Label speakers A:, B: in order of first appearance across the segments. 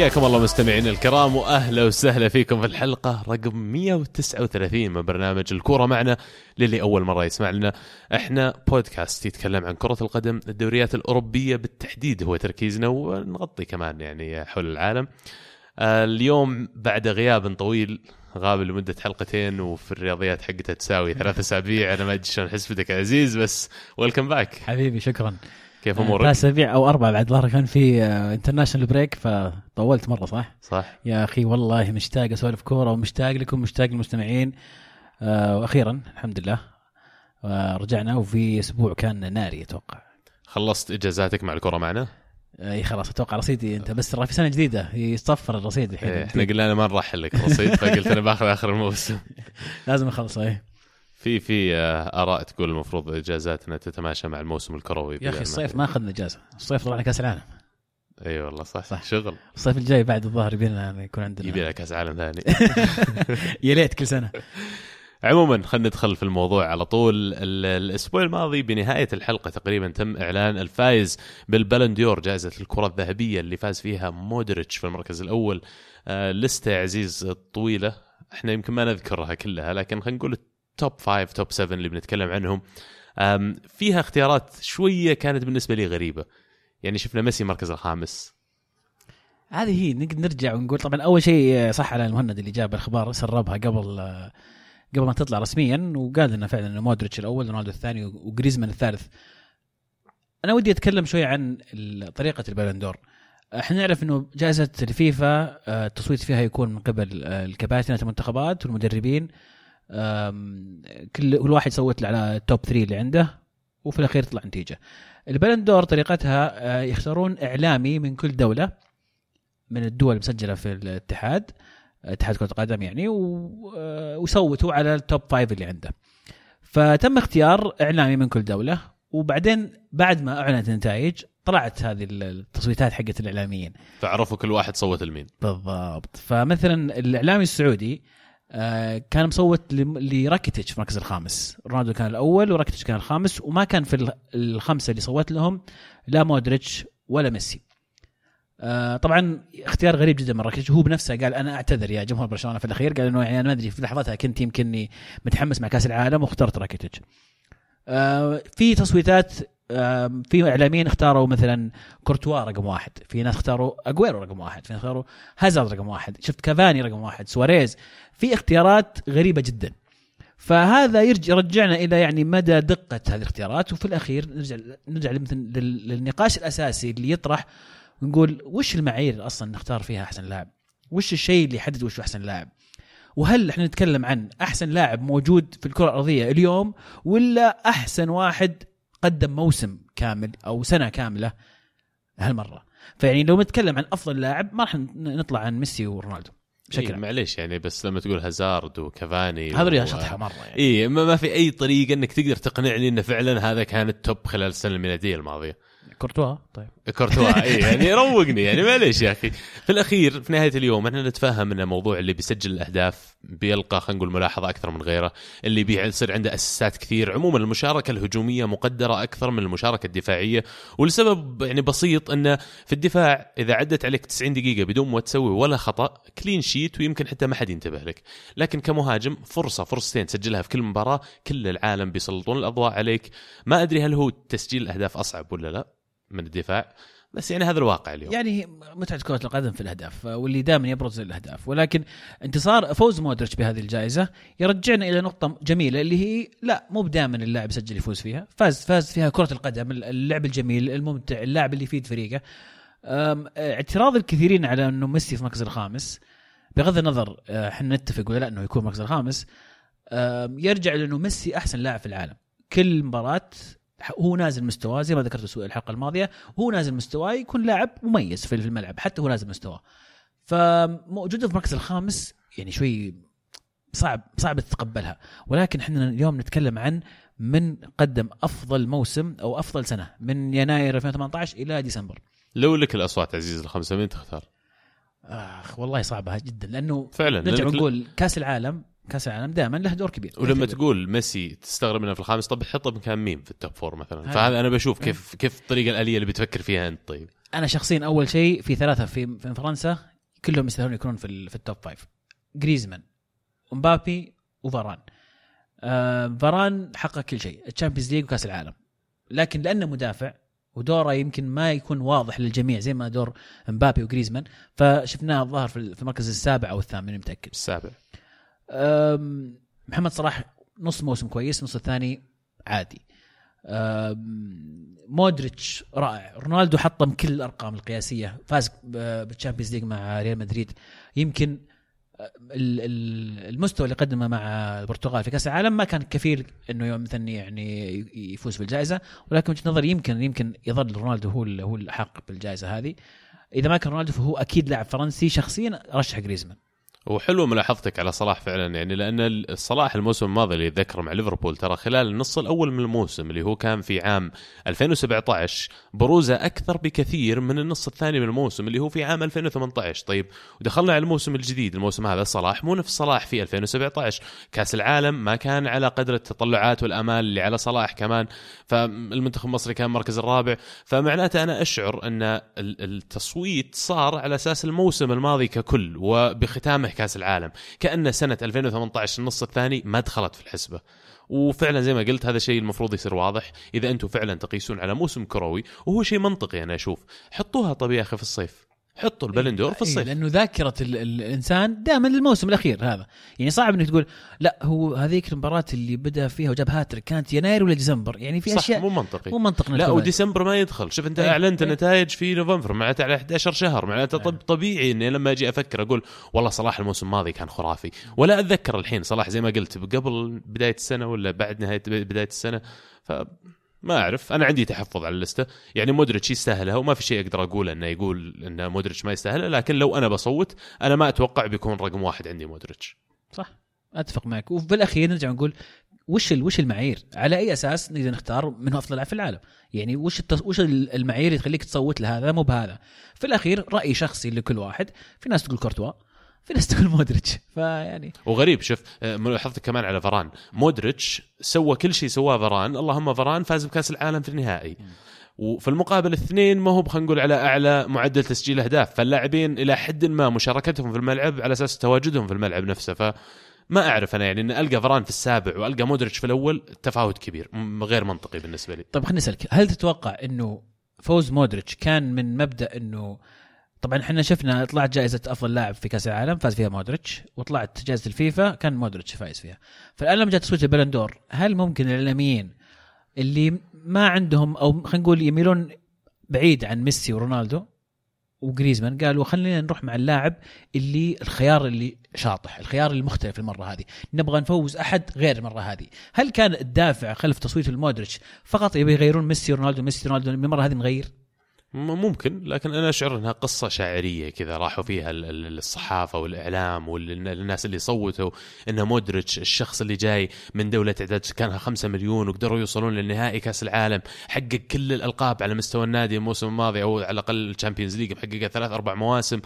A: حياكم الله مستمعينا الكرام وأهلا وسهلا فيكم في الحلقة رقم 139 من برنامج الكورة معنا. للي أول مرة يسمع لنا إحنا بودكاست يتكلم عن كرة القدم الدوريات الأوروبية بالتحديد هو تركيزنا ونغطي كمان يعني حول العالم. آه، اليوم بعد غياب طويل غاب لمدة حلقتين وفي الرياضيات حقتها تساوي ثلاث أسابيع. أنا ما أدري شلون أحس بدك يا عزيز بس ويلكم باك
B: حبيبي شكرا.
A: كيف
B: ثلاث
A: أمورك؟
B: اسابيع أو أربع بعد ظهر كان في international break فطولت مرة صح؟
A: صح.
B: يا أخي والله مشتاق أسولف كورة ومشتاق لكم مشتاق للمستمعين. آه، وأخيرا الحمد لله. آه، رجعنا وفي أسبوع كان ناري أتوقع.
A: خلصت إجازاتك مع الكره معنا؟
B: إي خلاص أتوقع رصيدي أنت بس ترى في سنة جديدة. يصفر الرصيد الحين.
A: إيه، إحنا قلنا أنا ما نرحل لك رصيد فقلت أنا باخذ آخر الموسم.
B: لازم اخلص إي.
A: في في آه، آراء تقول المفروض إجازاتنا تتماشى مع الموسم الكروي
B: يا أخي الصيف ما أخذنا إجازة. الصيف طلعنا كأس العالم.
A: إي والله صح,
B: صح.
A: شغل.
B: الصيف الجاي بعد الظهر يبينا يكون عندنا
A: يبي لك كأس عالم ثاني.
B: يا ليت كل سنة.
A: عموما خلينا ندخل في الموضوع على طول. ال- الأسبوع الماضي بنهاية الحلقة تقريبا تم إعلان الفائز بال Ballon d'Or جائزة الكرة الذهبية اللي فاز فيها مودريتش في المركز الأول. آه لستة عزيز طويلة. إحنا يمكن ما نذكرها كلها لكن خلينا نقول ال top 5 top 7 اللي بنتكلم عنهم. فيها اختيارات شوية كانت بالنسبة لي غريبة. يعني شفنا ميسي المركز الخامس.
B: هذه هي نقدر نرجع ونقول طبعا أول شيء صح على المهند اللي جاب الاخبار سربها قبل قبل ما تطلع رسميا وقال لنا فعلا إنه مودريتش الأول رونالدو الثاني وجريزمان الثالث. أنا ودي أتكلم شوي عن طريقة ال Ballon d'Or إحنا نعرف إنه جائزة الفيفا آه، التصويت فيها يكون من قبل آه، الكباتنة المنتخبات والمدربين. كل كل واحد يصوت على ال top 3 اللي عنده وفي الأخير تطلع نتيجة. ال Ballon d'Or طريقتها آه، يختارون إعلامي من كل دولة من الدول المسجله في الاتحاد اتحاد كرة القدم يعني آه، ويصوتوا على ال top five اللي عنده. فتم اختيار إعلامي من كل دولة وبعدين بعد ما أعلنت النتائج طلعت هذه التصويتات حقت الإعلاميين.
A: فعرفوا كل واحد صوت لمين.
B: بالضبط. فمثلا الإعلامي السعودي آه، كان مصوت لراكيتيتش في المركز الخامس. رونالدو كان الأول وراكيتيتش كان الخامس وما كان في ال- الخمسة اللي صوت لهم لا مودريتش ولا ميسي. آه، طبعا اختيار غريب جدا من راكيتيتش. هو بنفسه قال أنا أعتذر يا جمهور برشلونة في الأخير. قال إنه يعني أنا ما أدري في لحظتها كنت يمكنني متحمس مع كأس العالم واخترت راكيتيتش. آه، في تصويتات آه، في إعلاميين اختاروا مثلا كورتوا رقم واحد في ناس اختاروا أجويرو رقم واحد في ناس اختاروا هازارد رقم واحد شفت كافاني رقم واحد سواريز في اختيارات غريبة جدا فهذا يرجع يرجعنا إلى يعني مدى دقة هذه الاختيارات وفي الأخير نرجع نرجع للنقاش الأساسي اللي يطرح ونقول وش المعايير أصلا نختار فيها أحسن لاعب؟ وش الشيء اللي يحدد وش أحسن لاعب؟ وهل إحنا نتكلم عن أحسن لاعب موجود في الكرة الأرضية اليوم ولا أحسن واحد قدم موسم كامل أو سنة كاملة هالمرة؟ فيعني لو نتكلم عن أفضل لاعب ما راح نطلع عن ميسي ورونالدو. بشكل
A: إيه معليش يعني بس لما تقول هازارد وكافاني
B: هذا
A: و-
B: شطحة مرة يعني.
A: اي ما ما في أي طريقة إنك تقدر تقنعني انه فعلا هذا كان التوب خلال السنة الميلادية الماضية.
B: كورتوا؟ طيب.
A: كورتوا اي يعني روقني يعني معليش يا أخي. في الأخير في نهاية اليوم إحنا نتفهم إن الموضوع اللي بيسجل الأهداف بيلقى خلينا نقول ملاحظة أكثر من غيره اللي بيصير عنده اسيستات كثير. عموما المشاركة الهجومية مقدرة أكثر من المشاركة الدفاعية ولسبب يعني بسيط انه في الدفاع إذا عدت عليك 90 دقيقة بدون ما تسوي ولا خطأ كلين شيت ويمكن حتى ما حد ينتبه لك. لكن كمهاجم فرصة فرصتين تسجلها في كل مباراة كل العالم بيسلطون الأضواء عليك. ما أدري هل هو تسجيل الاهداف أصعب ولا لا. من الدفاع بس يعني هذا الواقع اليوم.
B: يعني متعة كرة القدم في الأهداف واللي دائما يبرز الأهداف ولكن انتصار فوز مودريتش بهذه الجائزة يرجعنا إلى نقطة جميلة اللي هي لا مو دائما اللاعب يسجل يفوز فيها فاز فاز فيها كرة القدم اللعب الجميل الممتع اللاعب اللي يفيد فريقه. اعتراض الكثيرين على إنه ميسي في المركز الخامس بغض النظر أه، إحنا نتفق ولا لا إنه يكون المركز الخامس يرجع لأنه ميسي أحسن لاعب في العالم. كل مباراة هو نازل مستواه زي ما ذكرت في الحلقة الماضية هو نازل مستواه يكون لاعب مميز في الملعب حتى هو نازل مستواه. فموجوده في المركز الخامس يعني شوي صعب صعب تتقبلها. ولكن إحنا اليوم نتكلم عن من قدم أفضل موسم أو أفضل سنة من يناير 2018 إلى ديسمبر.
A: لو لك الأصوات عزيز الخمسة مين تختار؟
B: آخ والله صعبة جدا لأنه
A: فعلا
B: نرجع نقول كأس العالم كاس العالم دائما له دور كبير.
A: ولما
B: كبير.
A: تقول ميسي تستغرب إنه في الخامس طب حطه مكان مين في ال top four مثلا.
B: هذا.
A: فهذا أنا بشوف كيف كيف الطريقة الآلية اللي بتفكر فيها أنت طيب.
B: أنا شخصيا أول شيء في ثلاثة في في فرنسا كلهم يستاهلون يكونون في في ال top five. جريزمان ومبابي وفاران. آه فاران حقق كل شيء ال Champions League وكاس العالم. لكن لأنه مدافع ودوره يمكن ما يكون واضح للجميع زي ما دور مبابي وجريزمان فشفناه الظاهر في المركز السابع أو الثامن متأكد.
A: السابع.
B: محمد صلاح نص موسم كويس النص الثاني عادي. مودريتش رائع. رونالدو حطم كل الأرقام القياسية. فاز بال Champions League مع ريال مدريد. يمكن ال- ال- المستوى اللي قدمه مع البرتغال في كأس العالم ما كان كفيل إنه مثلا يعني يفوز بالجائزة. ولكن وجهة نظري يمكن يمكن يظل رونالدو هو هو الاحق بالجائزة هذه. إذا ما كان رونالدو فهو أكيد لاعب فرنسي شخصيا رشح جريزمان.
A: وحلو ملاحظتك على صلاح فعلا يعني لأن صلاح الموسم الماضي اللي يتذكر مع ليفربول ترى خلال النص الأول من الموسم اللي هو كان في عام 2017 بروزة أكثر بكثير من النص الثاني من الموسم اللي هو في عام 2018 طيب ودخلنا على الموسم الجديد الموسم هذا صلاح مو نفس صلاح في 2017 كأس العالم ما كان على قدر التطلعات والامال اللي على صلاح كمان فالمنتخب المصري كان المركز الرابع. فمعناته أنا أشعر أن ال- التصويت صار على أساس الموسم الماضي ككل وبختامه كأس العالم. كأن سنة 2018 النص الثاني ما دخلت في الحسبة. وفعلا زي ما قلت هذا الشيء المفروض يصير واضح. إذا أنتم فعلا تقيسون على موسم كروي وهو شيء منطقي أنا أشوف. حطوها طب يا أخي في الصيف. حطوا البلندور في
B: إيه،
A: الصيف.
B: لأنه ذاكرة ال ال الإنسان دائما للموسم الأخير هذا. يعني صعب إنك تقول لا هو هذيك المباراة اللي بدأ فيها وجاب هاتريك كانت يناير ولا ديسمبر؟ يعني في
A: صح
B: أشياء
A: مو منطقي.
B: مو منطق
A: لا. وديسمبر ما يدخل. شوف أنت
B: إيه،
A: أعلنت
B: إيه.
A: النتائج في نوفمبر معناته على 11 شهر معناته طب طبيعي إني لما أجي أفكر أقول والله صلاح الموسم الماضي كان خرافي. ولا أتذكر الحين صلاح زي ما قلت قبل بداية السنة ولا بعد نهايه بداية السنة. ف ما أعرف. أنا عندي تحفظ على اللسته يعني مودريتش يستاهلها وما في شيء أقدر أقوله إنه يقول إن مودريتش ما يستاهلها لكن لو أنا بصوت أنا ما أتوقع بيكون رقم واحد عندي مودريتش.
B: صح. أتفق معك. وبالأخير نرجع نقول وش وش المعايير؟ على أي أساس نقدر نختار من أفضل لاعب في العالم؟ يعني وش التص... وش ال- المعايير اللي تخليك تصوت لهذا مو بهذا؟ في الأخير رأي شخصي لكل واحد، في ناس تقول كورتوا، في ناس تقول مودريتش، فيعني
A: وغريب شوف آه، ملاحظتك كمان على فاران مودريتش سوى كل شيء سواه فاران اللهم فاران فاز بكأس العالم في النهائي. وفي المقابل الاثنين ما هو خلينا نقول على أعلى معدل تسجيل أهداف. فاللاعبين إلى حد ما مشاركتهم في الملعب على أساس تواجدهم في الملعب نفسه. ف ما أعرف أنا يعني إن ألقى فاران في السابع وألقى مودريتش في الأول تفاوت كبير غير منطقي بالنسبة لي.
B: طيب خليني أسألك هل تتوقع إنه فوز مودريتش كان من مبدأ إنه طبعا إحنا شفنا طلعت جائزة أفضل لاعب في كأس العالم فاز فيها مودريتش وطلعت جائزة الفيفا كان مودريتش فايز فيها. فالآن لما جاء تصويت البلندور هل ممكن الإعلاميين اللي ما عندهم أو خلينا نقول يميلون بعيد عن ميسي ورونالدو وجريزمان قالوا خلينا نروح مع اللاعب اللي الخيار اللي شاطح الخيار المختلف المرة هذه نبغى نفوز أحد غير المرة هذه. هل كان الدافع خلف تصويت المودريتش فقط يبي يغيرون ميسي رونالدو ميسي رونالدو المرة هذه نغير
A: ممكن لكن أنا أشعر إنها قصة شاعرية كذا راحوا فيها ال- ال- الصحافة والإعلام والناس اللي صوتوا إن مودريتش الشخص اللي جاي من دولة تعداد سكانها 5 مليون وقدروا يوصلون للنهائي كأس العالم حقق كل الألقاب على مستوى النادي الموسم الماضي أو على الأقل ال Champions League محققها ثلاث أربع مواسم.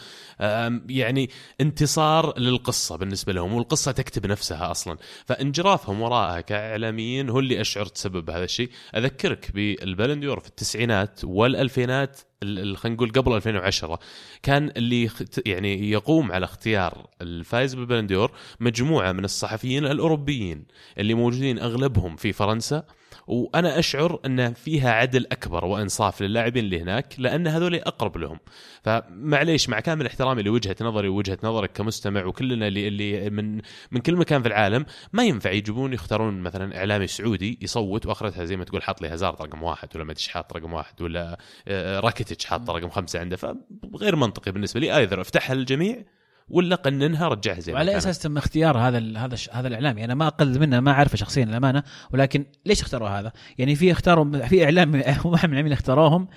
A: يعني انتصار للقصة بالنسبة لهم والقصة تكتب نفسها أصلا. فانجرافهم وراءها كإعلاميين هو اللي اشعر تسبب هذا الشيء. أذكرك بالبلنديور في التسعينات والألفينات خلينا نقول قبل 2010 كان اللي يعني يقوم على اختيار الفائز بالبلنديور مجموعة من الصحفيين الأوروبيين اللي موجودين أغلبهم في فرنسا وأنا أشعر أن فيها عدل أكبر وإنصاف للاعبين اللي هناك لأن هذول أقرب لهم. فمعليش مع كامل احترامي لوجهة نظري ووجهة نظرك كمستمع وكلنا اللي اللي من من كل مكان في العالم ما ينفع يجيبون يختارون مثلا إعلامي سعودي يصوت وأخرتها زي ما تقول حاط لي هازارد رقم واحد ولا إيش حاط رقم واحد ولا آه، راكيتيتش حاط رقم خمسة عنده. فغير منطقي بالنسبة لي آيذر أفتحها للجميع. ولا قننها رجعها زي ما
B: وعلى
A: كانت.
B: أساس تم اختيار هذا ال هذا الش- هذا الاعلامي أنا ما أقل منه ما أعرفه شخصيا الامانه ولكن ليش اختاروا هذا؟ يعني في اختاروا في إعلام واحد من الاعلاميين اختاروهم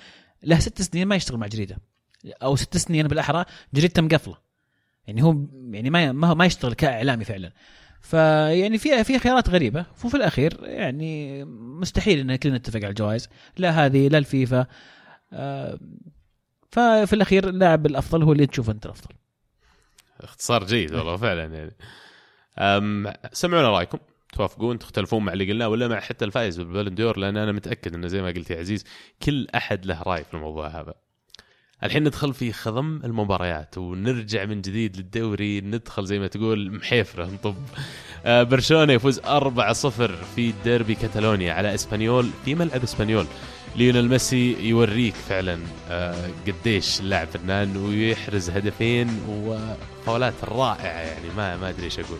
B: له ست سنين ما يشتغل مع جريدة. أو ست سنين بالأحرى جريدته مقفله يعني هو يعني ما ما ما يشتغل كإعلامي فعلا. فيعني في في خيارات غريبة. وفي الأخير يعني مستحيل إن كلنا نتفق على الجوائز. لا هذه لا الفيفا. آه، ففي الأخير اللاعب الأفضل هو اللي تشوفه أنت الأفضل.
A: اختصار جيد والله فعلا يعني. سمعونا رايكم. توافقون؟ تختلفون مع اللي قلناه ولا مع حتى الفائز بالبالندور لأن أنا متأكد إنه زي ما قلت يا عزيز كل أحد له رأي في الموضوع هذا. الحين ندخل في خضم المباريات ونرجع من جديد للدوري ندخل زي ما تقول محيفرة نطب. آه، برشلونة يفوز 4-0 في ديربي كاتالونيا على إسبانيول في ملعب إسبانيول. ليونيل ميسي يوريك فعلا آه، قديش اللاعب فنان ويحرز هدفين وفاولات رائعة يعني ما ما أدري إيش أقول.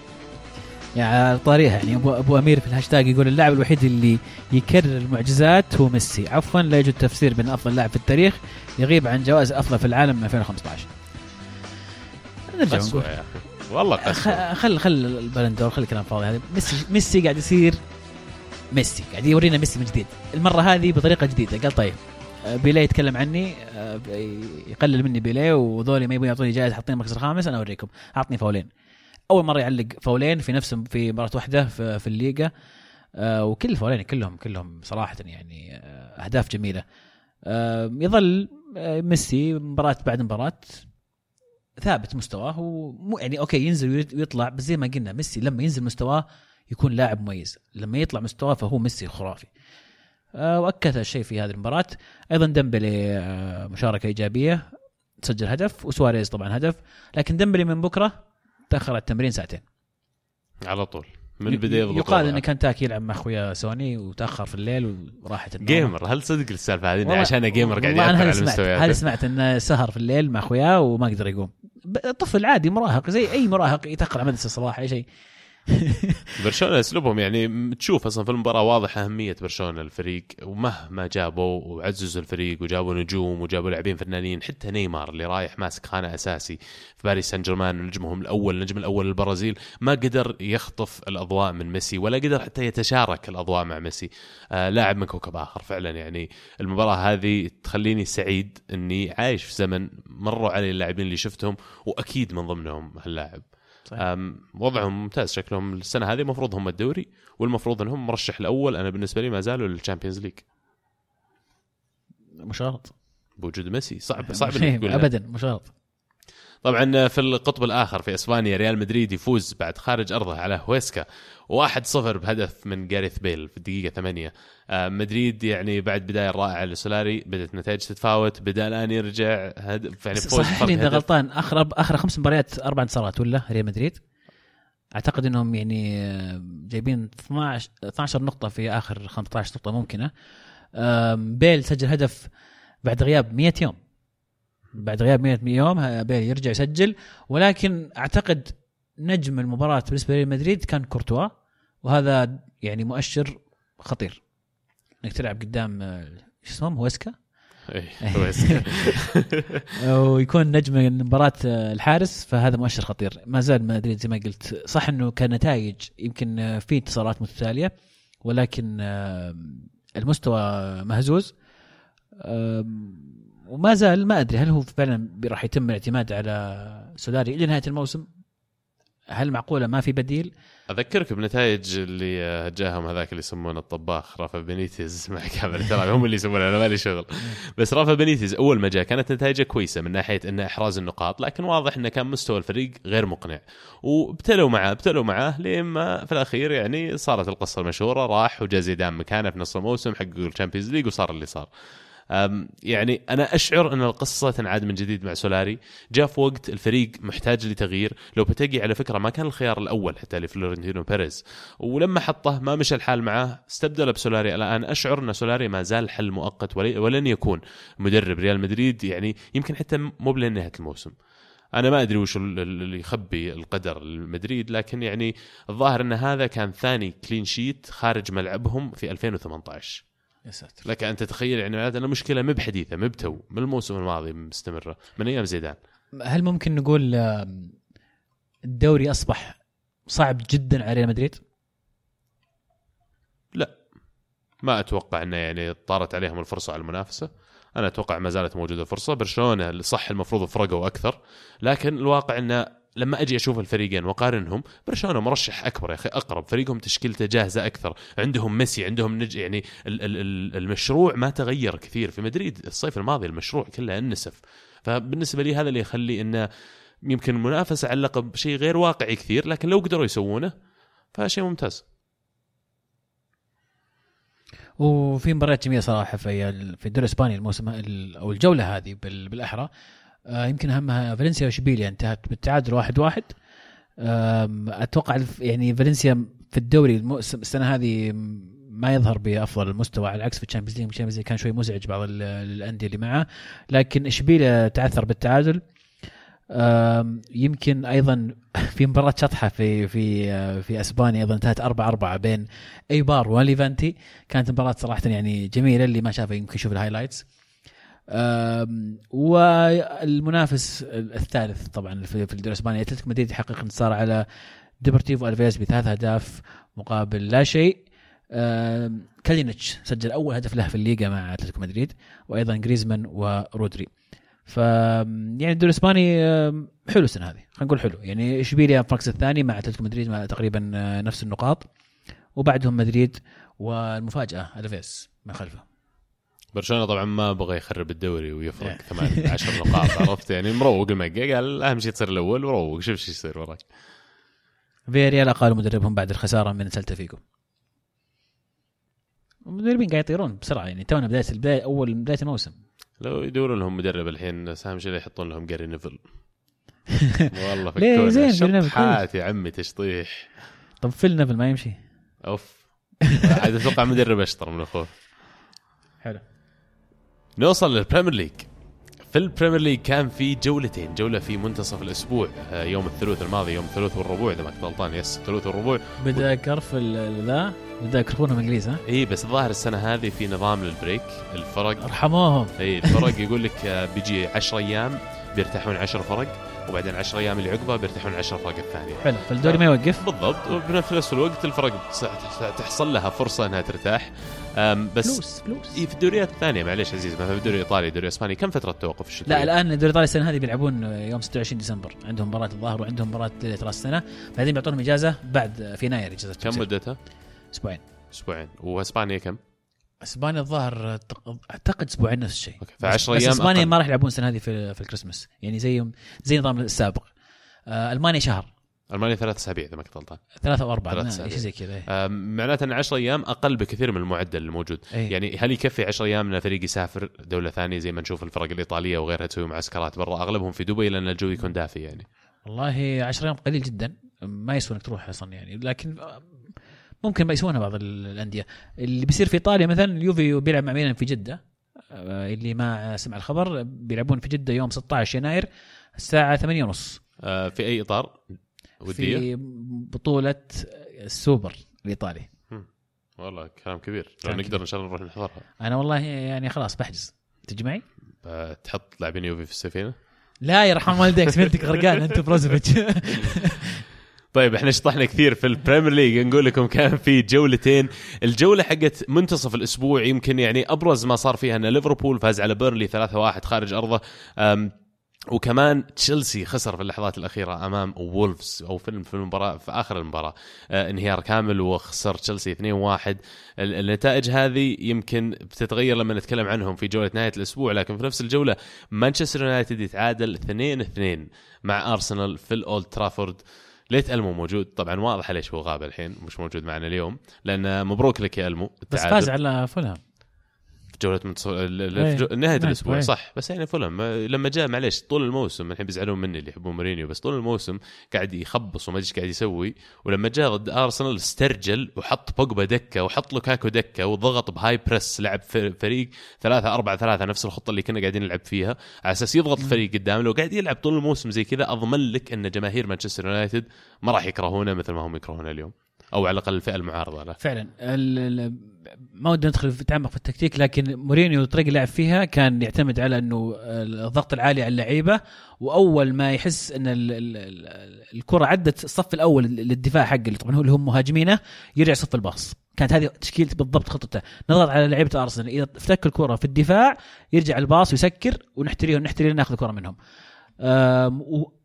B: يعني على طاريها يعني ابو أبو أمير في الهاشتاج يقول اللاعب الوحيد اللي يكرر المعجزات هو ميسي. عفوا لا يوجد تفسير بين أفضل لاعب في التاريخ يغيب عن جوائز أفضل في العالم من 2015 نرجع نقول.
A: يا أخي. والله قسوه
B: خل خل البلندور خل الكلام فاضي هذا. ميسي ميسي قاعد يصير ميسي. قاعد يورينا ميسي من جديد. المرة هذه بطريقة جديدة. قال طيب آه، بيليه يتكلم عني آه، يقلل مني بيليه وذولي ما يبون يعطوني جائزة حاطين المركز الخامس أنا أوريكم. أعطني فاولين. أول مرة يعلق فاولين في نفس في مباراة واحدة في, في آه، وكل الفاولين كلهم كلهم صراحة يعني أهداف جميلة. يظل ميسي مباراة بعد مباراة ثابت مستواه ومو يعني okay ينزل ويطلع بس زي ما قلنا ميسي لما ينزل مستواه يكون لاعب مميز. لما يطلع مستواه فهو ميسي خرافي. آه، وأكد الشيء في هذه المباراة. أيضا ديمبلي آه، مشاركة إيجابية. سجل هدف. وسواريز طبعا هدف. لكن ديمبلي من بكرة تاخر التمرين ساعتين.
A: على طول. من يضبط
B: يقال
A: وضعه.
B: انه كان تاكي يلعب مع أخوياه سوني وتأخر في الليل وراحت النوم.
A: gamer هل صدق السالفة هذه؟ عشان gamer قاعد يأثر
B: أنا
A: على
B: هذا
A: مستوياته.
B: سمعت إنه سهر في الليل مع اخوياه وما قدر يقوم. طفل عادي مراهق زي أي مراهق يتأخر على مدرسة الصباح أي شيء.
A: برشلونة أسلوبهم يعني تشوف أصلا في المباراة واضح أهمية برشلونة الفريق ومهما جابوا وعززوا الفريق وجابوا نجوم وجابوا لاعبين فنانين حتى نيمار اللي رايح ماسك خانة أساسي في باريس سان جيرمان نجمهم الأول النجم الأول للبرازيل ما قدر يخطف الأضواء من ميسي ولا قدر حتى يتشارك الأضواء مع ميسي. آه لاعب من كوكب آخر فعلا يعني. المباراة هذه تخليني سعيد إني عايش في زمن مروا علي اللاعبين اللي شفتهم وأكيد من ضمنهم هاللاعب. وضعهم ممتاز شكلهم السنة هذه المفروض هم الدوري والمفروض إنهم مرشح الأول. أنا بالنسبة لي ما زالوا لل Champions League.
B: مش شرط
A: بوجود ميسي. صعب صعب إنك تقول لا.
B: ابدا مش شرط
A: طبعا في القطب الآخر في إسبانيا ريال مدريد يفوز بعد خارج أرضه على هويسكا. 1-0 بهدف من جاريث بيل في الدقيقة 8 آه، مدريد يعني بعد بداية رائعة لسولاري بدأت النتائج تتفاوت بدأ الآن يرجع هدف يعني فوز
B: اذا
A: هدف.
B: غلطان. آخر آخر خمس مباريات أربع انتصارات ولا ريال مدريد؟ أعتقد إنهم يعني آه، جايبين 12 12 نقطة في آخر 15 نقطة ممكنة. بيل سجل هدف بعد غياب 100 يوم. بعد غياب 100 يوم بيل يرجع يسجل. ولكن أعتقد نجم المباراة بالنسبة لريال مدريد كان كورتوا وهذا يعني مؤشر خطير. إنك تلعب قدام آه، شو اسمهم هوسكا
A: إيه، هويسكا.
B: ويكون نجم مباراة الحارس فهذا مؤشر خطير. ما زال مدريد زي ما قلت صح إنه كنتائج يمكن في انتصارات متتالية ولكن المستوى مهزوز. وما زال ما أدري هل هو فعلا راح يتم الاعتماد على سولاري إلى نهاية الموسم؟ هل معقولة؟ ما في بديل؟
A: أذكرك بنتائج اللي جاهم هذاك اللي يسمونه الطباخ رافا بينيتز مع كامل ترى هم اللي يسمونه أنا مالي شغل. بس رافا بينيتز أول ما جاء كانت نتائجه كويسة من ناحية انه إحراز النقاط لكن واضح إنه كان مستوى الفريق غير مقنع. وابتلوا معاه ابتلوا معاه لين ما في الأخير يعني صارت القصة المشهورة راح وجا زيدان مكانه في نص الموسم حققوا ال Champions League وصار اللي صار. يعني أنا أشعر أن القصة تنعاد من جديد مع سولاري. جاء في وقت الفريق محتاج لتغيير. لوبتيغي على فكرة ما كان الخيار الأول حتى لفلورنتينو بيريز. ولما حطه ما مشى الحال معاه استبدل بسولاري. الآن أشعر أن سولاري ما زال حل مؤقت ولن يكون مدرب. ريال مدريد يعني يمكن حتى مو لنهاية الموسم. أنا ما أدري وش ال- ال- اللي يخبي القدر لمدريد لكن يعني الظاهر أن هذا كان ثاني كلين شيت خارج ملعبهم في 2018
B: يا ساتر.
A: لك أن تتخيل يعني معناته المشكلة مو بحديثة مو بتو من الموسم الماضي مستمرة من أيام زيدان.
B: هل ممكن نقول الدوري أصبح صعب جدا على ريال مدريد؟
A: ما أتوقع إنه يعني طارت عليهم الفرصة على المنافسة. أنا أتوقع ما زالت موجودة فرصه برشلونة صح المفروض فرقوا أكثر لكن الواقع إنه لما أجي أشوف الفريقين وأقارنهم برشلونة مرشح أكبر يا أخي أقرب. فريقهم تشكيلته جاهزة أكثر. عندهم ميسي عندهم نج يعني ال- ال- ال- المشروع ما تغير كثير. في مدريد الصيف الماضي المشروع كله انسف. فبالنسبة لي هذا اللي يخلي انه يمكن المنافسة على اللقب شيء غير واقعي كثير لكن لو قدروا يسوونه فشيء ممتاز.
B: وفي مباريات جميلة صراحة في في الدوري الإسباني الموسم ال- أو الجولة هذه بال- بالأحرى. يمكن اهمها فالنسيا واشبيليا انتهت بالتعادل واحد واحد. أتوقع يعني فالنسيا في الدوري السنة هذه ما يظهر بأفضل المستوى على العكس في ال Champions League. ال Champions League كان شوي مزعج بعض ال- الأندية اللي معه. لكن إشبيليا تعثر بالتعادل. يمكن أيضا في مباراة شطحة في في آه، في أسبانيا أيضا انتهت 4 4 بين إيبار وليفانتي كانت مباراة صراحة يعني جميلة اللي ما شافها يمكن يشوف ال highlights والمنافس الثالث طبعا في الدوري الأسباني. أتلتيكو مدريد يحقق انتصار على ديبورتيفو الفيز بثلاث أهداف مقابل لا شيء. كالينيتش سجل أول هدف له في الليغا مع أتلتيكو مدريد وأيضا جريزمان ورودري. ف يعني الدوري الأسباني حلو السنة هذه خلينا نقول حلو. يعني اشبيليا المركز الثاني مع أتلتيكو مدريد مع تقريبا آه، نفس النقاط. وبعدهم مدريد والمفاجأة الفيس من خلفه.
A: برشلونة طبعا ما بغى يخرب الدوري ويفرق. ثمان عشر نقاط عرفت؟ يعني مروق المقا قال أهم شيء تصير الأول وروق شوف إيش يصير وراك.
B: فياريال اقالوا مدربهم بعد الخسارة من سلتا فيجو. المدربين قاعد يطيرون بسرعة يعني تونا بداية البدايه أول بداية الموسم.
A: لو يدوروا لهم مدرب الحين أهم شيء يحطون لهم جاري نيفل. والله؟ فكونا.
B: زين، جاري نيفل
A: شطحات يا عمي تشطيح.
B: طب فيل نيفل ما يمشي.
A: أوف. عاد أتوقع مدرب أشطر من أخوه.
B: حلو.
A: نوصل للبريمير ليج. في البريمير ليج كان في جولتين جولة في منتصف الأسبوع آه، يوم الثلاث الماضي يوم الثلاث والربوع إذا ما كنت غلطان yes الثلاث والربوع.
B: بدا كرف ذا؟ بدا يكرفونهم انجليز ها؟
A: إي بس الظاهر السنة هذه في نظام لل break الفرق.
B: ارحموهم.
A: اي الفرق يقول لك آه، بيجي 10 أيام بيرتاحون 10 فرق وبعدين 10 أيام اللي عقبها بيرتاحون 10 فرق الثانية.
B: حلو فالدوري ما يوقف.
A: بالضبط وبنفس نفس الوقت الفرق تحصل لها فرصة إنها ترتاح. بس
B: فلوس فلوس
A: إي في الدوريات الثانية معليش عزيز مثلا في الدوري الإيطالي الدوري الإسباني كم فترة توقف الشتويه؟
B: لا الآن الدوري الإيطالي السنة هذه بيلعبون يوم 26 ديسمبر عندهم مباراة الظاهر وعندهم مباراة ليلة راس السنة بعدين بيعطونهم إجازة بعد في يناير إجازة
A: كم. مدتها؟
B: أسبوعين
A: أسبوعين وإسبانيا كم؟
B: إسبانيا الظاهر أعتقد أسبوعين نفس الشيء
A: أوكي
B: بس-
A: ف 10
B: بس
A: أيام
B: إسبانيا
A: أقل.
B: ما راح يلعبون السنة هذه في في الكريسماس يعني زي زي النظام السابق آه ألمانيا شهر
A: ألمانيا ثلاث أسابيع إذا ما كنت غلطان.
B: ثلاثة
A: أو
B: أربعة
A: أسابيع.
B: شيء زي كذا إيه.
A: معناته إن 10 أيام أقل بكثير من المعدل الموجود.
B: إيه.
A: يعني هل يكفي 10 أيام إن الفريق يسافر دولة ثانية زي ما نشوف الفرق الإيطالية وغيرها تسوي معسكرات برا؟ أغلبهم في دبي لأن الجو يكون دافي يعني.
B: والله 10 أيام قليل جدا ما يسوى إنك تروح أصلا يعني. لكن ممكن ما يسوونها بعض ال- الأندية. اللي بيصير في إيطاليا مثلا اليوفي بيلعب مع ميلان في جدة. آه، اللي ما سمع الخبر بيلعبون في جدة يوم 16 يناير الساعة 8 ونص.
A: أه، في أي إطار؟ ودية؟
B: في بطولة السوبر الإيطالي.
A: والله كلام كبير. لو
B: كلام
A: نقدر
B: كبير.
A: إن شاء الله نروح نحضرها.
B: أنا والله يعني خلاص بحجز. تجي معي؟
A: أه، تحط لاعبين يوفي في السفينة.
B: لا يرحم والديك سمعتك غرقان أنت بروزوفيتش.
A: طيب إحنا شطحنا كثير في البريمير ليج. نقول لكم كان في جولتين. الجولة حقت منتصف الأسبوع يمكن يعني أبرز ما صار فيها إن ليفربول فاز على بيرنلي 3-1 خارج أرضه. وكمان تشيلسي خسر في اللحظات الأخيرة أمام وولفز أو في في المباراة في آخر المباراة. آه، انهيار كامل وخسر تشيلسي 2-1 ال- النتائج هذه يمكن بتتغير لما نتكلم عنهم في جولة نهاية الأسبوع لكن في نفس الجولة مانشستر يونايتد يتعادل 2-2 مع أرسنال في الأولد ترافورد. ليت ألمو موجود؟ طبعا واضح ليش هو غاب الحين مش موجود معنا اليوم لأن مبروك لك يا ألمو.
B: بس
A: التعادل.
B: فاز على فولهام.
A: في جوله منتصف
B: إيه.
A: جو... نهاية
B: إيه.
A: الأسبوع
B: إيه.
A: صح بس يعني فولم لما جاء معليش طول الموسم الحين بيزعلون مني اللي يحبون مورينيو بس طول الموسم قاعد يخبص وما أدري إيش قاعد يسوي ولما جاء ضد أرسنال استرجل وحط بوجبا دكة وحط لوكاكو دكة وضغط ب high press لعب فريق 3 4 3 نفس الخطة اللي كنا قاعدين نلعب فيها على أساس يضغط الفريق قدام لو قاعد يلعب طول الموسم زي كذا أضمن لك أن جماهير مانشستر يونايتد ما راح يكرهونه مثل ما هم يكرهونه اليوم أو على الأقل الفئة المعارضة له.
B: فعلا. ما ودي ندخل في تعمق في التكتيك لكن مورينيو الطريقة اللي لعب فيها كان يعتمد على إنه الضغط العالي على اللعيبة وأول ما يحس إن ال- ال- ال- الكرة عدت الصف الأول للدفاع حقه طبعا هو اللي هم مهاجمينه يرجع صف الباص. كانت هذه تشكيلة بالضبط خطته. نضغط على لعيبة أرسنال إذا افتك الكرة في الدفاع يرجع الباص ويسكر ونحتريهم نحتري ناخذ الكره منهم.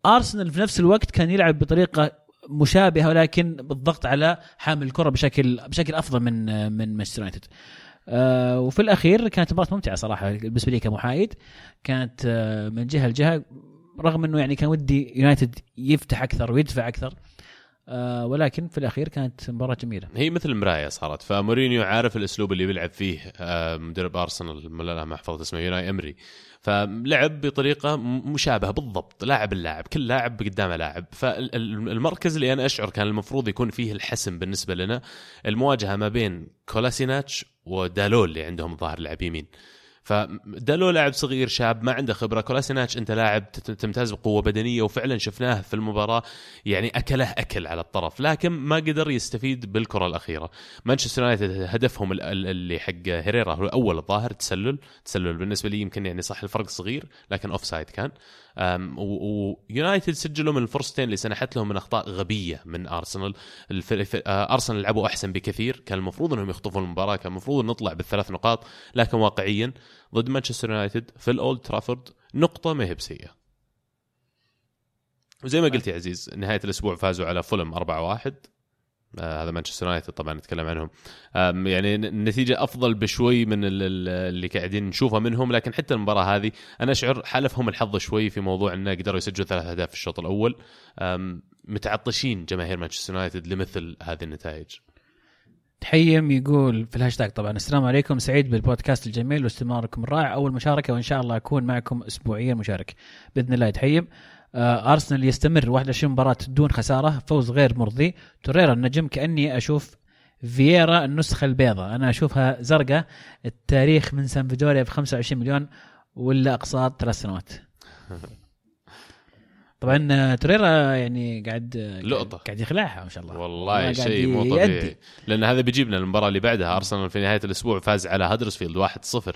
B: وأرسنال في نفس الوقت كان يلعب بطريقة مشابهة ولكن بالضغط على حامل الكرة بشكل بشكل أفضل من من مانشستر يونايتد. آه وفي الأخير كانت مباراة ممتعة صراحة بالنسبة لي كمحايد كانت آه من جهة لجهة رغم إنه يعني كان ودي يونايتد يفتح أكثر ويدفع أكثر آه ولكن في الأخير كانت مباراة جميلة.
A: هي مثل مرايه صارت. فمورينيو عارف الأسلوب اللي بيلعب فيه آه، مدرب أرسنال لا ما حفظت اسمه يوناي إمري. فلعب بطريقة مشابهة بالضبط لاعب اللاعب كل لاعب قدامه لاعب. فالمركز اللي أنا أشعر كان المفروض يكون فيه الحسم بالنسبة لنا المواجهة ما بين كولاسيناتش ودالول اللي عندهم ظاهر لاعب يمين. فدالو لاعب صغير شاب ما عنده خبرة كولاسيناتش انت لاعب تمتاز بقوة بدنية وفعلا شفناه في المباراة يعني أكله أكل على الطرف لكن ما قدر يستفيد بالكرة الأخيرة. مانشستر يونايتد هدفهم ال- ال- اللي حق هيريرا هو اول الظاهر تسلل تسلل بالنسبة لي يمكن يعني صح الفرق صغير لكن offside كان. و- ويونايتد سجلوا من الفرصتين اللي سنحت لهم من أخطاء غبية من ارسنال. الف... آه، ارسنال لعبوا أحسن بكثير. كان المفروض إنهم يخطفون المباراة كان المفروض نطلع بالثلاث نقاط لكن واقعيا ضد مانشستر يونايتد في الأولد ترافورد نقطة ما هي بسيئة. وزي ما قلت يا عزيز نهاية الأسبوع فازوا على فولم 4-1 آه هذا مانشستر يونايتد طبعا نتكلم عنهم. يعني النتيجه أفضل بشوي من ال- ال- اللي قاعدين نشوفها منهم لكن حتى المباراة هذه أنا أشعر حالفهم الحظ شوي في موضوع انه قدروا يسجلوا ثلاث أهداف في الشوط الأول. متعطشين جماهير مانشستر يونايتد لمثل هذه النتائج.
B: تحيم يقول في الهاشتاج طبعا السلام عليكم سعيد بالبودكاست الجميل واستمراركم الرائع. أول مشاركة وإن شاء الله أكون معكم اسبوعيا مشارك. بإذن الله يتحيم آه أرسنال يستمر 21 مباراة دون خسارة فوز غير مرضي. توريرا النجم كأني أشوف فييرا النسخة البيضاء. أنا أشوفها زرقاء التاريخ من سامفيدوريا ب 25 مليون ولا اقساط ثلاث سنوات. طبعا آه، توريرا يعني قاعد
A: لقطة.
B: قاعد يخلعها ما شاء الله.
A: والله شيء مو. طبيعي. لأن هذا بيجيبنا المباراة اللي بعدها. أرسنال في نهاية الأسبوع فاز على هدرسفيلد 1-0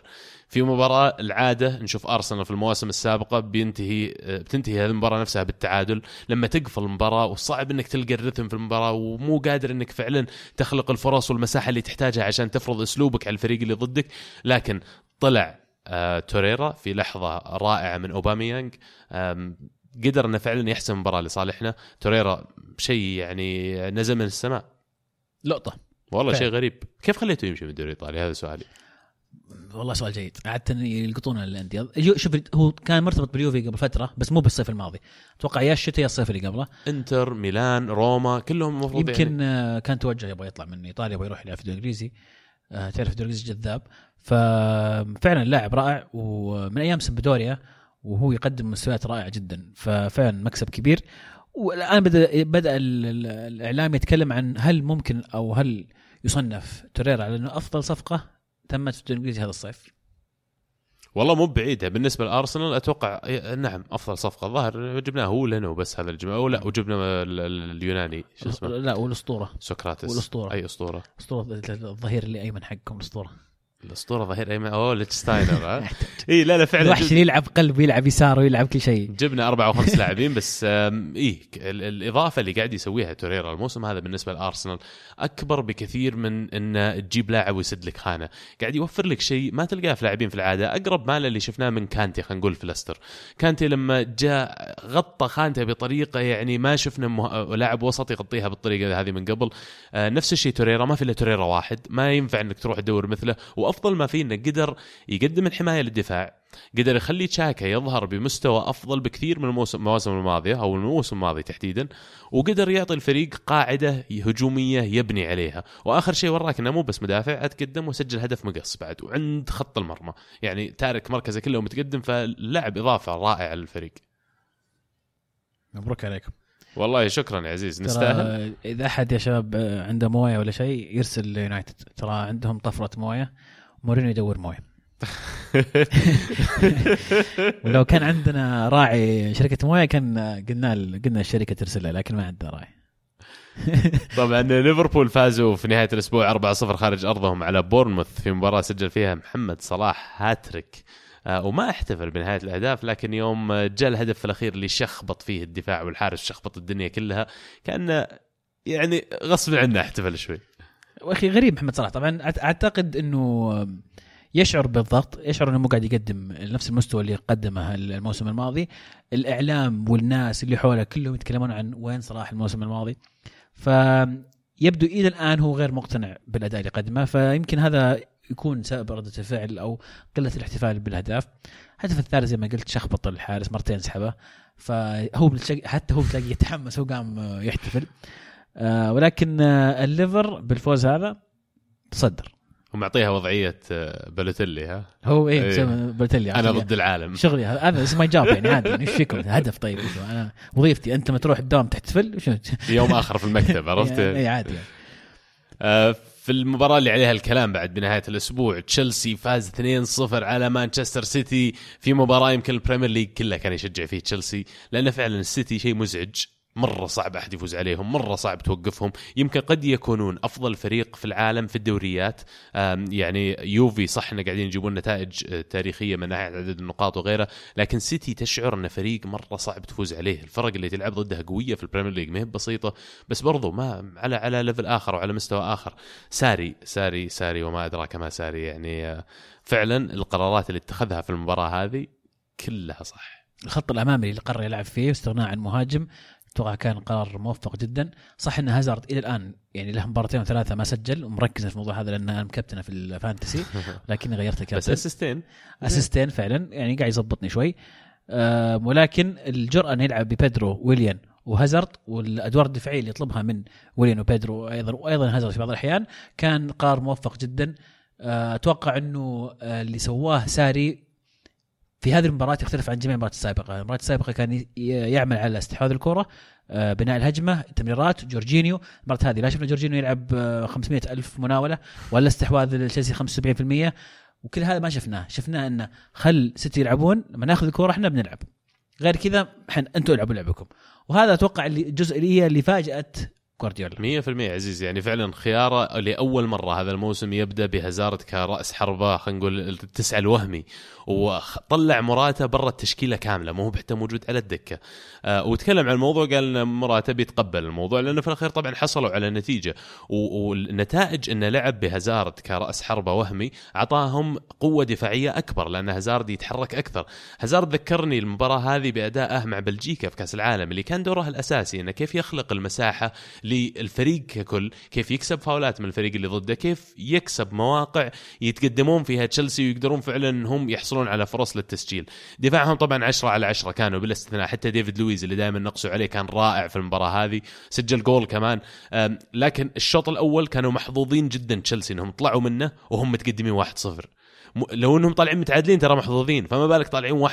A: في مباراة العادة نشوف أرسنال في المواسم السابقة بينتهي بتنتهي هذه المباراة نفسها بالتعادل. لما تقفل المباراة وصعب إنك تلقى الرتم في المباراة ومو قادر إنك فعلا تخلق الفرص والمساحة اللي تحتاجها عشان تفرض أسلوبك على الفريق اللي ضدك. لكن طلع آه توريرا في لحظة رائعة من أوباميانج. آم، قدر إنه فعلا يحسم المباراه لصالحنا. توريرا شيء يعني نزل من السماء.
B: لقطة.
A: والله. شيء غريب. كيف خليته يمشي من الدوري الايطالي هذا سؤالي.
B: والله سؤال جيد. قعدت يلقطون الأندية. شوف هو كان مرتبط باليوفي قبل فترة بس مو بالصيف الماضي. أتوقع يا الشتاء يا الصيف اللي قبله.
A: إنتر ميلان روما كلهم المفروض
B: يمكن
A: يعني
B: كان توجه يبغى يطلع من إيطاليا يبغى يروح يلعب في الدوري الإنجليزي. آه، تعرف الدوري الإنجليزي جذاب. ففعلا لاعب رائع ومن أيام سمبدوريا وهو يقدم مستويات رائعة جدا. ففعلا مكسب كبير. والآن بدا بدأ ال- ال- الإعلام يتكلم عن هل ممكن أو هل يصنف توريرا على أنه أفضل صفقة تمت في الدوري الانجليزي هذا الصيف.
A: والله مو بعيدة. بالنسبة لأرسنال أتوقع نعم أفضل صفقة. الظاهر جبناه هو لنا وبس هذا الجماعه أو لا وجبنا ال- ال- اليوناني. شو اسمه؟
B: لا والأسطورة.
A: سقراطس.
B: والأسطورة.
A: أي أسطورة.
B: أسطورة الظهير اللي أيمن حقكم الأسطورة.
A: الأسطورة ظهير ايمن أوه ليتشستاينر ها؟ إي لا لا فعلا.
B: اللي يلعب قلب ويلعب يسار ويلعب كل شيء.
A: جبنا أربع أو خمس لاعبين بس ال- الإضافة اللي قاعد يسويها توريرا الموسم هذا بالنسبة لأرسنال أكبر بكثير من انه تجيب لاعب ويسد لك خانة، قاعد يوفر لك شيء ما تلقاه في لاعبين في العادة، أقرب ماله اللي شفناه من كانتي خلينا نقول في ليستر. كانتي لما جاء غطى خانته بطريقة يعني ما شفنا مه... لاعب وسط يغطيها بالطريقة هذه من قبل. آه نفس الشيء توريرا ما في إلا توريرا واحد، ما ينفع إنك تروح تدور مثله، وأفضل ما فيه انه قدر يقدم الحماية للدفاع. قدر يخلي تشاكا يظهر بمستوى أفضل بكثير من الموسم المواسم الماضية أو الموسم الماضي تحديدا وقدر يعطي الفريق قاعدة هجومية يبني عليها. وآخر شيء وراك انه مو بس مدافع أتقدم وسجل هدف مقص بعد وعند خط المرمى. يعني تارك مركزه كله متقدم فاللاعب إضافة رائعة للفريق.
B: مبروك عليكم.
A: والله شكرا يا عزيز. نستاهل.
B: إذا أحد يا شباب عنده موية ولا شيء يرسل ليونايتد. ترى عندهم طفرة موية. مورينيو يدور مويه. ولو كان عندنا راعي شركة مويه كان قلنا قلنا الشركة ترسلها لكن ما عندنا راعي.
A: طبعا ليفربول فازوا في نهاية الأسبوع 4-0 خارج أرضهم على بورنموث في مباراة سجل فيها محمد صلاح هاتريك. آه، وما احتفل بنهاية الأهداف لكن يوم جاء الهدف الأخير اللي شخبط فيه الدفاع والحارس شخبط الدنيا كلها كانه يعني غصب عنه احتفل شوي.
B: واخي غريب محمد صلاح. طبعا أعتقد إنه يشعر بالضغط يشعر إنه مو قاعد يقدم نفس المستوى اللي قدمه الموسم الماضي. الإعلام والناس اللي حوله كلهم يتكلمون عن وين صلاح الموسم الماضي. فيبدو إلى الآن هو غير مقتنع بالأداء اللي قدمه فيمكن هذا يكون سبب ردة الفعل أو قلة الاحتفال بالأهداف. الهدف الثالث زي ما قلت شخبط الحارس مرتين سحبه فهو حتى هو بتلاقي يتحمس هو قام يحتفل. آه ولكن آه الليفر بالفوز هذا تصدر.
A: ومعطيها وضعية آه، بلوتيلي ها؟
B: هو
A: إيه,
B: إيه. بلتلي
A: أنا ضد العالم.
B: شغلي هذا اسمه job يعني عادي إيش فيكم؟ هدف طيب؟ أنا وظيفتي أنت ما تروح الدوام تحتفل وشو؟
A: يوم آخر في المكتب عرفت؟
B: اي عادي. يعني.
A: آه، في المباراة اللي عليها الكلام بعد بنهاية الأسبوع تشيلسي فاز 2-0 على مانشستر سيتي في مباراة يمكن البريمير ليج كله كان يشجع فيه تشيلسي لأن فعلا السيتي شيء مزعج. مرة صعب أحد يفوز عليهم مرة صعب توقفهم. يمكن قد يكونون أفضل فريق في العالم في الدوريات. يعني يوفي صح إنه قاعدين يجيبون نتائج آه، تاريخية من ناحية عدد النقاط وغيره لكن سيتي تشعر أنه فريق مرة صعب تفوز عليه. الفرق اللي تلعب ضدها قوية في البريمير ليج ما هي بسيطة بس برضو ما على على level آخر وعلى مستوى آخر. ساري ساري ساري وما أدراك ما ساري. يعني آه، فعلا القرارات اللي اتخذها في المباراة هذه كلها صح.
B: الخط الأمامي اللي قرر يلعب فيه واستغناء عن مهاجم أتوقع كان قرار موفق جدا. صح إن هازارد إلى الآن يعني له مباراتين وثلاثة ما سجل ومركز في الموضوع هذا لأن أنا مكابتنه في ال fantasy لكني غيرت
A: بس
B: ال
A: captain
B: assistين assistين فعلا يعني قاعد يظبطني شوي. ولكن الجرأة إنه يلعب ببيدرو ويليان وهازارد والأدوار الدفاعية اللي يطلبها من ويليان وبيدرو أيضا وأيضا هازارد في بعض الأحيان كان قرار موفق جدا. آه، أتوقع إنه آه، اللي سواه ساري في هذه المباراة يختلف عن جميع المباريات السابقة، المباراة السابقة كان يعمل على استحواذ الكرة آه، بناء الهجمة تمريرات جورجينيو. المباراة هذه لا شفنا جورجينيو يلعب آه، 500 ألف مناولة ولا استحواذ تشيلسي 75% وكل هذا ما شفناه. شفناه انه خل سيتي يلعبون لما ناخذ الكوره إحنا بنلعب. غير كذا إحنا أنتم العبوا لعبكم. وهذا أتوقع الجزء اللي هي اللي فاجأت جوارديولا.
A: 100% عزيز يعني فعلا خيارة لأول مرة هذا الموسم يبدأ بهازارد كرأس حربة خلينا نقول التسعه الوهمي وطلع مراته برا التشكيلة كاملة مو حتى موجود على الدكة. آه وتكلم عن الموضوع قال إن مراته بيتقبل الموضوع لأنه في الأخير طبعا حصلوا على نتيجة. والنتائج انه لعب بهازارد كرأس حربة وهمي اعطاهم قوة دفاعية أكبر لأن هازارد يتحرك أكثر. هازارد ذكرني المباراة هذه بأدائه مع بلجيكا في كأس العالم اللي كان دوره الأساسي إنه كيف يخلق المساحة للفريق ككل كيف يكسب فاولات من الفريق اللي ضده كيف يكسب مواقع يتقدمون فيها تشيلسي ويقدرون فعلا انهم يحصلون على فرص للتسجيل. دفاعهم طبعا 10 على 10 كانوا بلا استثناء حتى ديفيد لويز اللي دائما نقصوا عليه كان رائع في المباراة هذه سجل جول كمان. لكن الشوط الأول كانوا محظوظين جدا تشيلسي إنهم طلعوا منه وهم متقدمين 1-0 م- لو انهم طالعين متعادلين ترى محظوظين فما بالك طالعين 1-0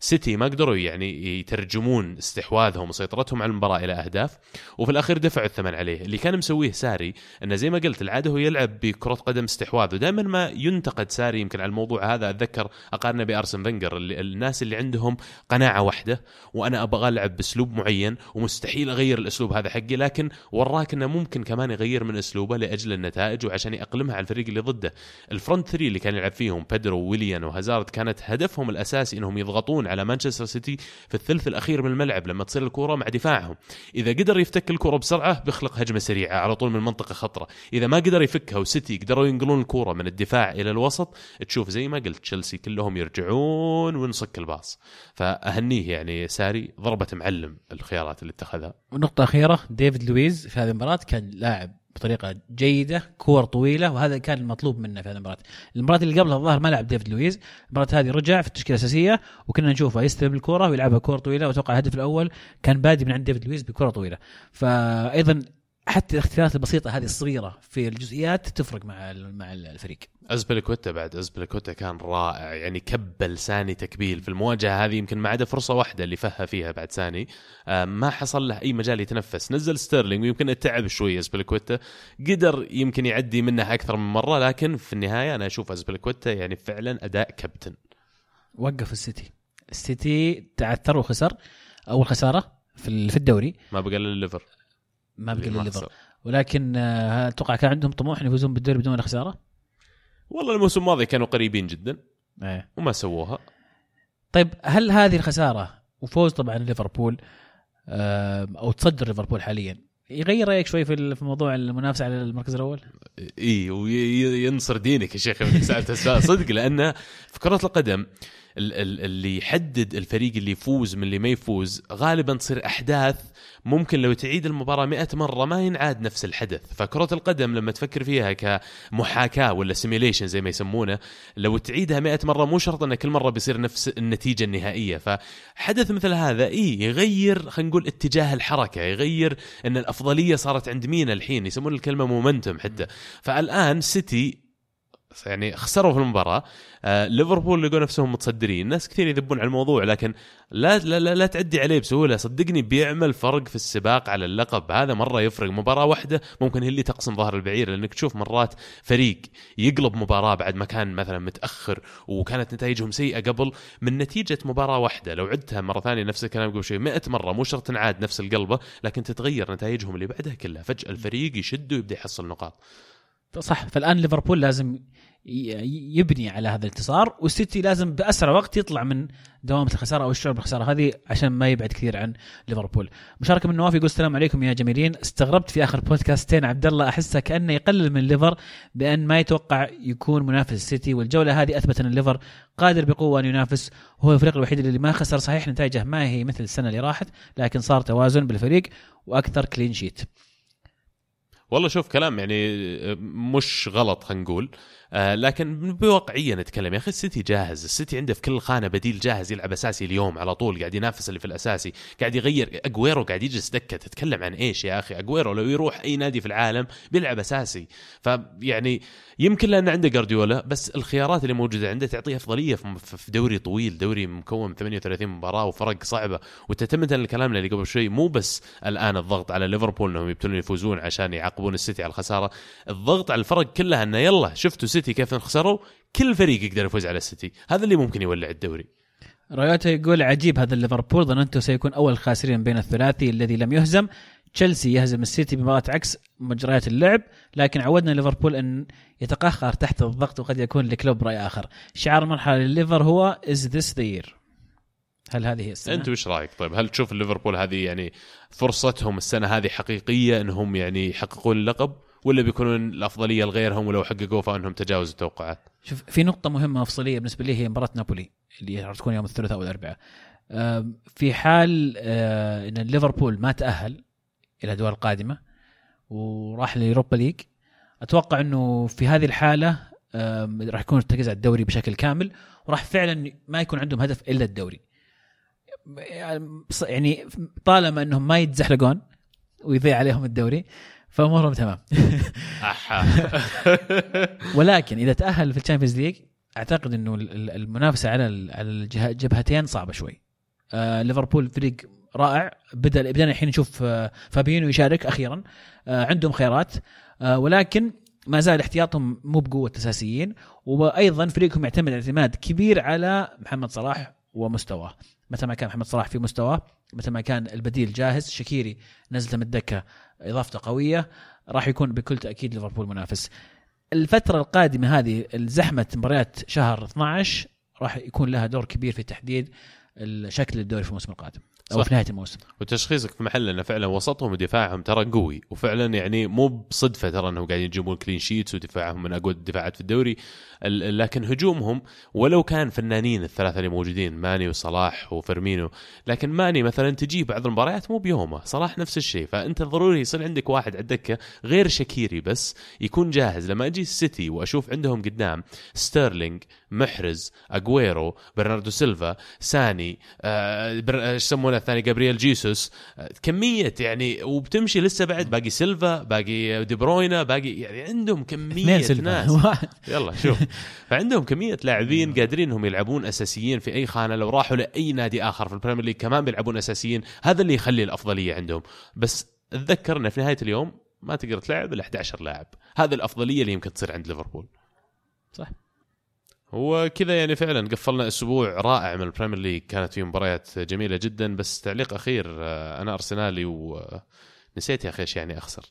A: سيتي ما قدروا يعني يترجمون استحواذهم وسيطرتهم على المباراة إلى أهداف وفي الأخير دفعوا الثمن عليه. اللي كان مسويه ساري إنه زي ما قلت العادة هو يلعب بكرة قدم استحواذ ودائما ما ينتقد ساري يمكن على الموضوع هذا. أتذكر أقارنه بأرسن اللي الناس اللي عندهم قناعة واحدة وأنا أبغى ألعب بأسلوب معين ومستحيل أغير الأسلوب هذا حقي لكن وراك إنه ممكن كمان يغير من أسلوبه لأجل النتائج وعشان يأقلمها على الفريق اللي ضده. ال front three اللي كان يلعب فيهم بيدرو وويليان وهازارد كانت هدفهم الأساسي إنهم يضغطون على مانشستر سيتي في الثلث الأخير من الملعب لما تصير الكورة مع دفاعهم. إذا قدر يفتك الكوره بسرعة بيخلق هجمة سريعة على طول من منطقة خطرة. إذا ما قدر يفكها وسيتي قدروا ينقلون الكورة من الدفاع إلى الوسط تشوف زي ما قلت تشيلسي كلهم يرجعون ونصك الباص. فأهنيه يعني ساري ضربة معلم الخيارات اللي اتخذها.
B: ونقطة أخيرة ديفيد لويز في هذه المباراة كان لاعب بطريقة جيدة كور طويلة وهذا كان المطلوب منه في هذه المباراة. المباراة اللي قبلها الظاهر ما لعب ديفيد لويز. المباراة هذه رجع في التشكيلة الأساسية وكنا نشوفه يستلم الكرة ويلعبها كور طويلة وأتوقع الهدف الأول كان بادي من عند ديفيد لويز بكرة طويلة. فأيضا حتى الاختيارات البسيطة هذه الصغيرة في الجزئيات تفرق مع مع الفريق.
A: أزبلكوتا بعد أزبلكوتا كان رائع يعني كبل ساني تكبيل في المواجهة هذه يمكن ما عدا فرصة واحدة اللي فها فيها بعد ساني. آه، ما حصل له أي مجال يتنفس. نزل ستيرلينج ويمكن تعب شوي أزبلكوتا. قدر يمكن يعدي منها أكثر من مرة لكن في النهاية أنا أشوف أزبلكوتا يعني فعلا أداء كابتن.
B: وقف السيتي. السيتي تعثر وخسر في ال- في الدوري.
A: ما بقى إلا الليفر.
B: ما بقى الليفر. ولكن آه، أتوقع كان عندهم طموح ان يفوزون بالدوري بدون خساره
A: والله الموسم الماضي كانوا قريبين جدا.
B: إيه.
A: وما سووها.
B: طيب هل هذه الخسارة وفوز طبعا ليفربول آه، أو تصدر ليفربول حاليا يغير رأيك شوي في موضوع المنافسة على المركز الأول؟
A: اي وينصر دينك يا شيخ من سألت صدق لأن في كرة القدم ال- ال- اللي يحدد الفريق اللي يفوز من اللي ما يفوز غالبا تصير أحداث ممكن لو تعيد المباراة 100 مرة ما ينعاد نفس الحدث. فكرة القدم لما تفكر فيها كمحاكاة ولا simulation زي ما يسمونه لو تعيدها 100 مرة مو شرط إن كل مرة بيصير نفس النتيجة النهائية. فحدث مثل هذا اي يغير خلينا نقول اتجاه الحركة يغير إن الأفضلية صارت عند مين الحين؟ يسمون الكلمة مومنتم حتى. فالآن سيتي يعني خسروا في المباراة. آه ليفربول لقوا نفسهم متصدرين. ناس كثير يذبون على الموضوع لكن لا لا لا, لا تعدي عليه بسهولة. صدقني بيعمل فرق في السباق على اللقب. هذا مرة يفرق. مباراة واحدة ممكن هي اللي تقسم ظهر البعير لأنك تشوف مرات فريق يقلب مباراة بعد ما كان مثلا متأخر وكانت نتائجهم سيئة قبل من نتيجة مباراة واحدة. لو عدتها مرة ثانية نفس الكلام قبل شوي. 100 مرة مو شرط تنعاد نفس القلبة لكن تتغير نتائجهم اللي بعدها كلها. فجأة الفريق يشد ويبدأ يحصل نقاط.
B: صح فالآن ليفربول لازم يبني على هذا الانتصار والسيتي لازم بأسرع وقت يطلع من دوامة الخسارة أو الشعور بالخسارة هذه عشان ما يبعد كثير عن ليفربول. مشاركة من نواف يقول السلام عليكم يا جميلين استغربت في آخر بودكاستين عبد الله أحسه كأنه يقلل من ليفر بأن ما يتوقع يكون منافس السيتي والجولة هذه أثبت أن الليفر قادر بقوة أن ينافس وهو الفريق الوحيد اللي ما خسر صحيح نتائجه ما هي مثل السنة اللي راحت لكن صار توازن بالفريق وأكثر clean sheet.
A: والله شوف كلام يعني مش غلط خلينا نقول. آه لكن بواقعية نتكلم يا أخي السيتي جاهز. السيتي عنده في كل خانة بديل جاهز يلعب أساسي اليوم على طول قاعد ينافس اللي في الأساسي قاعد يغير. أجويرو قاعد يجلس دكة. تتكلم عن إيش يا أخي؟ أجويرو لو يروح أي نادي في العالم بيلعب أساسي. فيعني يمكن لأن عنده جارديولا بس الخيارات اللي موجودة عنده تعطيه أفضلية في دوري طويل دوري مكون من 38 مباراة وفرق صعبة. وتتمة الكلام اللي قبل شوي مو بس الآن الضغط على ليفربول إنهم يبتلون يفوزون عشان يعاقبون السيتي على الخسارة. الضغط على الفرق كلها إنه يلا شفتوا كيف خسروا كل فريق يقدر يفوز على السيتي. هذا اللي ممكن يولع الدوري.
B: رايوتا يقول عجيب هذا ليفربول ظننته سيكون أول الخاسرين بين الثلاثي الذي لم يهزم. تشيلسي يهزم السيتي بمباراة عكس مجريات اللعب لكن عودنا ليفربول أن يتقهقر تحت الضغط وقد يكون لكلوب رأي آخر. شعار المرحله لليفر هو is this the year هل هذه هي السنة؟
A: أنت وش رأيك؟ طيب هل تشوف ليفربول هذه يعني فرصتهم السنة هذه حقيقية أنهم يعني يحققون اللقب ولا بيكونون الأفضلية لغيرهم ولو حققوه فإنهم تجاوزوا التوقعات؟
B: شوف في نقطة مهمة مفصلية بالنسبة لي هي مباراة نابولي اللي راح تكون يوم الثلاثاء والأربعاء. في حال آه، إن ليفربول ما تأهل إلى الادوار القادمة وراح لليوروبا ليج أتوقع إنه في هذه الحالة آم، راح يكون التركيز على الدوري بشكل كامل وراح فعلا ما يكون عندهم هدف إلا الدوري. يعني طالما إنهم ما يتزحلقون ويضيع عليهم الدوري فامورهم تمام. ولكن إذا تأهل في الشامبيونز ليج أعتقد إنه ال- ال- المنافسة على الجبهتين صعبة شوي. آه ليفربول فريق رائع. بدا بدأنا الحين نشوف آه فابينو يشارك أخيرا. آه عندهم خيارات. ولكن ما زال احتياطهم مو بقوة أساسيين. وأيضا فريقهم يعتمد اعتماد كبير على محمد صلاح ومستواه. متى ما كان محمد صلاح في مستواه متى ما كان البديل جاهز شكيري نزله من الدكة اضافته قوية راح يكون بكل تأكيد ليفربول منافس. الفترة القادمة هذه الزحمة مباريات شهر 12 راح يكون لها دور كبير في تحديد شكل الدوري في الموسم القادم أو
A: صح.
B: في نهاية الموسم.
A: وتشخيصك في محل انه فعلا وسطهم ودفاعهم ترى قوي وفعلا يعني مو بصدفة ترى أنهم قاعدين يجيبون clean sheets ودفاعهم من أقوى الدفاعات في الدوري. ال- لكن هجومهم ولو كان فنانين الثلاثة اللي موجودين ماني وصلاح وفيرمينو لكن ماني مثلا تجي بعض المباريات مو بيومه صلاح نفس الشيء. فأنت ضروري يصير عندك واحد على الدكة غير شكيري بس يكون جاهز. لما أجي السيتي وأشوف عندهم قدام ستيرلينج محرز اجويرو برناردو سيلفا ساني آه، بر- إيش يسمونه الثاني؟ جابرييل جيسوس آه، كمية يعني وبتمشي لسه بعد باقي سيلفا باقي دي بروينه باقي يعني عندهم
B: كمية
A: ناس. يلا شوف. فعندهم كمية لاعبين قادرين إنهم يلعبون أساسيين في أي خانة لو راحوا لأي نادي آخر في البريمير ليج كمان بيلعبون أساسيين. هذا اللي يخلي الأفضلية عندهم. بس أتذكر انه في نهاية اليوم ما تقدر تلعب إلا 11 لاعب. هذه الأفضلية اللي يمكن تصير عند ليفربول.
B: صح.
A: هو كذا يعني فعلا قفلنا أسبوع رائع من البريمير ليج. كانت فيه مباريات جميلة جدا. بس تعليق أخير آه، أنا أرسنالي ونسيت يا أخي إيش يعني أخسر.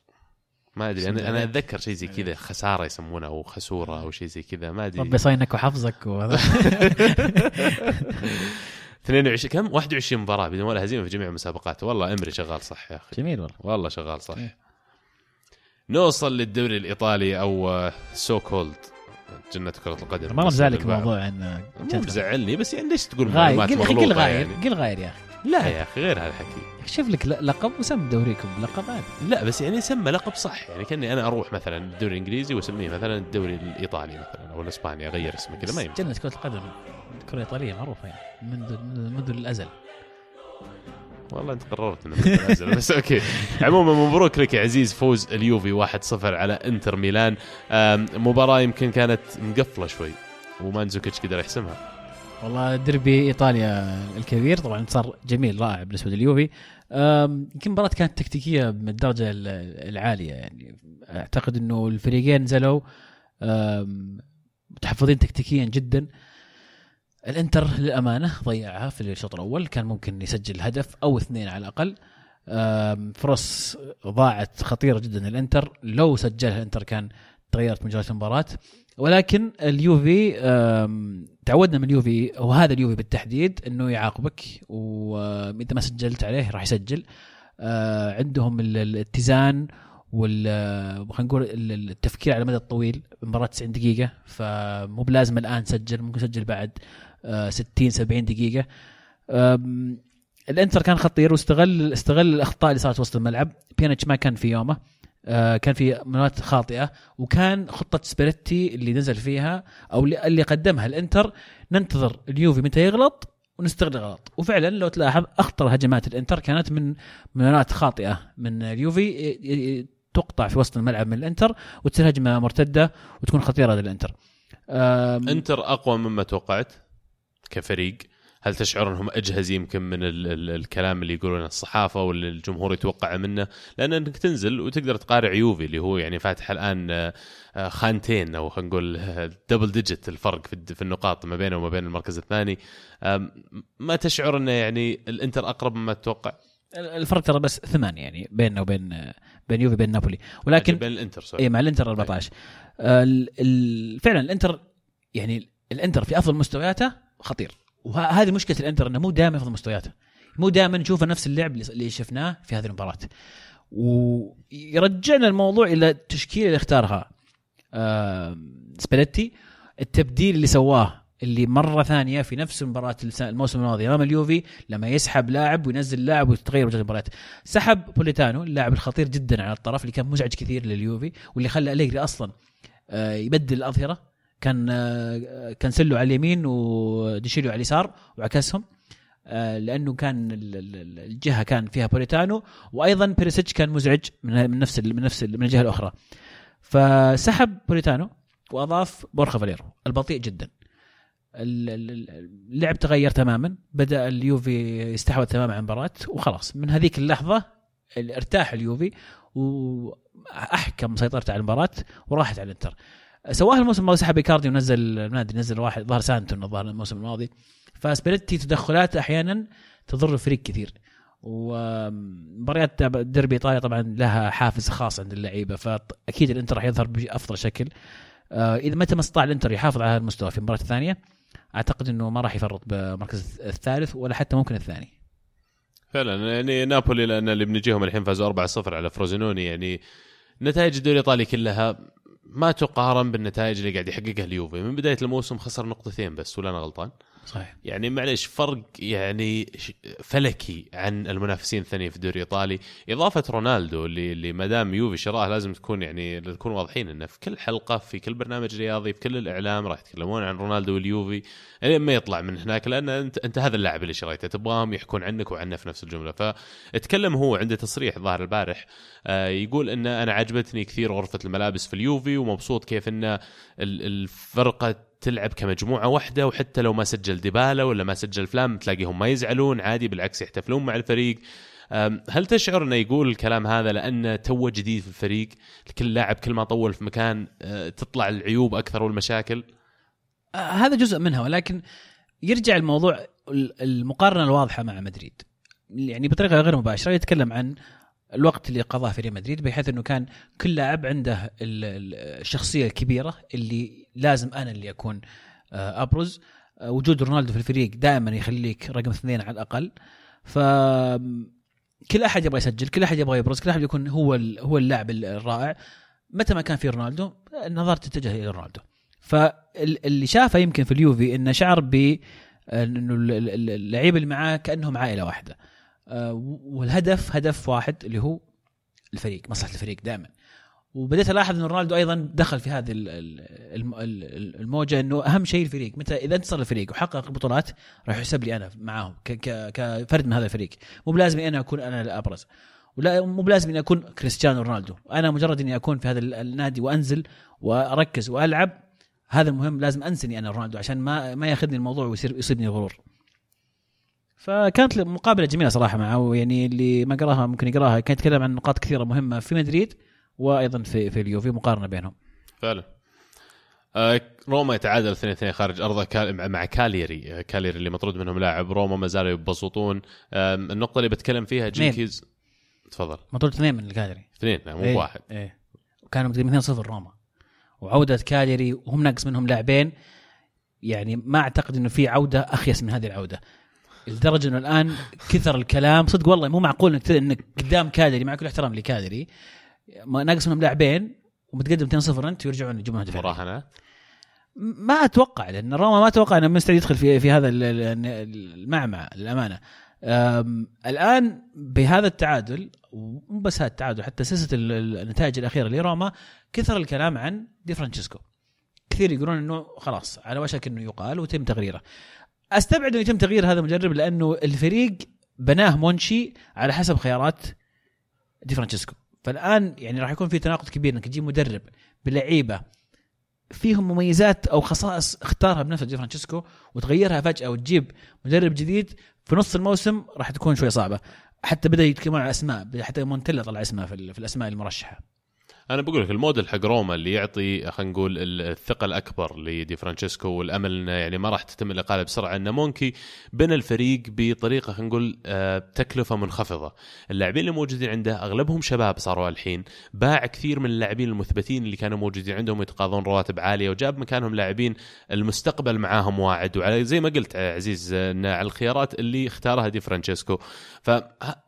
A: ما أدري أنا أنا أتذكر شيء زي كذا خسارة يسمونه أو خسورة أو شيء زي كذا ما أدري.
B: ربي يصينك وحفظك وهذا.
A: 22 كم؟ 21 مباراة بدون ولا هزيمة في جميع المسابقات. والله أمري شغال صح يا أخي.
B: جميل والله.
A: والله شغال صح.
B: إيه.
A: نوصل للدوري الإيطالي أو so-called جنة كرة القدم.
B: ما مزعلك. موضوع عن
A: مو مزعلني بس يعني ليش تقول
B: غاير
A: معلومات
B: قل قل
A: مغلوطة
B: غاير
A: يعني؟
B: قل غاير يا أخي.
A: لا. يا أخي غير هذا الحكي.
B: شوف لك لقب وسم دوريكم بلقب عادي
A: لا بس يعني سمى لقب صح. يعني كأني أنا أروح مثلا الدوري الإنجليزي وأسميه مثلا الدوري الإيطالي مثلا أو الإسباني أغير اسمه كذا ما يمكن
B: جنة كرة القدم. الكرة الإيطالية معروفة يعني منذ منذ الأزل.
A: والله أنت قررت إنه بس أوكي. عموما مبروك لك يا عزيز فوز اليوفي 1-0 على إنتر ميلان. مباراة يمكن كانت مقفلة شوي ومانزوكيتش قدر يحسمها.
B: والله ديربي إيطاليا الكبير طبعا صار جميل رائع بالنسبة لليوفي. يمكن المباراه كانت تكتيكية من الدرجة ال- العالية يعني. أعتقد إنه الفريقين نزلوا متحفظين تكتيكيا جدا. الإنتر للأمانة ضيعها في الشوط الأول كان ممكن يسجل هدف أو اثنين على الأقل. فرص ضاعت خطيرة جدا الانتر لو سجلها الإنتر كان تغيرت مجريات المباراة. ولكن اليوفي تعودنا من اليوفي وهذا اليوفي بالتحديد إنه يعاقبك وإذا ما سجلت عليه راح يسجل. آه، عندهم ال- الاتزان وال خلينا نقول ال- ال- التفكير على المدى الطويل مباراة 90 دقيقة فمو بلازم الآن تسجل ممكن تسجل بعد آه، 60 70 دقيقة. أم، الإنتر كان خطير واستغل استغل الأخطاء اللي صارت وسط الملعب. بيانيتش ما كان في يومه. آه، كان في مناطق خاطئة وكان خطة سباليتي اللي نزل فيها أو اللي- قدمها الإنتر ننتظر اليوفي متى يغلط ونستغل الغلط. وفعلا لو تلاحظ أخطر هجمات الإنتر كانت من مناطق خاطئة. من اليوفي تقطع في وسط الملعب من الإنتر وتصير هجمة مرتدة وتكون خطيرة للإنتر.
A: إنتر أقوى مما توقعت كفريق. هل تشعر انهم اجهز يمكن من ال ال الكلام اللي يقولونه الصحافة واللي الجمهور يتوقعه منه؟ لأن أنك تنزل وتقدر تقارع يوفي اللي هو يعني فاتح الآن آه، آه، خانتين أو خلينا نقول double digit الفرق في النقاط ما بينه وما بين المركز الثاني. ما تشعر إنه يعني الإنتر أقرب مما تتوقع؟
B: الفرق ترى بس ثمان يعني بيننا وبين بين يوفي وبين نابولي. ولكن
A: بين الإنتر sorry
B: اي مع الإنتر 14 آه، ال- ال- فعلا الإنتر يعني الإنتر في أفضل مستوياته خطير. وهذه مشكلة الإنتر إنه مو دائما افضل مستوياته. مو دائما نشوف نفس اللعب اللي- شفناه في هذه المباراة. ويرجعنا الموضوع إلى التشكيلة اللي اختارها آه، سباليتي التبديل اللي سواه اللي مرة ثانية في نفس مباراه الموسم الماضي أمام اليوفي لما يسحب لاعب وينزل لاعب وتتغير وجهة المباراة. سحب بوليتانو اللاعب الخطير جدا على الطرف اللي كان مزعج كثير لليوفي واللي خلى أليجري أصلا آه، يبدل الأظهرة. كان آه، كان سلو على اليمين وديشيليو على اليسار وعكسهم آه، لأنه كان ال- ال- ال- الجهة كان فيها بوليتانو وأيضا بيريسيتش كان مزعج من نفس من نفس من الجهة الأخرى. فسحب بوليتانو وأضاف بورخا فاليرو البطيء جدا. ال- ال- ال- اللعب تغير تماما بدأ اليوفي يستحوذ تماما على المباراة وخلاص. من هذيك اللحظة ال- ارتاح اليوفي واحكم سيطرته على المباراة وراحت على الإنتر. سواها الموسم الماضي سحب إيكاردي ونزل النادي نزل واحد ظهر سانتون الظاهر الموسم الماضي. فسباليتي تدخلاته أحيانا تضر الفريق كثير. ومباريات ديربي إيطاليا طبعا لها حافز خاص عند اللعيبة فأكيد الإنتر راح يظهر بافضل شكل. آه، إذا متى ما استطاع الإنتر يحافظ على هذا المستوى في المباراة الثانية أعتقد إنه ما راح يفرط بالمركز الثالث ولا حتى ممكن الثاني.
A: فعلا يعني نابولي لأن اللي بنجيهم الحين فازوا 4-0 على فروزينوني. يعني نتائج الدوري الإيطالي كلها ما تقارن بالنتائج اللي قاعد يحققها اليوفي. من بداية الموسم خسر نقطتين بس ولا أنا غلطان.
B: صحيح.
A: يعني معلش فرق يعني فلكي عن المنافسين الثانيين في الدوري الإيطالي. إضافة رونالدو اللي اللي ما دام يوفي شراه لازم تكون يعني نكون واضحين إنه في كل حلقة في كل برنامج رياضي في كل الإعلام راح يتكلمون عن رونالدو واليوفي. لين ما يطلع من هناك لأن أنت أنت هذا اللاعب اللي شريته تبغاهم يحكون عنك وعنه في نفس الجملة. فاتكلم هو عنده تصريح ظاهر البارح آه، يقول إن أنا عجبتني كثير غرفة الملابس في اليوفي ومبسوط كيف إن ال- الفرقة تلعب كمجموعة واحدة وحتى لو ما سجل ديبالا ولا ما سجل فلان تلاقيهم ما يزعلون عادي بالعكس يحتفلون مع الفريق. هل تشعر إنه يقول الكلام هذا لأنه توه جديد في الفريق؟ كل لاعب كل ما طول في مكان أه، تطلع العيوب أكثر والمشاكل؟
B: آه، هذا جزء منها ولكن يرجع الموضوع ال- المقارنة الواضحة مع مدريد. يعني بطريقة غير مباشرة يتكلم عن الوقت اللي قضاه في ريال مدريد بحيث إنه كان كل لاعب عنده ال- ال- الشخصية الكبيرة اللي لازم أنا اللي أكون آه، أبرز. آه، وجود رونالدو في الفريق دائما يخليك رقم اثنين على الأقل. ف كل أحد يبغى يسجل كل أحد يبغى يبرز كل أحد يكون هو هو اللاعب الرائع. متى ما كان في رونالدو النظر تتجه إلى رونالدو. فاللي شافه يمكن في اليوفي إنه شعر ب إنه ال- ال- اللعيبه اللي معاه كأنهم عائلة واحدة. آه، والهدف هدف واحد اللي هو الفريق مصلحة الفريق دائما. وبديت ألاحظ إنه رونالدو أيضا دخل في هذه ال- ال- الم- ال- الموجة إنه أهم شيء الفريق. متى؟ إذا انتصر الفريق وحقق بطولات راح يحسب لي أنا معاهم كفرد من هذا الفريق. مو بلازم أنا أكون أنا الأبرز. ولا مو بلازم إني أكون كريستيانو رونالدو. أنا مجرد إني أكون في هذا ال- النادي وأنزل وأركز وألعب هذا المهم. لازم انسى اني أنا رونالدو عشان ما ما يأخذني الموضوع ويصير يصيبني غرور. فكانت مقابلة جميلة صراحة معه يعني اللي ما قراها ممكن يقراها. كان يتكلم عن نقاط كثيرة مهمة في مدريد وأيضا في في اليوفي مقارنة بينهم.
A: فعلا. آه، روما يتعادل 2 2 خارج أرضه مع- كالياري. آه، كالياري اللي مطرود منهم لاعب روما ما زالوا يبسطون. النقطة اللي بتكلم فيها. جينكيز تفضل.
B: مطرود اثنين من الكاليري.
A: اثنين مو
B: إيه،
A: واحد.
B: إيه. وكانوا مقدمين 2-0 روما. وعودة كاليري وهم ناقص منهم لاعبين. يعني ما أعتقد إنه في عودة أخيس من هذه العودة. لدرجة إنه الآن كثر الكلام. صدق والله مو معقول إنك إنك قدام كاليري مع كل احترام لكاليري ما ناقص منهم لاعبين ومتقدم 2-0 انت ويرجعون يجيبون هدف
A: مراهنات
B: ما أتوقع لأن روما ما أتوقع إنه مستعد يدخل في في هذا ال- ال- المعمعة للأمانة. الآن بهذا التعادل ومو بس هذا التعادل حتى سلسلة ال- ال- النتائج الأخيرة لروما كثر الكلام عن دي فرانشيسكو. كثير يقولون إنه خلاص على وشك إنه يقال ويتم تغييره أستبعد انه يتم تغيير هذا المدرب لأنه الفريق بناه مونشي على حسب خيارات دي فرانشيسكو. فالآن يعني راح يكون في تناقض كبير إنك تجيب مدرب بلعيبة فيهم مميزات أو خصائص اختارها بنفسه دي فرانشيسكو وتغيرها فجأة وتجيب مدرب جديد في نص الموسم راح تكون شوي صعبة. حتى بدأ يتكلمون عن اسماء حتى مونتيلا طلع اسمه في, في الأسماء المرشحة.
A: أنا بقول لك الموديل حق روما اللي يعطي خلينا نقول ال- الثقة الأكبر لدي فرانشيسكو والأمل إنه يعني ما راح تتم الإقالة بسرعة إنه مونشي بنى الفريق بطريقة خلينا نقول آه، تكلفة منخفضة، اللاعبين اللي موجودين عنده أغلبهم شباب صاروا الحين، باع كثير من اللاعبين المثبتين اللي كانوا موجودين عندهم يتقاضون رواتب عالية وجاب مكانهم لاعبين المستقبل معاهم واعد. وعلى زي ما قلت عزيز على الخيارات اللي اختارها دي فرانشيسكو. ف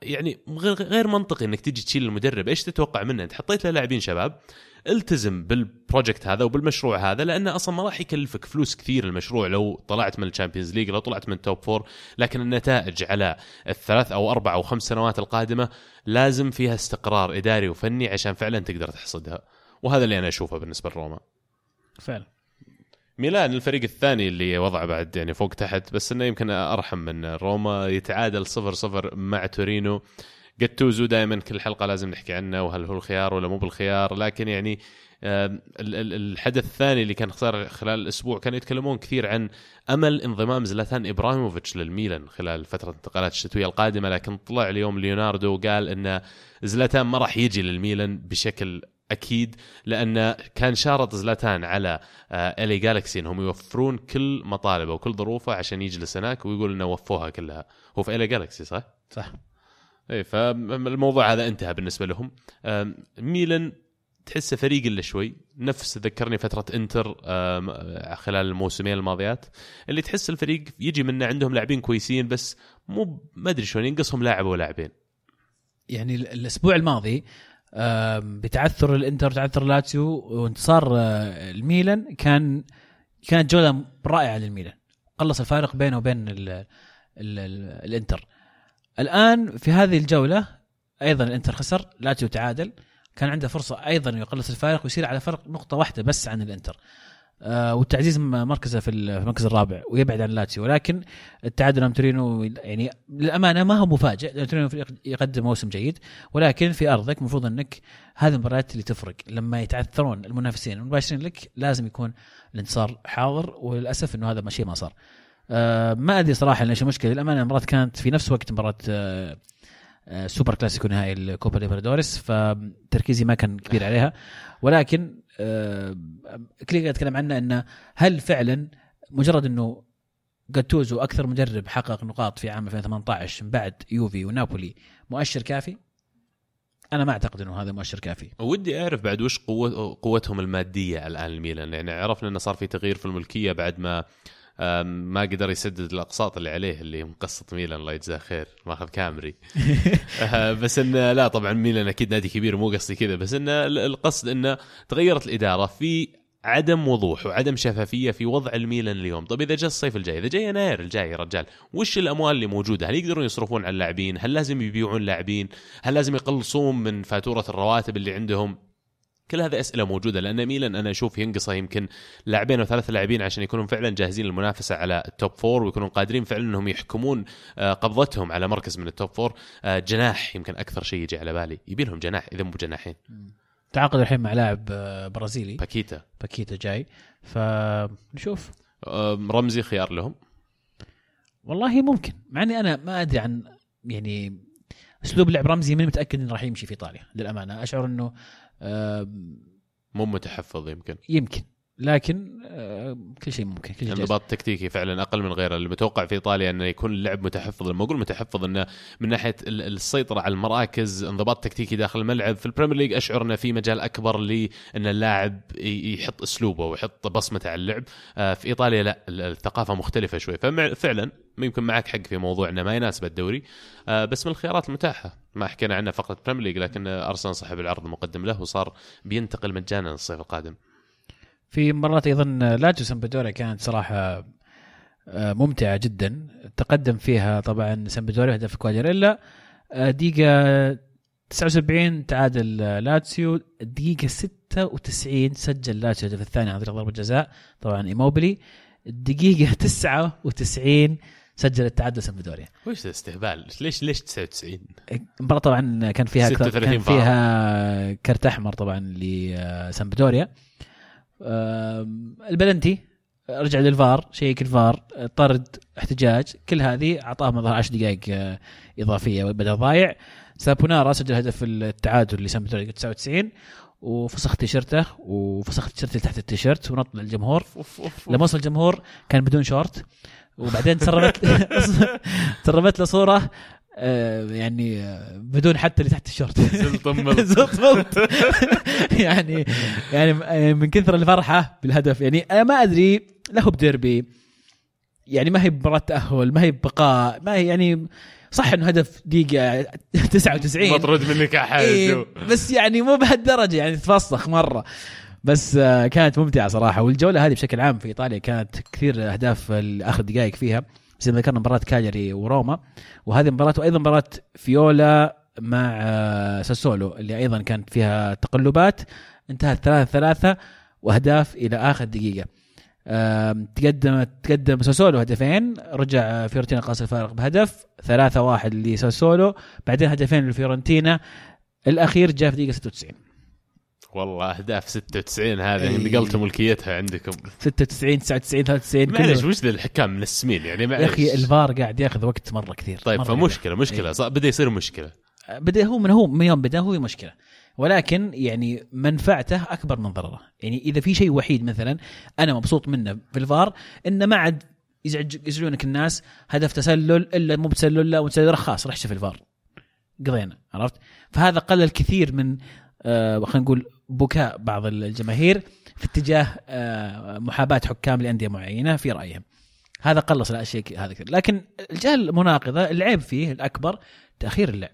A: يعني غير منطقي إنك تجي تشيل المدرب إيش تتوقع منه؟ أنت حطيت له لاعبين شباب التزم بال project هذا وبالمشروع هذا لأنه أصلا ما راح يكلفك فلوس كثير المشروع لو طلعت من ال Champions League لو طلعت من ال top four لكن النتائج على الثلاث أو أربع أو خمس سنوات القادمة لازم فيها استقرار إداري وفني عشان فعلا تقدر تحصدها. وهذا اللي أنا أشوفه بالنسبة لروما.
B: فعلا.
A: ميلان الفريق الثاني اللي وضعه بعد يعني فوق تحت بس إنه يمكن أرحم من روما يتعادل صفر صفر مع تورينو. جاتوزو دائما كل حلقة لازم نحكي عنه وهل هو الخيار ولا مو بالخيار. لكن يعني الحدث الثاني اللي كان صار خلال الأسبوع كانوا يتكلمون كثير عن أمل انضمام زلاتان إبراهيموفيتش للميلان خلال فترة الانتقالات الشتوية القادمة. لكن طلع اليوم ليوناردو وقال إن زلاتان ما راح يجي للميلان بشكل أكيد لأن كان شارط زلاتان على آه، إلي جالكسي إنهم يوفرون كل مطالبه وكل ظروفه عشان يجلس هناك ويقول إنه وفوها كلها. هو في إلي جالكسي صح؟
B: صح.
A: اي فالموضوع هذا انتهى بالنسبة لهم. ميلان تحسه فريق إلا شوي. نفس ذكرني فترة إنتر خلال الموسمين الماضيات اللي تحس الفريق يجي منه عندهم لاعبين كويسين بس مو ما أدري شلون ينقصهم لاعب ولا لاعبين.
B: يعني ال- الأسبوع الماضي بتعثر الإنتر وتعثر لاتسيو وانتصار آه، الميلان كان كانت جولة رائعة للميلان. قلص الفارق بينه وبين ال ال ال الإنتر. الآن في هذه الجولة أيضا الإنتر خسر لاتسيو تعادل. كان عنده فرصة أيضا يقلص الفارق ويصير على فرق نقطة واحدة بس عن الإنتر. آه مركزه في ال- في المركز الرابع ويبعد عن لاتسيو ولكن التعادل امام تورينو يعني للأمانة ما هو مفاجئ لأن تورينو يقدم موسم جيد. ولكن في أرضك المفروض أنك هذه المباريات اللي تفرق لما يتعثرون المنافسين المباشرين لك لازم يكون الانتصار حاضر. وللأسف إنه هذا ما شيء ما صار. آه ما أدري صراحة ليش المشكلة للأمانة المباراة كانت في نفس وقت مباراة آه آه سوبر كلاسيكو نهائي الكوبا ليبرتادوريس فتركيزي ما كان كبير عليها ولكن آه كلينج اتكلم عنه إنه هل فعلا مجرد إنه جاتوزو أكثر مدرب حقق نقاط في عام 2018 من بعد يوفي ونابولي مؤشر كافي؟ أنا ما أعتقد إنه هذا مؤشر كافي.
A: ودي أعرف بعد وش قوة قوتهم المادية الآن الميلان يعني عرفنا إنه صار في تغيير في الملكية بعد ما ما قدر يسدد الأقساط اللي عليه اللي مقسط ميلان الله يجزاه خير ماخذ كامري آه، بس انه لا طبعا ميلان أكيد نادي كبير مو قصدي كذا بس انه ال- القصد انه تغيرت الإدارة في عدم وضوح وعدم شفافية في وضع الميلان اليوم، طيب إذا جاء الصيف الجاي، إذا جاي يناير الجاي يا رجال، وش الأموال اللي موجودة؟ هل يقدرون يصرفون على اللاعبين؟ هل لازم يبيعون لاعبين؟ هل لازم يقلصون من فاتورة الرواتب اللي عندهم؟ كل هذه أسئلة موجودة لأن ميلان أنا أشوف ينقصه يمكن لاعبين أو ثلاث لاعبين عشان يكونون فعلا جاهزين للمنافسة على ال top four ويكونون قادرين فعلا إنهم يحكمون آه، قبضتهم على مركز من ال top four آه، جناح يمكن أكثر شيء يجي على بالي. يبي لهم جناح إذا مو جناحين.
B: تعاقد الحين مع لاعب آه، برازيلي.
A: باكيتا.
B: باكيتا جاي. فنشوف
A: رمزي خيار لهم.
B: والله ممكن مع إني أنا ما أدري عن يعني أسلوب لعب رمزي ماني متأكد انه راح يمشي في إيطاليا للأمانة. أشعر إنه
A: مو متحفظ يمكن.
B: يمكن. لكن آم، كل شيء ممكن كل شيء جايز.
A: انضباط تكتيكي فعلا أقل من غيره. اللي متوقع في إيطاليا إنه يكون اللعب متحفظ لما أقول متحفظ إنه من ناحية ال- السيطرة على المراكز انضباط تكتيكي داخل الملعب. في ال Premier League أشعر إنه في مجال أكبر لأن اللاعب يحط أسلوبه ويحط بصمته على اللعب. آه، في إيطاليا لا ال- الثقافة مختلفة شوي. ففعلا يمكن معك حق في موضوع إنه ما يناسب الدوري. آه، بس من الخيارات المتاحة. ما حكينا عنها فقط Premier League لكن أرسنال صاحب العرض المقدم له وصار بينتقل مجانا الصيف القادم.
B: في مباراة أيضا لاتسيو سامبدوريا كانت صراحة آه، ممتعة جدا. تقدم فيها طبعا سامبدوريا هدف كوالياريلا. آه، دقيقة 79 تعادل آه، لاتسيو. الدقيقه 96 سجل لاتسيو الهدف الثاني عن طريق ضربة جزاء طبعا إيموبيلي. الدقيقه 99 سجل التعادل سامبدوريا
A: وش ذا استهبال؟ ليش ليش 99
B: المباراة طبعا كان فيها
A: 36
B: كان. فيها كرت أحمر طبعا لسامبدوريا آم، البلنتي رجع للفار شيك الفار طرد احتجاج كل هذه اعطاهم الظاهر 10 دقائق آه، إضافية بدل ضايع. سابونارا سجل هدف التعادل لسامبدوريا 99 وفسخ تيشرته وفسخ التيشيرت اللي تحت التيشيرت ونط للجمهور. لما وصل الجمهور كان بدون شورت وبعدين تسربت تسربت له صوره يعني آه، بدون حتى اللي تحت الشورت
A: زلط.
B: يعني يعني من كثر الفرحة بالهدف. يعني أنا ما أدري له بديربي. يعني ما هي بمباراة تأهل ما هي ببقاء ما هي يعني صح إنه هدف دقيقة 99
A: مطرود منك احد
B: إيه بس يعني مو بهالدرجة يعني تفسخ مرة. بس آه، كانت ممتعة صراحة. والجولة هذه بشكل عام في إيطاليا كانت كثير أهداف اخر دقائق فيها. زي ما ذكرنا مباراة كاليري وروما وهذه مباراة وأيضا مباراة فيولا مع آه، ساسولو اللي أيضا كانت فيها تقلبات انتهت ثلاثة ثلاثة وأهداف إلى آخر دقيقة. تقدم تقدم ساسولو هدفين رجع آه، فيورنتينا قاس الفارق بهدف ثلاثة واحد لساسولو بعدين هدفين لفيورنتينا الأخير جاء في دقيقة 96
A: والله أهداف 96 هذا
B: إيه.
A: نقلت ملكيتها عندكم.
B: 96 99 93
A: معلش وش ذا الحكام منسمين يعني؟
B: يا
A: معلش
B: أخي الفار قاعد ياخذ وقت مرة كثير
A: طيب
B: مرة
A: فمشكلة
B: مشكلة.
A: صار بدأ يصير
B: مشكلة. بدأ هو من هو من يوم بدأ هو مشكلة. ولكن يعني منفعته أكبر من ضرره. يعني إذا في شيء وحيد مثلا أنا مبسوط منه في الفار انه ما عاد يزعج يزعجونك الناس هدف تسلل إلا مو بتسلل لا وتسلل خلاص رحش في الفار. قضينا عرفت؟ فهذا قلل كثير من آه خلينا نقول بكاء بعض الجماهير في اتجاه آه محاباة حكام لأندية معينة في رأيهم. هذا قلص الاشياء هذا كثير. لكن الجهة المناقضة العيب فيه الأكبر تأخير اللعب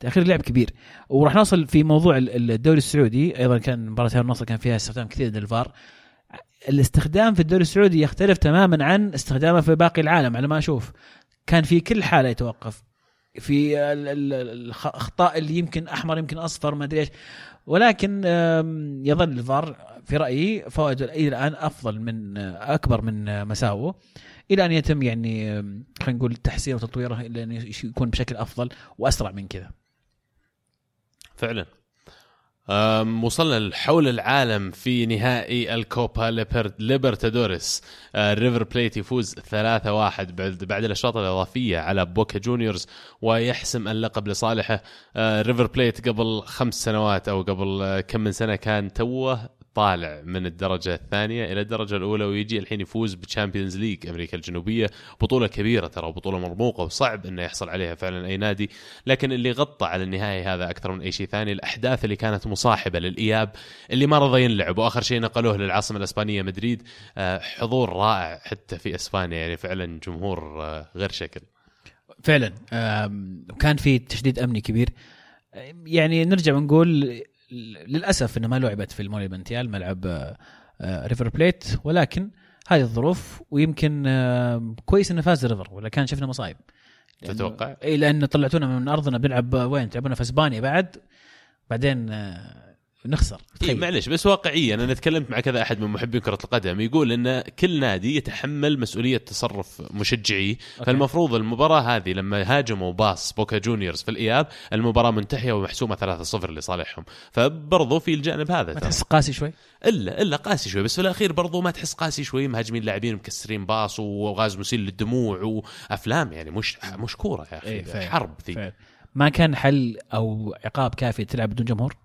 B: تأخير اللعب كبير. وراح نوصل في موضوع ال- الدوري السعودي. أيضا كان مباراة النصر كان فيها استخدام كثير للفار الاستخدام في الدوري السعودي يختلف تماما عن استخدامه في باقي العالم على ما أشوف. كان في كل حالة يتوقف. في ال- ال- الاخطاء اللي يمكن أحمر يمكن أصفر ما أدري إيش. ولكن يظل الفار في رأيي فوائده إلى الآن أفضل من آه، أكبر من آه، مساوئه. إلى أن يتم يعني خلينا نقول تحسينه وتطويره إلى أن يكون بشكل أفضل وأسرع من كذا.
A: فعلا. وصلنا حول العالم في نهائي الكوبا ليبر- ليبرتادوريس. آه، ريفر بليت يفوز 3-1 بعد بعد الأشواط الإضافية على بوكا جونيورز ويحسم اللقب لصالحه. آه، ريفر بليت قبل خمس سنوات أو قبل كم من سنة كان توه طالع من الدرجة الثانية إلى الدرجة الأولى ويجي الحين يفوز ب Champions League أمريكا الجنوبية. بطولة كبيرة ترى بطولة مرموقة وصعب أنه يحصل عليها فعلا أي نادي. لكن اللي غطى على النهائي هذا أكثر من أي شيء ثاني الأحداث اللي كانت مصاحبة للإياب اللي ما رضى ينلعب. وآخر شيء نقلوه للعاصمة الإسبانية مدريد آه، حضور رائع حتى في إسبانيا. يعني فعلا جمهور آه، غير شكل
B: فعلا آم، وكان في تشديد أمني كبير. يعني نرجع ونقول للأسف إنه ما لعبت في المونومنتال ملعب آه، آه، ريفر بليت ولكن هذه الظروف ويمكن آه، كويس إنه فاز ريفر ولا كان شفنا مصايب.
A: تتوقع؟
B: إي لأن طلعتونا من أرضنا بنلعب وين؟ تلعبونا في إسبانيا بعد. بعدين آه، نخسر
A: إيه. معلش بس واقعيا أنا تكلمت مع كذا أحد من محبين كرة القدم يقول إن كل نادي يتحمل مسؤولية تصرف مشجعيه فالمفروض المباراة هذه لما هاجموا باص بوكا جونيورز في الإياب المباراة منتهية ومحسومة 3-0 لصالحهم فبرضو في الجانب هذا
B: ما. تحس قاسي شوي
A: إلا إلا قاسي شوي بس في الأخير برضو ما تحس قاسي شوي مهاجمين لاعبين مكسرين باص وغاز مسيل للدموع وافلام يعني مش مش كورة يا أخي
B: إيه،.
A: حرب ذي.
B: ما كان حل أو عقاب كافي تلعب بدون جمهور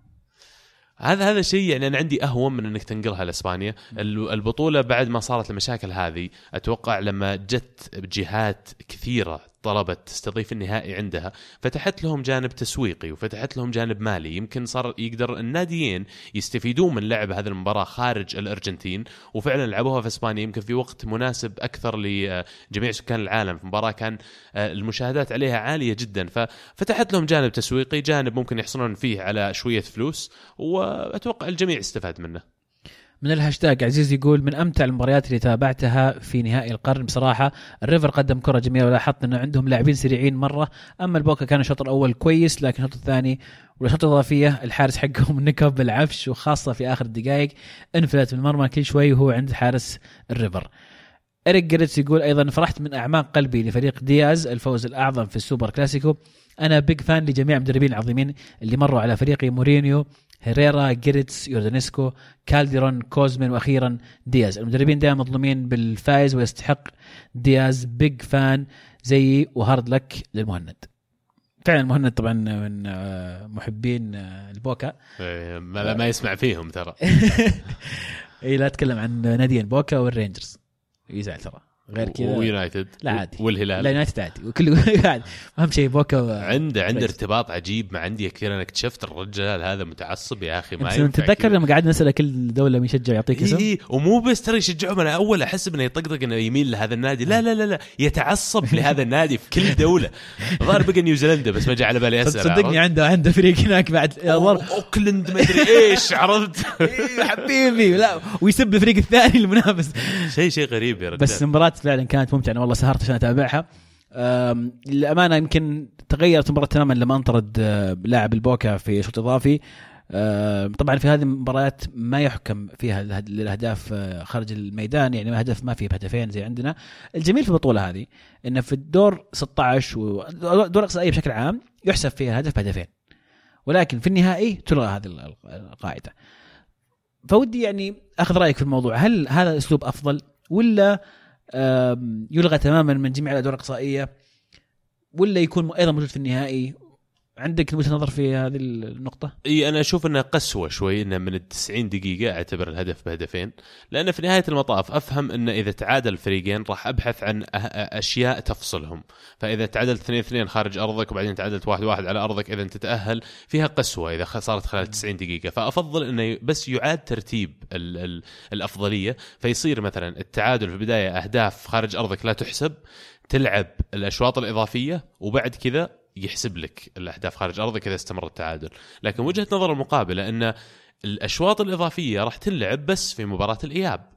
A: هذا هذا شيء يعني أنا عندي اهون من إنك تنقلها لإسبانيا. ال- البطولة بعد ما صارت المشاكل هذه أتوقع لما جت جهات كثيرة طلبت تستضيف النهائي عندها فتحت لهم جانب تسويقي وفتحت لهم جانب مالي. يمكن صار يقدر الناديين يستفيدون من لعب هذه المباراة خارج الأرجنتين وفعلا لعبوها في إسبانيا. يمكن في وقت مناسب أكثر لجميع سكان العالم. في مباراة كان آه، المشاهدات عليها عالية جدا. ففتحت لهم جانب تسويقي جانب ممكن يحصلون فيه على شوية فلوس وأتوقع الجميع استفاد منه.
B: من الهاشتاج عزيز يقول من أمتع المباريات اللي تابعتها في نهائي القرن. بصراحة الريفر قدم كرة جميلة ولاحظت إنه عندهم لاعبين سريعين مرة. أما البوكا كان الشوط الأول كويس لكن الشوط الثاني والاشواط الإضافية الحارس حقهم نكب بالعفش وخاصة في آخر الدقائق انفلت من المرمى كل شوي وهو عند حارس الريفر. إريك جريتس يقول أيضا فرحت من أعماق قلبي لفريق دياز الفوز الأعظم في السوبر كلاسيكو. أنا big fan لجميع المدربين العظيمين اللي مروا على فريقي مورينيو هيريرا جيريتس يوردانيسكو كالديرون كوزمين وأخيرا دياز المدربين دائما مظلومين بال fans ويستحق دياز big fan زيي و hard luck للمهند. فعلا المهند طبعا من آه، محبين آه، البوكا.
A: إيه، ما, ما يسمع فيهم ترى.
B: اي لا أتكلم عن ناديين بوكا والرينجرز. يزعل ترى. غير كذا.
A: ويونايتد.
B: لا عادي.
A: والهلال.
B: لا يونايتد عادي. وكل عادي أهم شيء بوكا.
A: عنده عنده. ارتباط عجيب مع انديه كثير أنا اكتشفت الرجال هذا متعصب يا أخي ما
B: تتذكر. لما قعدنا نسال كل دولة مين يشجع يعطيك اسم؟
A: إيه ومو بس ترى يشجعهم. أنا أول احسب إنه يطقطق إنه يميل لهذا النادي. لا لا لا لا. يتعصب لهذا النادي في كل دولة. الظاهر بقى نيوزيلندا بس ما جاء على بالي اسال
B: صدقني عنده عنده فريق هناك بعد؟
A: أوكلاند ما أدري إيش عرفت؟
B: إيه حبيبي. لا ويسب الفريق الثاني المنافس.
A: شيء شيء غريب يا رجال.
B: بس المباراة فعلا كانت ممتعة أنا والله سهرت عشان أتابعها. للأمانة يمكن تغيرت المباراه تماما لما انطرد آه، لاعب البوكا في شوط إضافي. طبعا في هذه المباريات ما يحكم فيها الاهد- الأهداف آه، خارج الميدان يعني هدف ما فيه بهدفين زي عندنا. الجميل في البطولة هذه إنه في الدور 16 ودور اقصائيه بشكل عام يحسب فيها الهدف بهدفين ولكن في النهائي تلغى هذه ال- القاعدة. فودي يعني أخذ رأيك في الموضوع. هل هذا الاسلوب أفضل ولا يلغى تماما من جميع الأدوار الإقصائية ولا يكون أيضا موجود في النهائي عندك وجهة نظر في هذه النقطة؟
A: إي أنا أشوف إنها قسوة شوي انه من ال 90 دقيقة أعتبر الهدف بهدفين. لأن في نهاية المطاف أفهم إن إذا تعادل الفريقين راح أبحث عن أه- أشياء تفصلهم. فإذا تعادلت 2 2 خارج أرضك وبعدين تعادلت 1 1 على أرضك إذا تتأهل فيها قسوة إذا صارت خلال 90 دقيقة. فأفضل إنه بس يعاد ترتيب ال ال الأفضلية. فيصير مثلا التعادل في البداية أهداف خارج أرضك لا تحسب تلعب الأشواط الإضافية وبعد كذا يحسب لك الأهداف خارج أرضك إذا استمر التعادل، لكن وجهة نظر المقابلة إن الأشواط الإضافية راح تلعب بس في مباراة الإياب.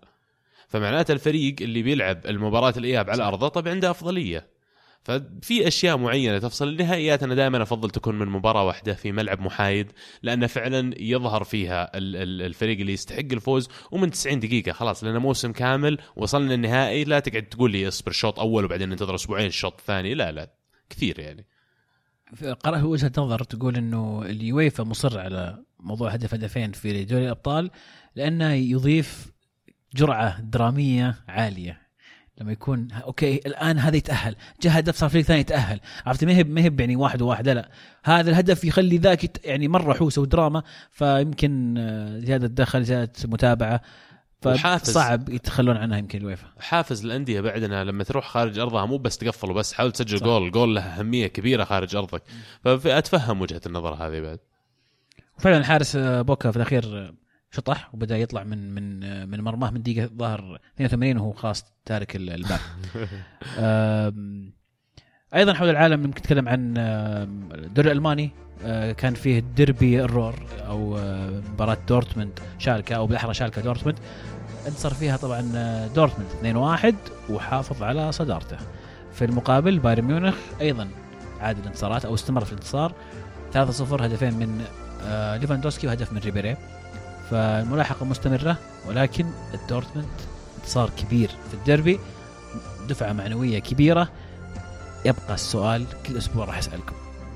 A: فمعناته الفريق اللي بيلعب المباراة الإياب على أرضه طبعا عنده أفضلية. ففي أشياء معينة تفصل. النهائيات أنا دائما أفضل تكون من مباراة واحدة في ملعب محايد لأن فعلا يظهر فيها ال- ال- الفريق اللي يستحق الفوز. ومن 90 دقيقة خلاص لأن موسم كامل وصلنا النهائي. لا تقعد تقول لي اصبر شوط أول وبعدين ننتظر أسبوعين الشوط الثاني لا لا كثير يعني.
B: قرأت وجهة نظر تقول إنه اليويفا مصر على موضوع هدف هدفين في دوري الأبطال لأنه يضيف جرعة درامية عالية. لما يكون okay الآن هذا يتأهل. جاء هدف صار فريق ثاني يتأهل. عرفت؟ ما هي ما هي يعني واحد وواحد لا, لا. هذا الهدف يخلي ذاك يعني مرة حوسه ودراما فيمكن آه، زيادة دخل زيادة متابعه
A: وحافز.
B: فصعب يتخلون عنها يمكن الويفا.
A: حافز الأندية بعدنا لما تروح خارج أرضها مو بس تقفل وبس حاول تسجل
B: صح.
A: goal goal له أهمية كبيرة خارج أرضك. فاتفهم وجهة النظر هذه بعد.
B: وفعلا الحارس آه، بوكا في الأخير شطح وبدأ يطلع من من من مرماه من دقيقة ظهر 82 وهو خلاص تارك ال- الباب أيضا حول العالم ممكن نتكلم عن الدوري الألماني. آه، كان فيه ديربي الرور أو آه، مباراة دورتموند شالكة أو بالأحرى شالكة دورتموند. انتصر فيها طبعا آه، دورتموند 2-1 وحافظ على صدارته. في المقابل بايرن ميونخ أيضا عاد الانتصارات أو استمر في الانتصار. 3-0 هدفين من آه، ليفاندوسكي وهدف من ريبيري. فالملاحقة مستمرة ولكن الدورتموند انتصار كبير في الديربي دفعة معنوية كبيرة. يبقى السؤال كل أسبوع راح أسألكم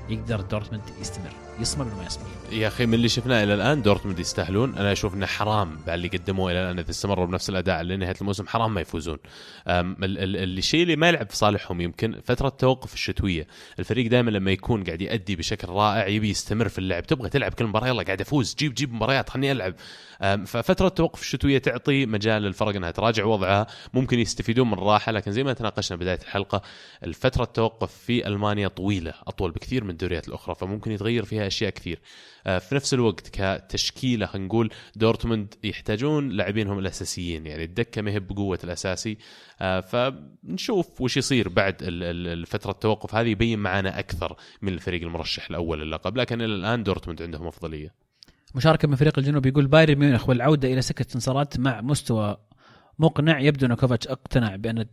B: يقدر دورتموند يستمر يصمل ولا ما يصمل
A: يا أخي من اللي شفناه إلى الآن دورتموند يستاهلون. أنا أشوف إنه حرام بعد اللي قدموه إلى الآن إذا استمروا بنفس الأداء لنهاية الموسم حرام ما يفوزون. الشيء اللي ما يلعب في صالحهم يمكن فترة التوقف الشتوية. الفريق دائما لما يكون قاعد يؤدي بشكل رائع يبي يستمر في اللعب تبغى تلعب كل مباراة يلا قاعد أفوز جيب جيب مباريات خليني ألعب. ففترة التوقف الشتوية تعطي مجال للفرق إنها تراجع وضعها ممكن يستفيدون من الراحة. لكن زي ما تناقشنا بداية الحلقة الفترة التوقف في ألمانيا طويلة أطول بكثير من الدوريات الأخرى فممكن يتغير فيها أشياء كثير. في نفس الوقت كتشكيلة نقول دورتموند يحتاجون لاعبينهم الأساسيين. يعني الدكة ما هي بقوة الأساسي. آه، فنشوف وش يصير بعد الفترة التوقف هذه يبين معنا أكثر من الفريق المرشح الأول للقب لكن إلى الآن دورتموند عندهم أفضلية.
B: مشاركة من فريق الجنوب يقول بايرن ميونخ والعودة إلى سكة انتصارات مع مستوى مقنع يبدو أن كوفاتش اقتنع بأن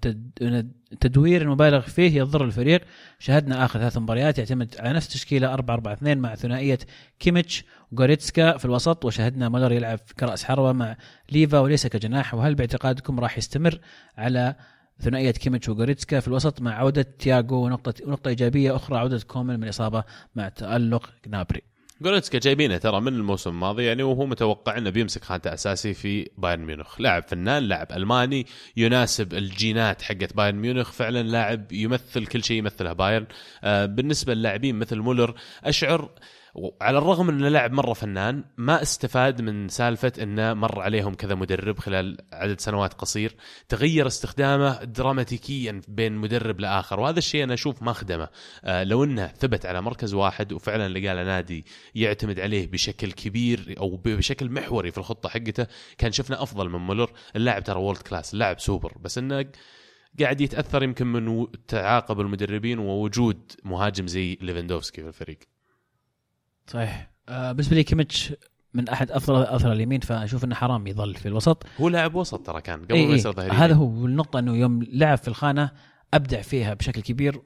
B: التدوير المبالغ فيه يضر الفريق. شاهدنا آخر ثلاث مباريات يعتمد على نفس تشكيلة 4 4 2 مع ثنائية كيميتش وغوريتسكا في الوسط. وشاهدنا مولر يلعب كرأس حربة مع ليفا وليس كجناح. وهل باعتقادكم راح يستمر على ثنائية كيميتش وغوريتسكا في الوسط مع عودة تياغو؟ ونقطة ونقطة إيجابية أخرى عودة كومن من اصابه مع تألق جنابري
A: جوريتسكا جايبينه ترى من الموسم الماضي يعني وهو متوقع إنه بيمسك خانته أساسي في بايرن ميونخ، لاعب فنان، لاعب ألماني يناسب الجينات حقت بايرن ميونخ، فعلا لاعب يمثل كل شيء يمثله بايرن. آه بالنسبة للاعبين مثل مولر أشعر على الرغم انه لاعب مرة فنان ما استفاد من سالفة إنه مر عليهم كذا مدرب خلال عدد سنوات قصير تغير استخدامه دراماتيكيا بين مدرب لآخر. وهذا الشيء أنا أشوف ما خدمه. آه لو إنه ثبت على مركز واحد وفعلا لقى له نادي يعتمد عليه بشكل كبير أو بشكل محوري في الخطة حقته كان شفنا أفضل من مولر. اللاعب ترى world class اللاعب سوبر بس إنه قاعد يتأثر يمكن من تعاقب المدربين ووجود مهاجم زي ليفاندوفسكي في الفريق.
B: صحيح. آه بالنسبة لي كيميتش من أحد أفضل اظهر اليمين فأشوف إنه حرام يظل في الوسط.
A: هو لاعب وسط ترى كان قبل
B: إيه
A: ما
B: إيه.
A: يصير ظهير
B: هذا. هو النقطة إنه يوم لعب في الخانة أبدع فيها بشكل كبير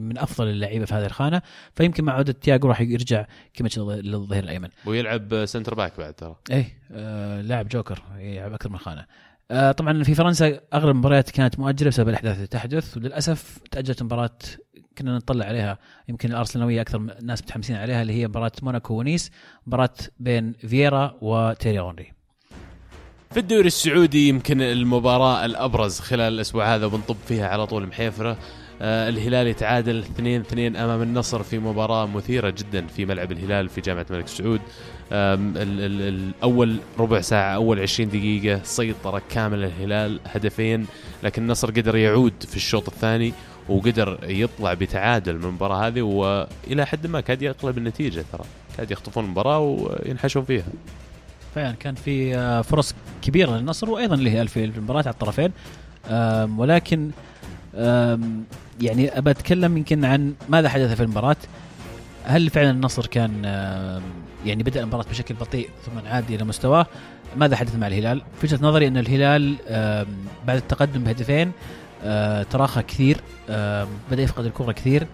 B: من أفضل اللعيبة في هذه الخانة. فيمكن مع عودة تياجو راح يرجع كيميتش للظ- للظهير الأيمن.
A: ويلعب centre back بعد ترى.
B: إيه آه لاعب جوكر يلعب أكثر من خانة. آه طبعا في فرنسا أغلب المباريات كانت مؤجلة بسبب الأحداث اللي تحدث وللأسف تأجلت مباراة كنا نطلع عليها. يمكن الارسنالويه أكثر الناس متحمسين عليها اللي هي مباراه موناكو ونيس مباراه بين فييرا وتيري أونري.
A: في الدوري السعودي يمكن المباراة الأبرز خلال الأسبوع هذا وبنطب فيها على طول محيفرة. آه الهلال يتعادل 2-2 أمام النصر في مباراة مثيرة جدا في ملعب الهلال في جامعة الملك سعود. الأول ربع ساعة أول 20 دقيقة سيطرة كاملة الهلال هدفين لكن النصر قدر يعود في الشوط الثاني. وقدر يطلع بتعادل من المباراة هذه وإلى حد ما كاد يقلب النتيجة ترى. كاد يخطفون المباراة وينحشون فيها.
B: فعلا كان في آه، فرص كبيرة للنصر وأيضا للهلال في المباراة على الطرفين. ولكن يعني أبى أتكلم يمكن عن ماذا حدث في المباراة. هل فعلا النصر كان يعني بدأ المباراة بشكل بطيء ثم عاد إلى مستواه؟ ماذا حدث مع الهلال؟ في وجهة نظري أن الهلال بعد التقدم بهدفين آه، تراخى كثير آم، بدأ يفقد الكرة كثير.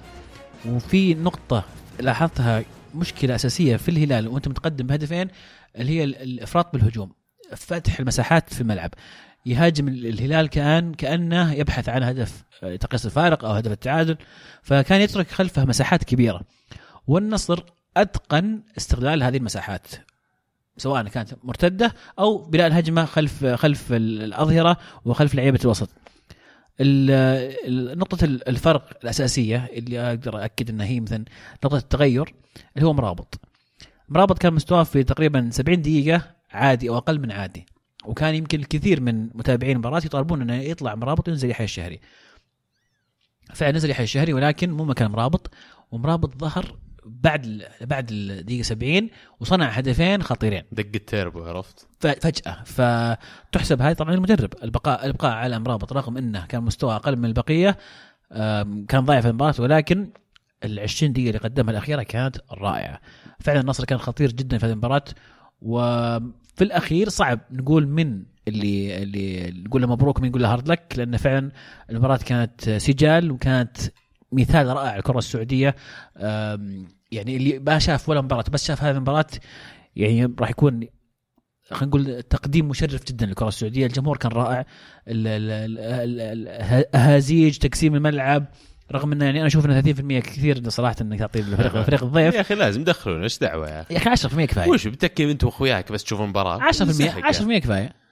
B: وفي نقطة لاحظتها مشكلة أساسية في الهلال وأنت متقدم بهدفين اللي هي ال- الإفراط بالهجوم فتح المساحات في الملعب. يهاجم ال- الهلال كان كأنه يبحث عن هدف آه، تقيس الفارق أو هدف التعادل فكان يترك خلفه مساحات كبيرة. والنصر أتقن استغلال هذه المساحات سواء كانت مرتدة أو بناء الهجمة خلف خلف ال- الأظهرة وخلف لعيبة الوسط. نقطة ال- الفرق الأساسية اللي أقدر أكد أنها هي مثلا نقطة التغير اللي هو مرابط. مرابط كان مستواه في تقريبا 70 دقيقة عادي أو أقل من عادي. وكان يمكن الكثير من متابعين المباراة يطالبون إنه يطلع مرابط وينزل يحيى الشهري. فعلا نزل يحيى الشهري ولكن مو مكان مرابط ومرابط ظهر بعد بعد الدقيقة 70 وصنع هدفين خطيرين.
A: دق التيربو عرفت؟
B: ف- فجأة. فتحسب هذه طبعا المدرب. البقاء الإبقاء على مرابط رغم إنه كان مستوى أقل من البقية آم، كان ضايع في المباراة ولكن ال 20 دقيقة اللي قدمها الأخيرة كانت رائعة. فعلا النصر كان خطير جدا في هذه المباراة. وفي الأخير صعب نقول من اللي اللي نقول له مبروك من نقول له هارد لك لأن فعلا المباراة كانت سجال وكانت مثال رائع للكره السعودية يعني اللي ما شاف ولا مباراة بس شاف هذه المباراة يعني راح يكون خلينا نقول تقديم مشرف جدا للكرة السعودية. الجمهور كان رائع. ال- ال- ال- ال- الاهازيج تقسيم الملعب رغم إنه يعني أنا أشوف إنه 30% كثير صراحة إنك تعطي الفريق فريق الضيف.
A: يا أخي لازم دخلون إيش دعوة يا أخي؟
B: يا أخي 10% كفاية.
A: وش بتكي انت وأخوياك بس تشوفون المباراة؟
B: 10%
A: مسحك يعني.
B: 10% كفاية.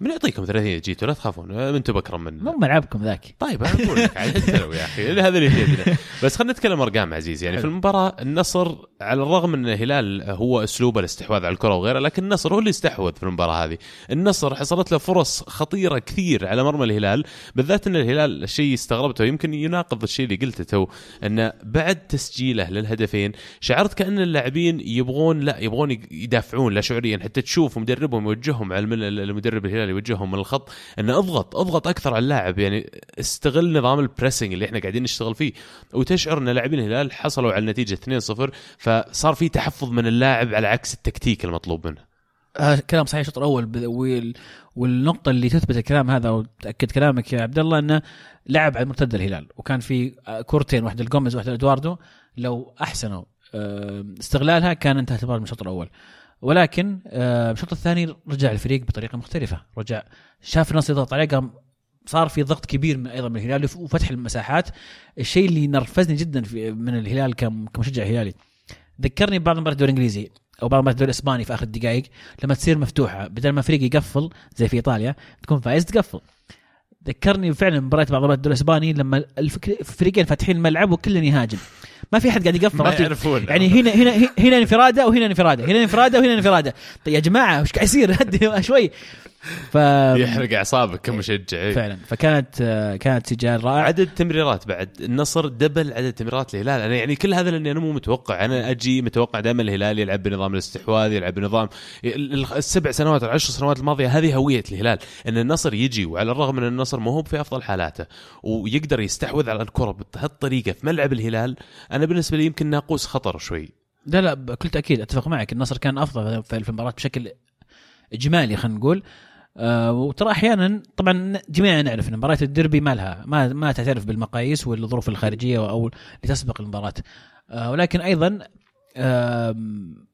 A: من يعطيكم 30 جيتوا لا تخافون. أنتم اكرم من
B: مو ملعبكم ذاك.
A: طيب أنا أقول لك يا أخي. هذا اللي في يدنا بس خلينا نتكلم أرقام عزيز. يعني في المباراة النصر على الرغم إن الهلال هو أسلوبه الاستحواذ على الكرة وغيره لكن النصر هو اللي استحوذ في المباراة هذه. النصر حصلت له فرص خطيرة كثير على مرمى الهلال بالذات إن الهلال الشيء استغربته يمكن يناقض الشيء اللي قلته تو انه بعد تسجيله للهدفين شعرت كأن اللاعبين يبغون لا يبغون يدافعون لا شعوريا حتى تشوف مدربهم يوجههم على المدرب الهلال يوجههم من الخط انه اضغط اضغط أكثر على اللاعب. يعني استغل نظام ال pressing اللي إحنا قاعدين نشتغل فيه وتشعر ان لاعبين الهلال حصلوا على النتيجه 2-0 فصار في تحفظ من اللاعب على عكس التكتيك المطلوب منه.
B: آه كلام صحيح الشوط الأول ب- وال- والنقطة اللي تثبت الكلام هذا وتأكد كلامك يا عبد الله إنه لعب على المرتده الهلال. وكان في آه، كورتين واحدة لجوميز واحدة لإدواردو. لو أحسنوا آه، استغلالها كان انتهت المباراة من الشوط الأول. ولكن آه، الشوط الثاني رجع الفريق بطريقة مختلفة. رجع شاف النصر يضغط عليه قام صار في ضغط كبير من أيضا من الهلال وفتح المساحات. الشيء اللي نرفزني جدا في من الهلال كم- كمشجع هلالي. ذكرني ببعض مباريات الدوري الإنجليزي أو بعض مباريات الدوري الإسباني في آخر الدقائق لما تصير مفتوحة بدل ما فريق يقفل زي في إيطاليا تكون فايز تقفل. ذكرني فعلا مباريات بعض مباريات الدوري الإسباني لما الفريقين فاتحين الملعب وكل يهاجم ما في أحد قاعد يقفل
A: ما؟ يعرفون.
B: يعني هنا هنا هنا انفرادة وهنا انفرادة هنا انفرادة وهنا انفرادة طيب يا جماعة وش قاعد يصير؟ شوي. ف
A: يحرق أعصابك كمشجع. إيه.
B: فعلا. فكانت كانت سجال رائع.
A: عدد تمريرات بعد النصر دبل عدد تمريرات الهلال. أنا يعني كل هذا لأني أنا مو متوقع. أنا أجي متوقع دائما الهلال يلعب بنظام الاستحواذ يلعب بنظام ال- ال- السبع سنوات العشر سنوات الماضية هذه هوية الهلال. إن النصر يجي وعلى الرغم من إن النصر ما هو في أفضل حالاته ويقدر يستحوذ على الكرة بهالطريقة في ملعب الهلال أنا بالنسبة لي يمكن ناقوس خطر شوي.
B: لا لا بكل تأكيد أتفق معك. النصر كان أفضل في في المباراة بشكل إجمالي خلينا نقول. آه وترى أحيانا طبعا جميعنا نعرف إن مباراة الديربي ما لها ما ما تعترف بالمقاييس والظروف الخارجية أو اللي تسبق المباراة. آه ولكن أيضا آم،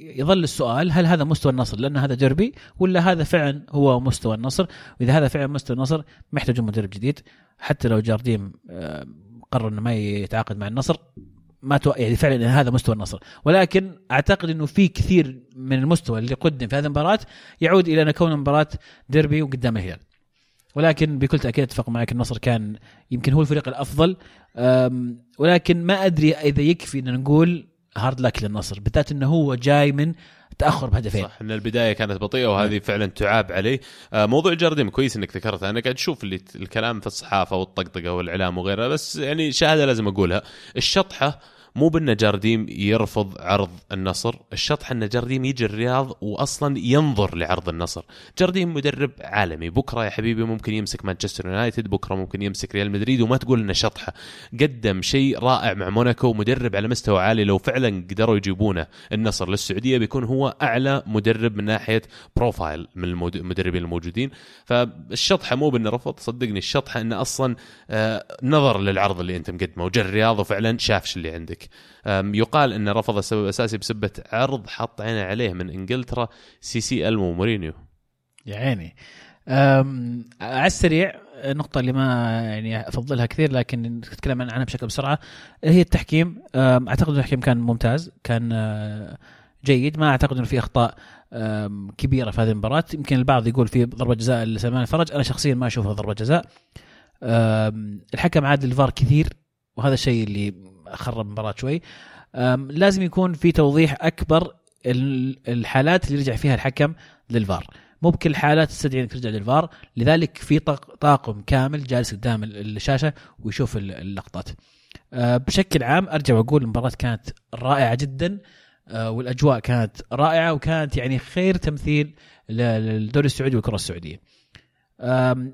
B: يظل السؤال هل هذا مستوى النصر لأن هذا ديربي ولا هذا فعلا هو مستوى النصر؟ وإذا هذا فعلا مستوى النصر محتاج مدرب جديد. حتى لو جارديم قرر إنه ما يتعاقد مع النصر ما تو... يعني فعلا هذا مستوى النصر. ولكن أعتقد إنه في كثير من المستوى اللي قدم في هذه المباراة يعود إلى أن كون مباراة ديربي وقدام الهلال. ولكن بكل تأكيد أتفق معك النصر كان يمكن هو الفريق الأفضل. ولكن ما أدري إذا يكفي إن نقول hard luck للنصر بالذات إنه هو جاي من تأخر بهدفين.
A: صح إن البداية كانت بطيئة وهذه فعلا تعاب عليه. آه، موضوع جارديم كويس إنك ذكرتها أنا قاعد أشوف اللي الكلام في الصحافة والطقطقة والإعلام وغيرها بس يعني شهادة لازم أقولها. الشطحة مو بأن جارديم يرفض عرض النصر الشطحه ان جارديم يجي الرياض واصلا ينظر لعرض النصر. جارديم مدرب عالمي بكرة يا حبيبي ممكن يمسك مانشستر يونايتد بكرة ممكن يمسك ريال مدريد وما تقول إنه شطحة. قدم شيء رائع مع موناكو مدرب على مستوى عالي لو فعلا قدروا يجيبونه النصر للسعودية بيكون هو أعلى مدرب من ناحية بروفايل من المد- المدربين الموجودين. فالشطحة مو بإنه رفض صدقني الشطحة إنه أصلا آه، نظر للعرض اللي أنت مقدمه وجا الرياض وفعلا شاف شو اللي عندك. يقال إنه رفض السبب الأساسي بسبة عرض حط عينه عليه من إنجلترا سي سي المو مورينيو.
B: يا عيني. على السريع النقطة اللي ما يعني أفضلها كثير لكن نتكلم عنها بشكل بسرعة هي التحكيم. أعتقد التحكيم كان ممتاز كان آه، جيد. ما أعتقد إنه في أخطاء كبيرة في هذه المباراة. يمكن البعض يقول في ضربة جزاء لسلمان الفرج. أنا شخصيا ما أشوفها ضربة جزاء. الحكم عاد الفار كثير وهذا الشيء اللي خرب المباراة شوي. لازم يكون في توضيح أكبر ال- الحالات اللي يرجع فيها الحكم للفار. مو بكل الحالات تستدعي إنك ترجع للفار لذلك في طاق- طاقم كامل جالس قدام ال- الشاشة ويشوف ال- اللقطات. أه، بشكل عام أرجع وأقول المباراة كانت رائعة جدا أه، والأجواء كانت رائعة وكانت يعني خير تمثيل للدوري السعودي والكرة السعودية.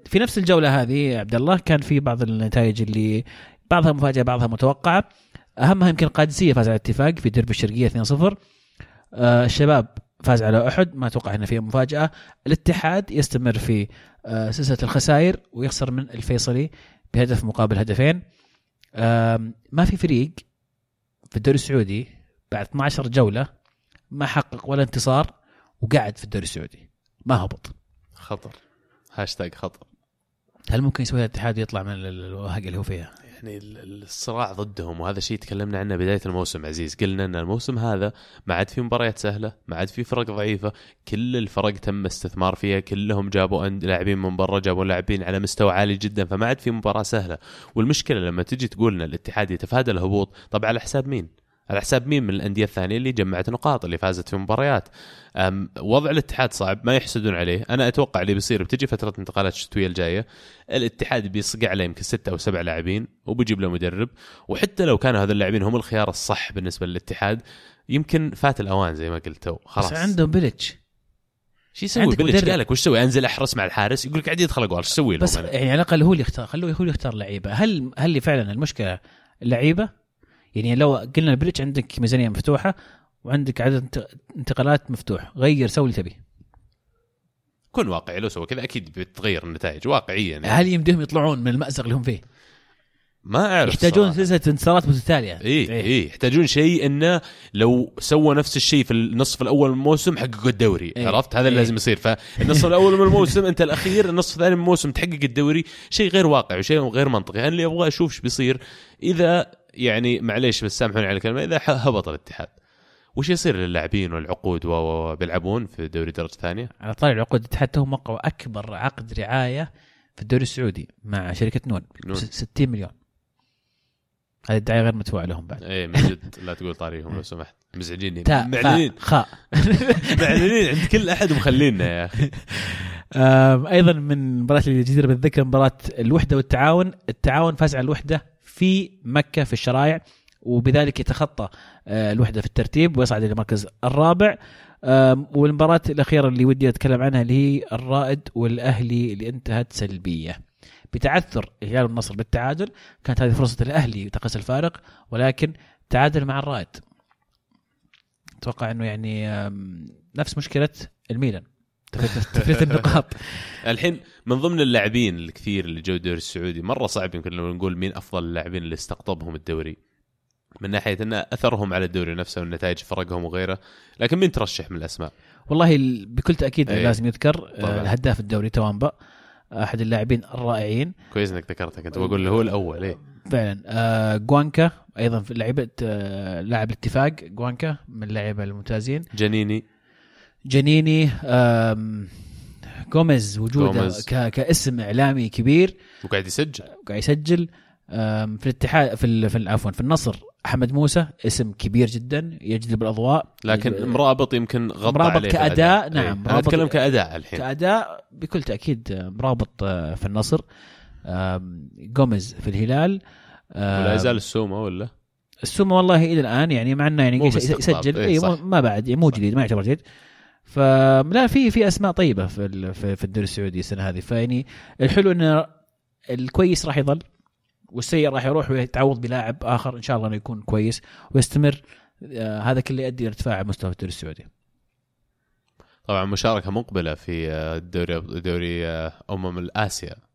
B: في نفس الجولة هذه عبد الله كان في بعض النتائج اللي بعضها مفاجاه بعضها متوقعة. اهمها يمكن القادسية فاز على الاتفاق في ديربي الشرقية 2-0 آه، الشباب فاز على أحد ما أتوقع إنه فيها مفاجأة. الاتحاد يستمر في آه، سلسلة الخسائر ويخسر من الفيصلي بهدف مقابل هدفين. آم، ما في فريق في الدوري السعودي بعد 12 جولة ما حقق ولا انتصار وقعد في الدوري السعودي. ما هبط
A: خطر. هاشتاج خطر.
B: هل ممكن يسوي الاتحاد ويطلع من ال- الوهقه اللي هو فيها؟
A: يعني ال- ال- الصراع ضدهم. وهذا شيء تكلمنا عنه بداية الموسم عزيز. قلنا إن الموسم هذا ما عاد في مباريات سهلة ما عاد في فرق ضعيفة. كل الفرق تم استثمار فيها. كلهم جابوا لاعبين من برا جابوا لاعبين على مستوى عالي جدا فما عاد في مباراة سهلة. والمشكلة لما تجي تقول إن الاتحاد يتفادى الهبوط طب على حساب مين؟ على حساب مين من الأندية الثانية اللي جمعت نقاط اللي فازت في مباريات. وضع الاتحاد صعب ما يحسدون عليه. أنا أتوقع اللي بيصير بتجي فترة انتقالات الشتوية الجاية الاتحاد بيصقع عليه يمكن ستة أو سبع لاعبين وبيجيب له مدرب. وحتى لو كانوا هذول اللاعبين هم الخيار الصح بالنسبة للاتحاد يمكن فات الأوان زي ما قلت خلاص.
B: بس عندهم بلتش
A: شو يسوي. قال لك وش سوي؟ أنزل أحرس مع الحارس يقول لك عادي يدخل أقوال. إيش لهم
B: بس؟ يعني على الأقل هو اللي يختار خلوه هو اللي يختار لعيبة. هل هل فعلا المشكلة اللعيبه يعني لو قلنا البلتش عندك ميزانية مفتوحة وعندك عدد انت- انتقالات مفتوح غير سوي اللي تبي
A: كن واقعي لو سوى كذا أكيد بتغير النتائج واقعيا يعني.
B: هل يمديهم يطلعون من المأزق اللي هم فيه
A: ما أعرف
B: يحتاجون. سلسلة انتصارات متتاليه
A: إيه إيه يحتاجون شيء إنه لو سوى نفس الشيء في النصف الأول من الموسم حققوا الدوري
B: إيه.
A: عرفت هذا اللي
B: إيه.
A: لازم يصير فالنصف الأول من الموسم أنت الأخير النصف الثاني من الموسم تحقق الدوري شيء غير واقعي وشيء غير منطقي أنا اللي أبغى أشوف إيش بيصير إذا يعني معليش بس سامحوني على الكلمة إذا هبط الاتحاد. وش يصير للاعبين والعقود بيلعبون في دوري درجة ثانية؟
B: على طاري العقود الاتحاد توهم وقعوا أكبر عقد رعاية في الدوري السعودي مع شركة نون
A: نون.
B: س- 60 مليون. هذه الدعاية غير مدفوعة لهم بعد.
A: إيه من جد لا تقول طاريهم لو سمحت. مزعجيني. معلنين.
B: خاء
A: معلنين عند كل أحد ومخلينا يا
B: أخي. أيضا من المباريات اللي جديرة بالذكر مباراة الوحدة والتعاون. التعاون فاز على الوحدة في مكة في الشرايع وبذلك يتخطى آه، الوحدة في الترتيب ويصعد إلى المركز الرابع. والمباراة الأخيرة اللي ودي أتكلم عنها اللي هي الرائد والأهلي اللي انتهت سلبية. بتعثر الهلال والنصر بالتعادل كانت هذه فرصة الاهلي تقص الفارق ولكن تعادل مع الرائد. أتوقع إنه يعني نفس مشكلة الميلان. تفريط النقاط.
A: الحين من ضمن اللاعبين الكثير اللي جو الدوري السعودي مرة صعب يمكن لو نقول مين أفضل اللاعبين اللي استقطبهم الدوري. من ناحية ان أثرهم على الدوري نفسه والنتائج فرقهم وغيره. لكن مين ترشح من الأسماء؟
B: والله ال- بكل تأكيد
A: أي.
B: لازم يذكر آه،
A: طبعاً.
B: الهداف الدوري توامبا أحد اللاعبين الرائعين.
A: كويس إنك ذكرته كنت بقول له هو الأول إيه.
B: فعلا. آه جوانكا أيضا في لعيبة آه لاعب الاتفاق جوانكا من اللعيبه الممتازين.
A: جنيني.
B: جنيني جوميز وجودة
A: جوميز.
B: ك- كاسم إعلامي كبير.
A: وقاعد يسجل.
B: قاعد يسجل. في الاتحاد في في عفوا في النصر. أحمد موسى اسم كبير جدا يجذب الأضواء.
A: لكن مرابط يمكن غطى
B: مرابط
A: عليه
B: كأداء،
A: الأداء.
B: نعم،
A: إيه. أنا
B: مرابط-
A: أتكلم كأداء الحين.
B: كأداء بكل تأكيد آه، مرابط آه، في النصر. جوميز في الهلال.
A: ولا يزال السومة ولا؟
B: السومة والله إلى الآن يعني مع إنه يعني يسجل.
A: إيه،
B: اي
A: صح.
B: ما بعد يعني مو جديد ما يعتبر جديد. فلا في في أسماء طيبة في في الدوري السعودي السنة هذه. فيعني الحلو انه الكويس راح يظل والسيء راح يروح ويتعوض بلاعب آخر إن شاء الله إنه يكون كويس ويستمر. آه هذا كله يؤدي إلى ارتفاع مستوى الدوري السعودي.
A: طبعا مشاركة مقبلة في آه، الدوري دوري آه، أمم الآسيا. ال-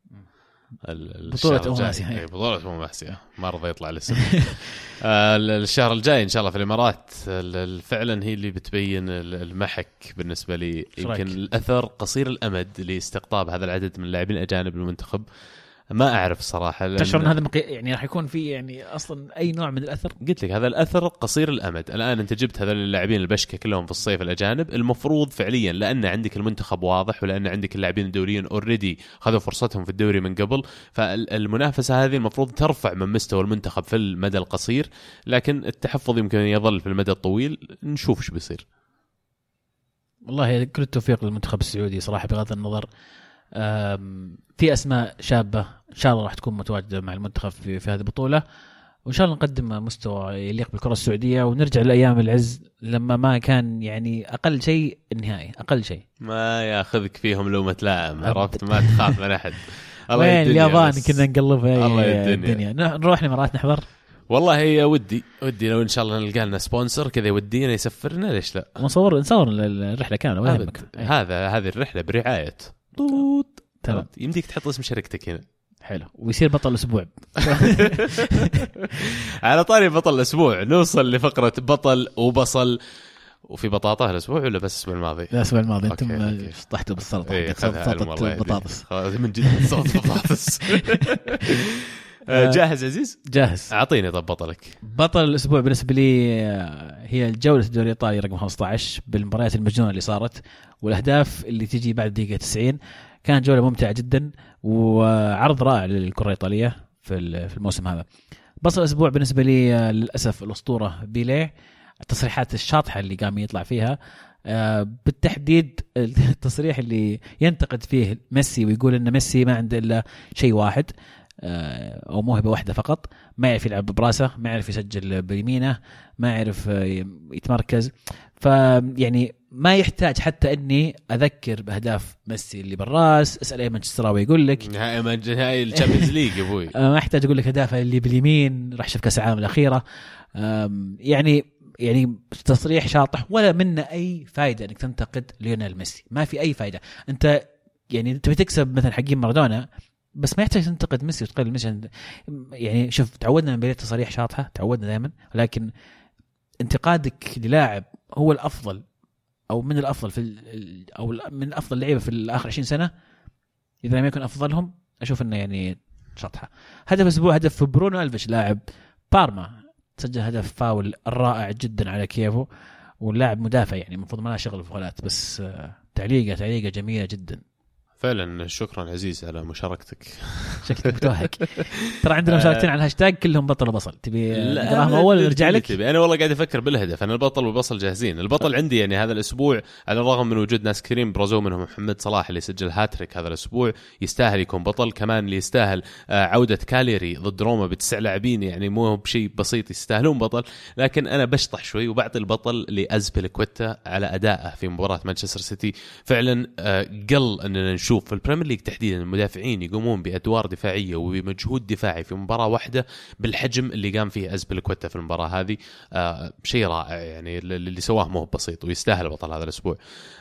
B: بطولة
A: الجاي.
B: آسيا، هي.
A: إيه، بطولة أمم آسيا ما رضى يطلع الاسم آه، الشهر الجاي إن شاء الله في الإمارات ال- ال- فعلا هي اللي بتبين ال- المحك بالنسبة لي؟ يمكن الأثر قصير الأمد لإستقطاب هذا العدد من اللاعبين الأجانب للمنتخب ما أعرف صراحة لأن-
B: تشعر إن هذا مقي... يعني راح يكون في يعني أصلا أي نوع من الأثر؟
A: قلت لك هذا الأثر قصير الأمد، الآن أنت جبت هذول اللاعبين البشكه كلهم في الصيف الأجانب، المفروض فعليا لأن عندك المنتخب واضح ولأن عندك اللاعبين الدوليين اوريدي خذوا فرصتهم في الدوري من قبل، فالمنافسة هذه المفروض ترفع من مستوى المنتخب في المدى القصير، لكن التحفظ يمكن يظل في المدى الطويل، نشوف إيش بيصير.
B: والله كل التوفيق للمنتخب السعودي صراحة بغض النظر في أسماء شابة إن شاء الله راح تكون متواجدة مع المنتخب في, في هذه البطولة. وإن شاء الله نقدم مستوى يليق بالكرة السعودية ونرجع لأيام العز لما ما كان يعني أقل شيء النهائي أقل شيء.
A: ما ياخذك فيهم لومة لائم عرفت؟ ما تخاف من أحد.
B: وين
A: يدنيا
B: اليابان. كنا نقلبها
A: الله
B: الدنيا. الدنيا. نروح الإمارات نحضر؟
A: والله ودي ودي لو إن شاء الله نلقى لنا سبونسر كذا يودينا يسفرنا ليش لا؟
B: ونصور نصور
A: الرحلة
B: كاملة أي.
A: هذا هذه الرحلة برعاية. طوط.
B: تمام.
A: يمديك تحط اسم شركتك هنا.
B: حلو. ويصير بطل الأسبوع
A: على طاري بطل الأسبوع نوصل لفقرة بطل وبصل. وفي بطاطا هالأسبوع ولا بس الأسبوع الماضي؟
B: الأسبوع الماضي.
A: أنتم.
B: شطحتوا بالسلطة.
A: إيه،
B: سلطه
A: يهديك.
B: بطاطس
A: من جد سلطه بطاطس جاهز عزيز؟
B: جاهز.
A: أعطيني طب بطلك.
B: بطل الأسبوع بالنسبة لي آه، هي جوله الدوري الإيطالي رقم 15 بالمباريات المجنونة اللي صارت والأهداف اللي تجي بعد دقيقة 90 كانت جولة ممتعة جدا وعرض رائع للكرة الإيطالية في في الموسم هذا. بطل الأسبوع بالنسبة لي آه، للأسف الأسطورة بيليه. التصريحات الشاطحة اللي قام يطلع فيها آه، بالتحديد التصريح اللي ينتقد فيه ميسي ويقول إن ميسي ما عنده إلا شيء واحد. آه، أو موهبه واحدة فقط. ما يعرف يلعب براسه ما يعرف يسجل بيمينه ما يعرف آه، يتمركز. فيعني ما يحتاج حتى إني أذكر بأهداف ميسي اللي بالراس أسأل أي مانشستراوي يقول لك.
A: نهائي نهائي الشامبيونز ليج يا أبوي.
B: آه، ما احتاج أقول لك أهدافه اللي باليمين راح شوف كأس العالم الأخيرة. يعني يعني تصريح شاطح ولا منه أي فائده إنك تنتقد ليونيل ميسي. ما في أي فائده أنت يعني تبي تكسب مثلا حقين مارادونا بس ما يحتاج تنتقد ميسي وتقلل ميسي يعني شوف تعودنا من بداية تصاريح شاطحة تعودنا دائما ولكن انتقادك للاعب هو الأفضل أو من الأفضل في أو من أفضل اللعيبه في اخر 20 سنة. إذا لم يكن أفضلهم أشوف إنه يعني شطحه هدف الأسبوع هدف برونو ألفيش لاعب بارما. سجل هدف فاول رائع جدا على كيفو واللاعب مدافع يعني المفروض ما له شغل في بس آه، تعليقة تعليقة جميلة جدا.
A: فعلا شكرا عزيز على مشاركتك.
B: شكلك متوهق ترى عندنا مشاركتين على الهاشتاج كلهم بطل وبصل. تبي نقراهم
A: أول
B: ونرجع لك؟
A: تبي. أنا والله قاعد أفكر بالهدف. أنا البطل والبصل جاهزين. البطل عندي يعني هذا الأسبوع على الرغم من وجود ناس كثيرين برزوا منهم محمد صلاح اللي سجل هاتريك هذا الأسبوع يستاهل يكون بطل. كمان اللي يستاهل آه، عودة كالياري ضد روما بتسع لاعبين يعني مو بشيء بسيط يستاهلون بطل. لكن أنا بشطح شوي وبعطي البطل لازبيلكويتا على أدائه في مباراة مانشستر سيتي. فعلا آه، قل إننا نشوف في ال Premier League تحديدا المدافعين يقومون بأدوار دفاعية وبمجهود دفاعي في مباراة واحدة بالحجم اللي قام فيه أزبيلكويتا في المباراة هذه. آه شيء رائع يعني اللي سواه مو بسيط ويستاهل بطل هذا الأسبوع.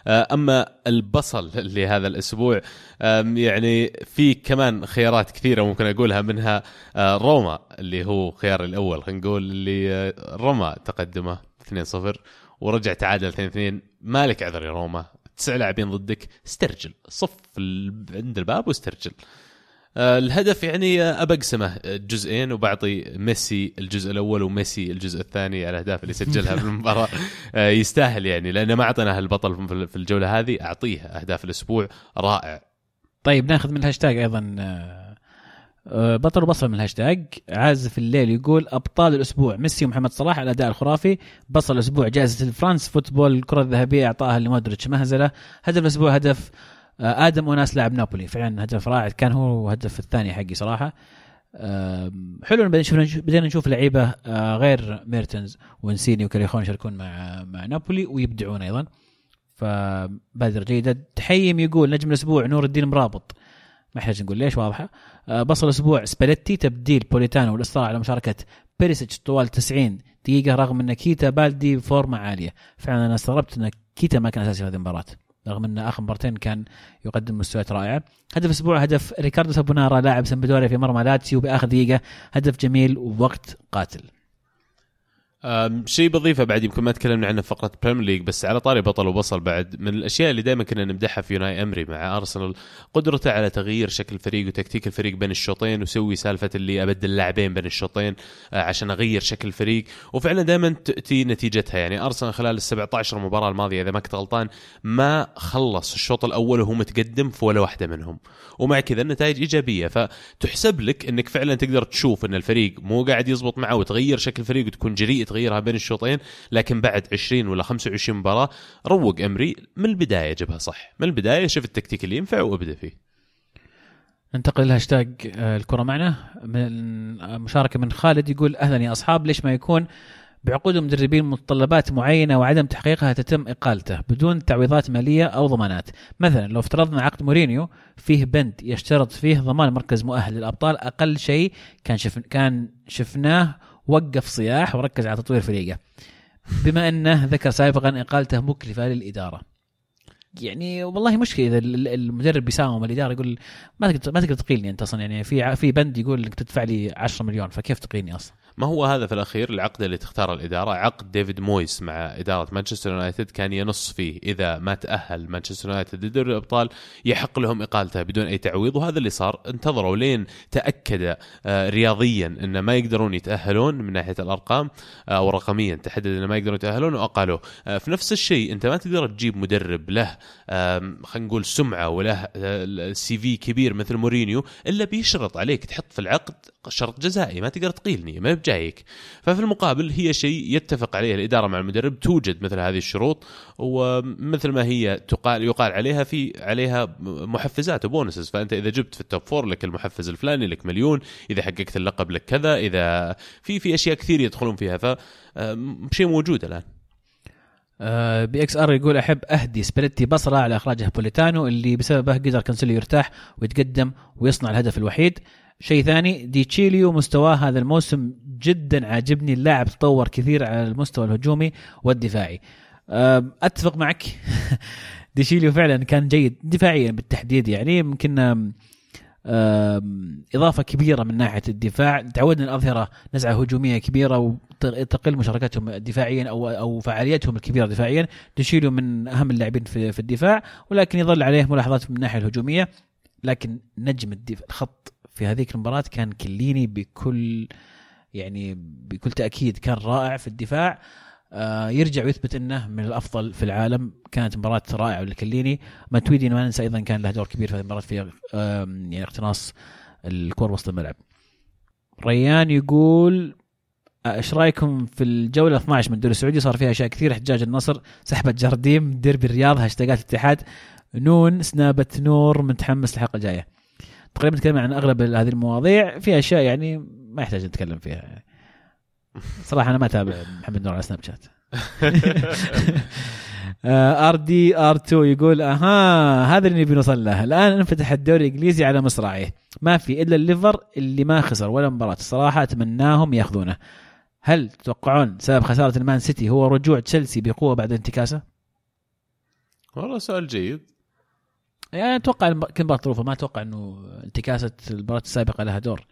A: آه أما البصل لهذا الأسبوع آم، يعني في كمان خيارات كثيرة ممكن أقولها منها آه روما اللي هو خيار الأول خلينا نقول اللي آه، رمى تقدمه 2-0 ورجع تعادل 2-2 مالك عذر يا روما؟ تسع لاعبين ضدك استرجل صف عند الباب واسترجل. آه، الهدف يعني ابقسمه جزئين وبعطي ميسي الجزء الأول وميسي الجزء الثاني على الأهداف اللي سجلها في المباراة. آه، يستاهل يعني لأنه ما أعطيناه البطل في- الجولة هذه أعطيه أهداف الأسبوع رائع.
B: طيب ناخذ من الهاشتاج أيضا آه، بطل وبصل من الهاشتاج. عازف الليل يقول أبطال الأسبوع. ميسي ومحمد صلاح الاداء الخرافي. بصل الأسبوع. جائزة الفرانس فوتبول الكرة الذهبية أعطاها لمودريتش مهزلة. هدف الأسبوع هدف آه، آدم وناس لاعب نابولي. فعلا هدف رائع. كان هو الهدف الثاني حقي صراحة. حلو بدينا نشوف بدينا نشوف لعيبة آه، غير ميرتنز وانسيني وكاييخون يشاركون مع مع نابولي ويبدعون أيضا. فبادرة جيدة. تحيم يقول نجم الأسبوع نور الدين مرابط. ما يحتاج نقول ليش واضحة. آه، بصل الأسبوع سباليتي تبديل بوليتانو والاصرار على مشاركة بيريسيتش طوال 90 دقيقة رغم أن كيتا بالدي ب form ه عالية. فعلا أنا استغربت أن كيتا ما كان أساسي في هذه المباراة رغم أن آخر مباراتين كان يقدم مستويات رائعة. هدف الأسبوع هدف ريكاردو سابونارا لاعب سمبدوريا في مرمى لاتسيو بآخر دقيقة. هدف جميل ووقت قاتل.
A: شيء بضيفه بعد يمكن ما تكلمنا عنه في فقرة Premier League بس على طاري بطل وبصل بعد. من الأشياء اللي دائما كنا نمدحها في أوناي إمري مع ارسنال قدرته على تغيير شكل الفريق وتكتيك الفريق بين الشوطين وسوي سالفة اللي أبدل لاعبين بين الشوطين آه، عشان أغير شكل الفريق. وفعلا دائما تاتي نتيجتها. يعني ارسنال خلال ال 17 مباراة الماضية إذا ما كنت غلطان ما خلص الشوط الأول وهو متقدم في ولا واحدة منهم. ومع كذا النتائج إيجابية. فتحسب لك إنك فعلا تقدر تشوف إن الفريق مو قاعد يزبط معه وتغير شكل الفريق وتكون جريء تغيرها بين الشوطين لكن بعد 20 ولا 25 مباراة روق أمري من البداية جابها صح. من البداية شوف التكتيك اللي ينفع وابدأ فيه.
B: ننتقل لهاشتاج آه، الكرة معنا. من آه، مشاركة من خالد يقول أهلا يا أصحاب ليش ما يكون بعقود المدربين متطلبات معينة وعدم تحقيقها تتم إقالته بدون تعويضات مالية أو ضمانات؟ مثلا لو افترضنا عقد مورينيو فيه بند يشترط فيه ضمان مركز مؤهل للأبطال أقل شيء كان شف كان شفناه وقف صياح وركز على تطوير فريقه. بما أنه ذكر سابقا اقالته مكلفة للإدارة. يعني والله مشكلة إذا المدرب بيساوم الإدارة يقول ما تقدر ما تقدر تقيلني أنت أصلا. يعني في في بند يقول إنك تدفع لي 10 مليون فكيف تقيلني أصلا؟
A: ما هو هذا في الأخير العقد اللي تختار الإدارة؟ عقد ديفيد مويس مع إدارة مانشستر يونايتد كان ينص فيه. إذا ما تأهل مانشستر يونايتد لدوري الأبطال يحق لهم إقالته بدون أي تعويض. وهذا اللي صار انتظروا لين تأكد آه، رياضيا إن ما يقدرون يتأهلون من ناحية الأرقام آه، أو رقميا تحدد إن ما يقدرون يتأهلون واقالوه آه، في نفس الشيء أنت ما تقدر تجيب مدرب له خلينا نقول سمعة وله CV كبير مثل مورينيو إلا بيشرط عليك تحط في العقد شرط جزائي ما تقدر تقيلني ما بجايك. ففي المقابل هي شيء يتفق عليه الإدارة مع المدرب توجد مثل هذه الشروط ومثل ما هي تقال يقال عليها في عليها محفزات و bonuses. فأنت إذا جبت في ال top four لك المحفز الفلاني لك مليون إذا حققت اللقب لك كذا إذا في في أشياء كثير يدخلون فيها. ف شيء موجود الآن.
B: آه، PXR يقول أحب أهدي سباليتي بصلة على إخراجه بوليتانو اللي بسببه قدر كانسيلو يرتاح ويتقدم ويصنع الهدف الوحيد. شيء ثاني دي تشيليو مستواه هذا الموسم جدا عاجبني اللاعب تطور كثير على المستوى الهجومي والدفاعي. أتفق معك. ديشيليو فعلا كان جيد دفاعيا بالتحديد يعني يمكن إضافة كبيرة من ناحية الدفاع. تعودنا الاظهره نزعة هجومية كبيرة وتقل مشاركتهم دفاعيا أو أو فعاليتهم الكبيرة دفاعيا. ديشيليو من أهم اللاعبين في, الدفاع ولكن يظل عليه ملاحظات من الناحية الهجومية لكن نجم الخط في هذيك المباراة كان كليني بكل يعني بكل تأكيد كان رائع في الدفاع. آه يرجع ويثبت إنه من الأفضل في العالم. كانت مباراة رائعة لكليني. ماتويدي ما ننسى أيضا كان له دور كبير في المباراة في يعني اقتناص الكور وسط الملعب. ريان يقول آه، إيش رأيكم في الجولة 12 من الدوري السعودي؟ صار فيها أشياء كثير. احتجاج النصر سحبة جارديم ديربي الرياض هاشتاجات الاتحاد نون سنابة نور متحمس الحلقة الجاية. تقريبا نتكلم عن أغلب هذه المواضيع في أشياء يعني ما يحتاج نتكلم فيها يعني. صراحة أنا ما أتابع محمد نور على سناب شات. RDR 2 يقول أها هذا اللي نبي نوصل له. الآن انفتح الدوري الإنجليزي على مصراعيه. ما في إلا الليفر اللي ما خسر ولا مباراة. الصراحة أتمناهم ياخذونه. هل تتوقعون سبب خسارة المان سيتي هو رجوع تشيلسي بقوة بعد انتكاسه؟
A: والله سؤال جيد.
B: يعني أتوقع كل مباراة ظروفه ما أتوقع إنه انتكاسة المباراة السابقة لها دور.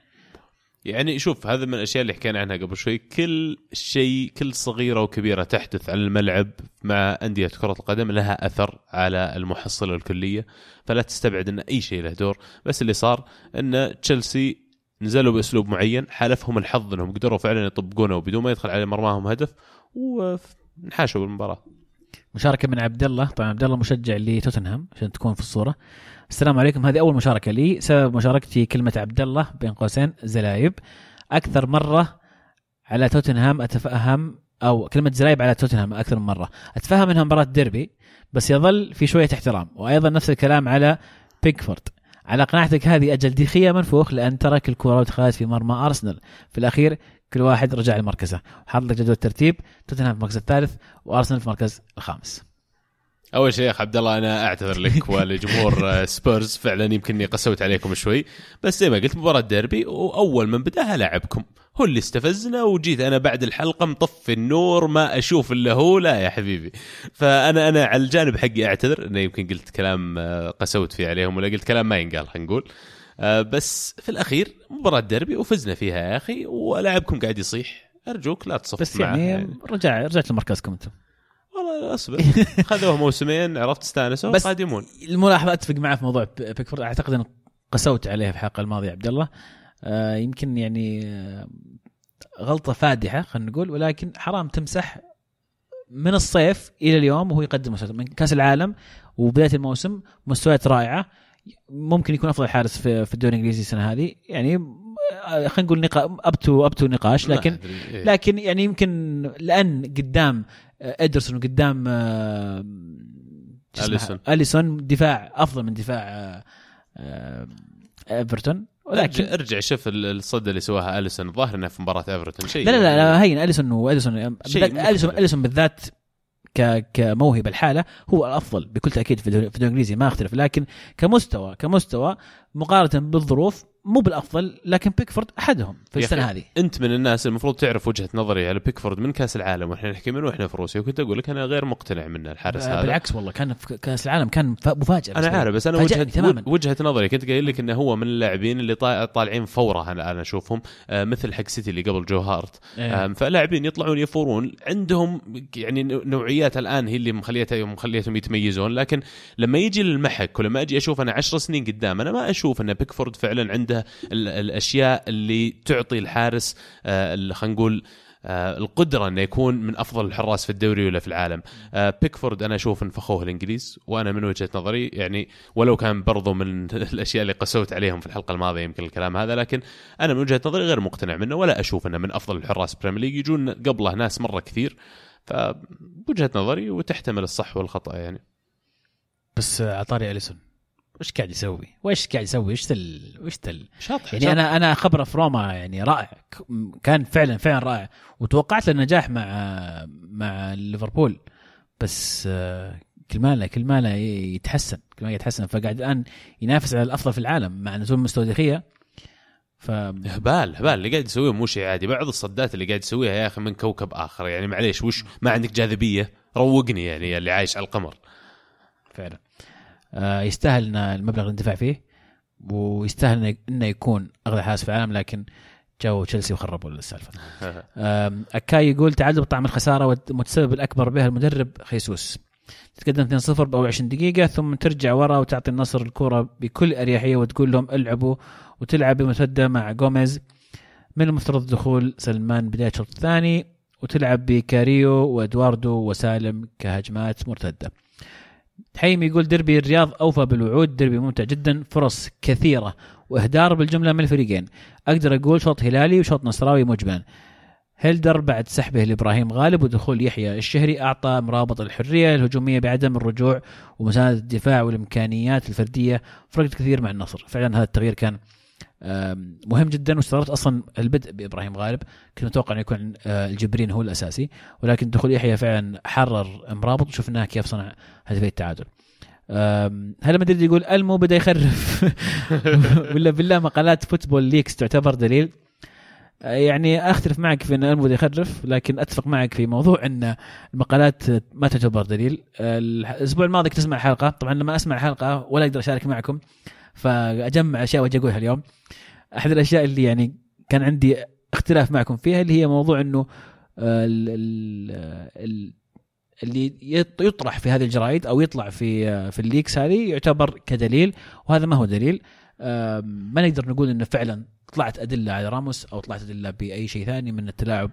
A: يعني شوف هذا من الأشياء اللي حكينا عنها قبل شوي. كل شيء كل صغيرة وكبيرة تحدث على الملعب مع أندية كرة القدم لها أثر على المحصلة الكلية. فلا تستبعد إن أي شيء له دور. بس اللي صار إن تشيلسي نزلوا بأسلوب معين حالفهم الحظ إنهم قدروا فعلا يطبقونه بدون ما يدخل على مرماهم هدف ونحاشوا بالمباراة.
B: مشاركة من عبد الله. طبعا عبد الله مشجع لتوتنهام عشان تكون في الصورة. السلام عليكم. هذه أول مشاركة لي. سبب مشاركتي كلمة عبد الله بين قوسين زلايب. أكثر مرة على توتنهام أتفهم أو كلمة زلايب على توتنهام أكثر من مرة. أتفهم إنها مباراة ديربي بس يظل في شوية احترام وأيضا نفس الكلام على بيكفورد على قناعتك هذه أجل ديخيا منفوخ لأن ترك الكره ودخلت في مرمى أرسنال. في الأخير كل واحد رجع لمركزه. حط لك جدول الترتيب توتنهام في المركز الثالث وأرسنال في المركز الخامس.
A: أول شيء يا اخ عبد الله أنا أعتذر لك ولجمهور سبيرز فعلا يمكنني قسوت عليكم شوي. بس زي ما قلت مباراة ديربي وأول من بدأها لاعبكم. هو اللي استفزنا وجيت أنا بعد الحلقة مطفي النور ما أشوف إلا هو. لا يا حبيبي. فانا أنا على الجانب حقي أعتذر انه يمكن قلت كلام آه، قسوت فيه عليهم ولا قلت كلام ما ينقال خلينا نقول. آه، بس في الأخير مباراة ديربي وفزنا فيها يا أخي ولاعبكم قاعد يصيح. أرجوك لا تصف
B: بس يعني, يعني. رجع رجعت لمركزكم أنتم.
A: والله اصبر خذوه موسمين عرفت استانسوا
B: بس
A: قادمون.
B: الملاحظة أتفق معه في موضوع بيكفورد. أعتقد ان قسوت عليه في الحلقة الماضية عبد الله. آه يمكن يعني آه غلطة فادحة خلينا نقول ولكن حرام تمسح من الصيف إلى اليوم وهو يقدم من كأس العالم وبداية الموسم مستويات رائعة. ممكن يكون أفضل حارس في, في الدوري الإنجليزي السنة هذه. يعني آه، خلينا نقول نقا... up to up to نقاش. لكن إيه. لكن يعني يمكن لأن قدام إدرسون وقدام آه،
A: أليسون.
B: أليسون دفاع أفضل من دفاع آه، إيفرتون.
A: ولكن إرجع شوف ال- الصد اللي سواها أليسون. الظاهر إنه في مباراة إيفرتون. شيء
B: لا لا لا, لا هين أليسون واليسون بالذات-
A: أليسون.
B: أليسون بالذات كموهبة الحالة هو الأفضل بكل تأكيد في الدوري الإنجليزي ما أختلف. لكن كمستوى كمستوى مقارنة بالظروف مو بالأفضل لكن بيكفورد أحدهم في
A: السنة
B: هذه
A: أنت من الناس المفروض تعرف وجهة نظري على بيكفورد من كأس العالم وإحنا نحكي من وإحنا في روسيا وكنت أقول لك أنا غير مقتنع منه الحارس هذا
B: بالعكس والله كان في كأس العالم كان مفاجأة أنا.
A: عارف بس
B: أنا
A: وجهة
B: تماما
A: وجهة نظري كنت قايل لك إنه هو من اللاعبين اللي طا- طالعين فورة أنا أنا أشوفهم آه، مثل حق سيتي اللي قبل جو هارت
B: إيه.
A: فلاعبين يطلعون يفورون عندهم يعني نوع- نوعيات الآن هي اللي مخليتها مخليتهم يتميزون لكن لما يجي للمحك ولما أجي أشوف أنا عشر سنين قدام أنا ما أشوف إن بيكفورد فعلا عنده الأشياء اللي تعطي الحارس آه، خلينا نقول آه، القدرة إنه يكون من أفضل الحراس في الدوري ولا في العالم. آه، بيكفورد أنا أشوف ان فخوه الإنجليز وأنا من وجهة نظري يعني ولو كان برضو من الأشياء اللي قسوت عليهم في الحلقة الماضية يمكن الكلام هذا لكن أنا من وجهة نظري غير مقتنع منه ولا أشوف إنه من أفضل الحراس Premier League يجون قبله ناس مرة كثير فبوجهة نظري وتحتمل الصح والخطأ يعني.
B: بس على طاري أليسون. وش قاعد يسوي؟ وش قاعد يسوي؟ وش تل وش تل
A: شاطح
B: يعني أنا أنا خبره في روما يعني رائع. كان فعلا فعلا رائع. وتوقعت له النجاح مع مع ليفربول. بس آه، كل ما له كل ما له يتحسن. كل ما يتحسن. فقاعد الآن ينافس على الأفضل في العالم مع نزول مستوى دخيه ف
A: هبال هبال اللي قاعد يسويه مو شيء عادي. بعض الصدات اللي قاعد يسويها يا أخي من كوكب آخر. يعني معليش وش ما عندك جاذبية؟ روقني يعني اللي عايش على القمر.
B: فعلا. آه، يستاهل إن المبلغ اللي ندفع فيه ويستاهل انه يكون أغلى حارس في العالم لكن جو تشيلسي وخربوا السالفة. أكاي يقول تعذب طعم الخسارة والمتسبب الأكبر بها المدرب خيسوس. تتقدم 2-0 باول 20 دقيقة ثم ترجع ورا وتعطي النصر الكره بكل أريحية وتقول لهم ألعبوا وتلعب بمرتده مع جوميز من المفترض دخول سلمان بداية الشوط الثاني وتلعب بكاريو وإدواردو وسالم كهجمات مرتدة. حيم يقول دربي الرياض أوفى بالوعود دربي ممتع جدا فرص كثيرة. وإهدار بالجملة من الفريقين. أقدر أقول شوط هلالي وشوط نصراوي مجملا هيلدر بعد سحبه لإبراهيم غالب ودخول يحيى الشهري أعطى مرابط الحرية الهجومية بعدم الرجوع ومساندة الدفاع والإمكانيات الفردية؟ فرقت كثير مع النصر. فعلا هذا التغيير كان مهم جدا واستغربت أصلا البدء بإبراهيم غالب. كنت متوقع أنه يكون آه، الجبرين هو الأساسي ولكن دخول يحيى فعلا حرر مرابط وشفناه كيف صنع هدفي التعادل. أم، هل مدريد يقول ألمو بدأ يخرف؟ ولا بالله مقالات فوتبول ليكس تعتبر دليل؟ أه، يعني أختلف معك في أن ألمو بدأ يخرف لكن أتفق معك في موضوع أن المقالات ما تعتبر دليل. أه، الأسبوع الماضي كنت أسمع حلقه طبعا لما أسمع الحلقة ولا أقدر أشارك معكم. فأجمع أشياء وأجي أقولها اليوم. أحد الأشياء اللي يعني كان عندي اختلاف معكم فيها اللي هي موضوع إنه آه، ال- ال- ال- اللي يط- يطرح في هذه الجرايد أو يطلع في آه، في الليكس هذه يعتبر كدليل وهذا ما هو دليل. ما نقدر نقول إنه فعلا طلعت أدلة على راموس أو طلعت أدلة بأي شيء ثاني من التلاعب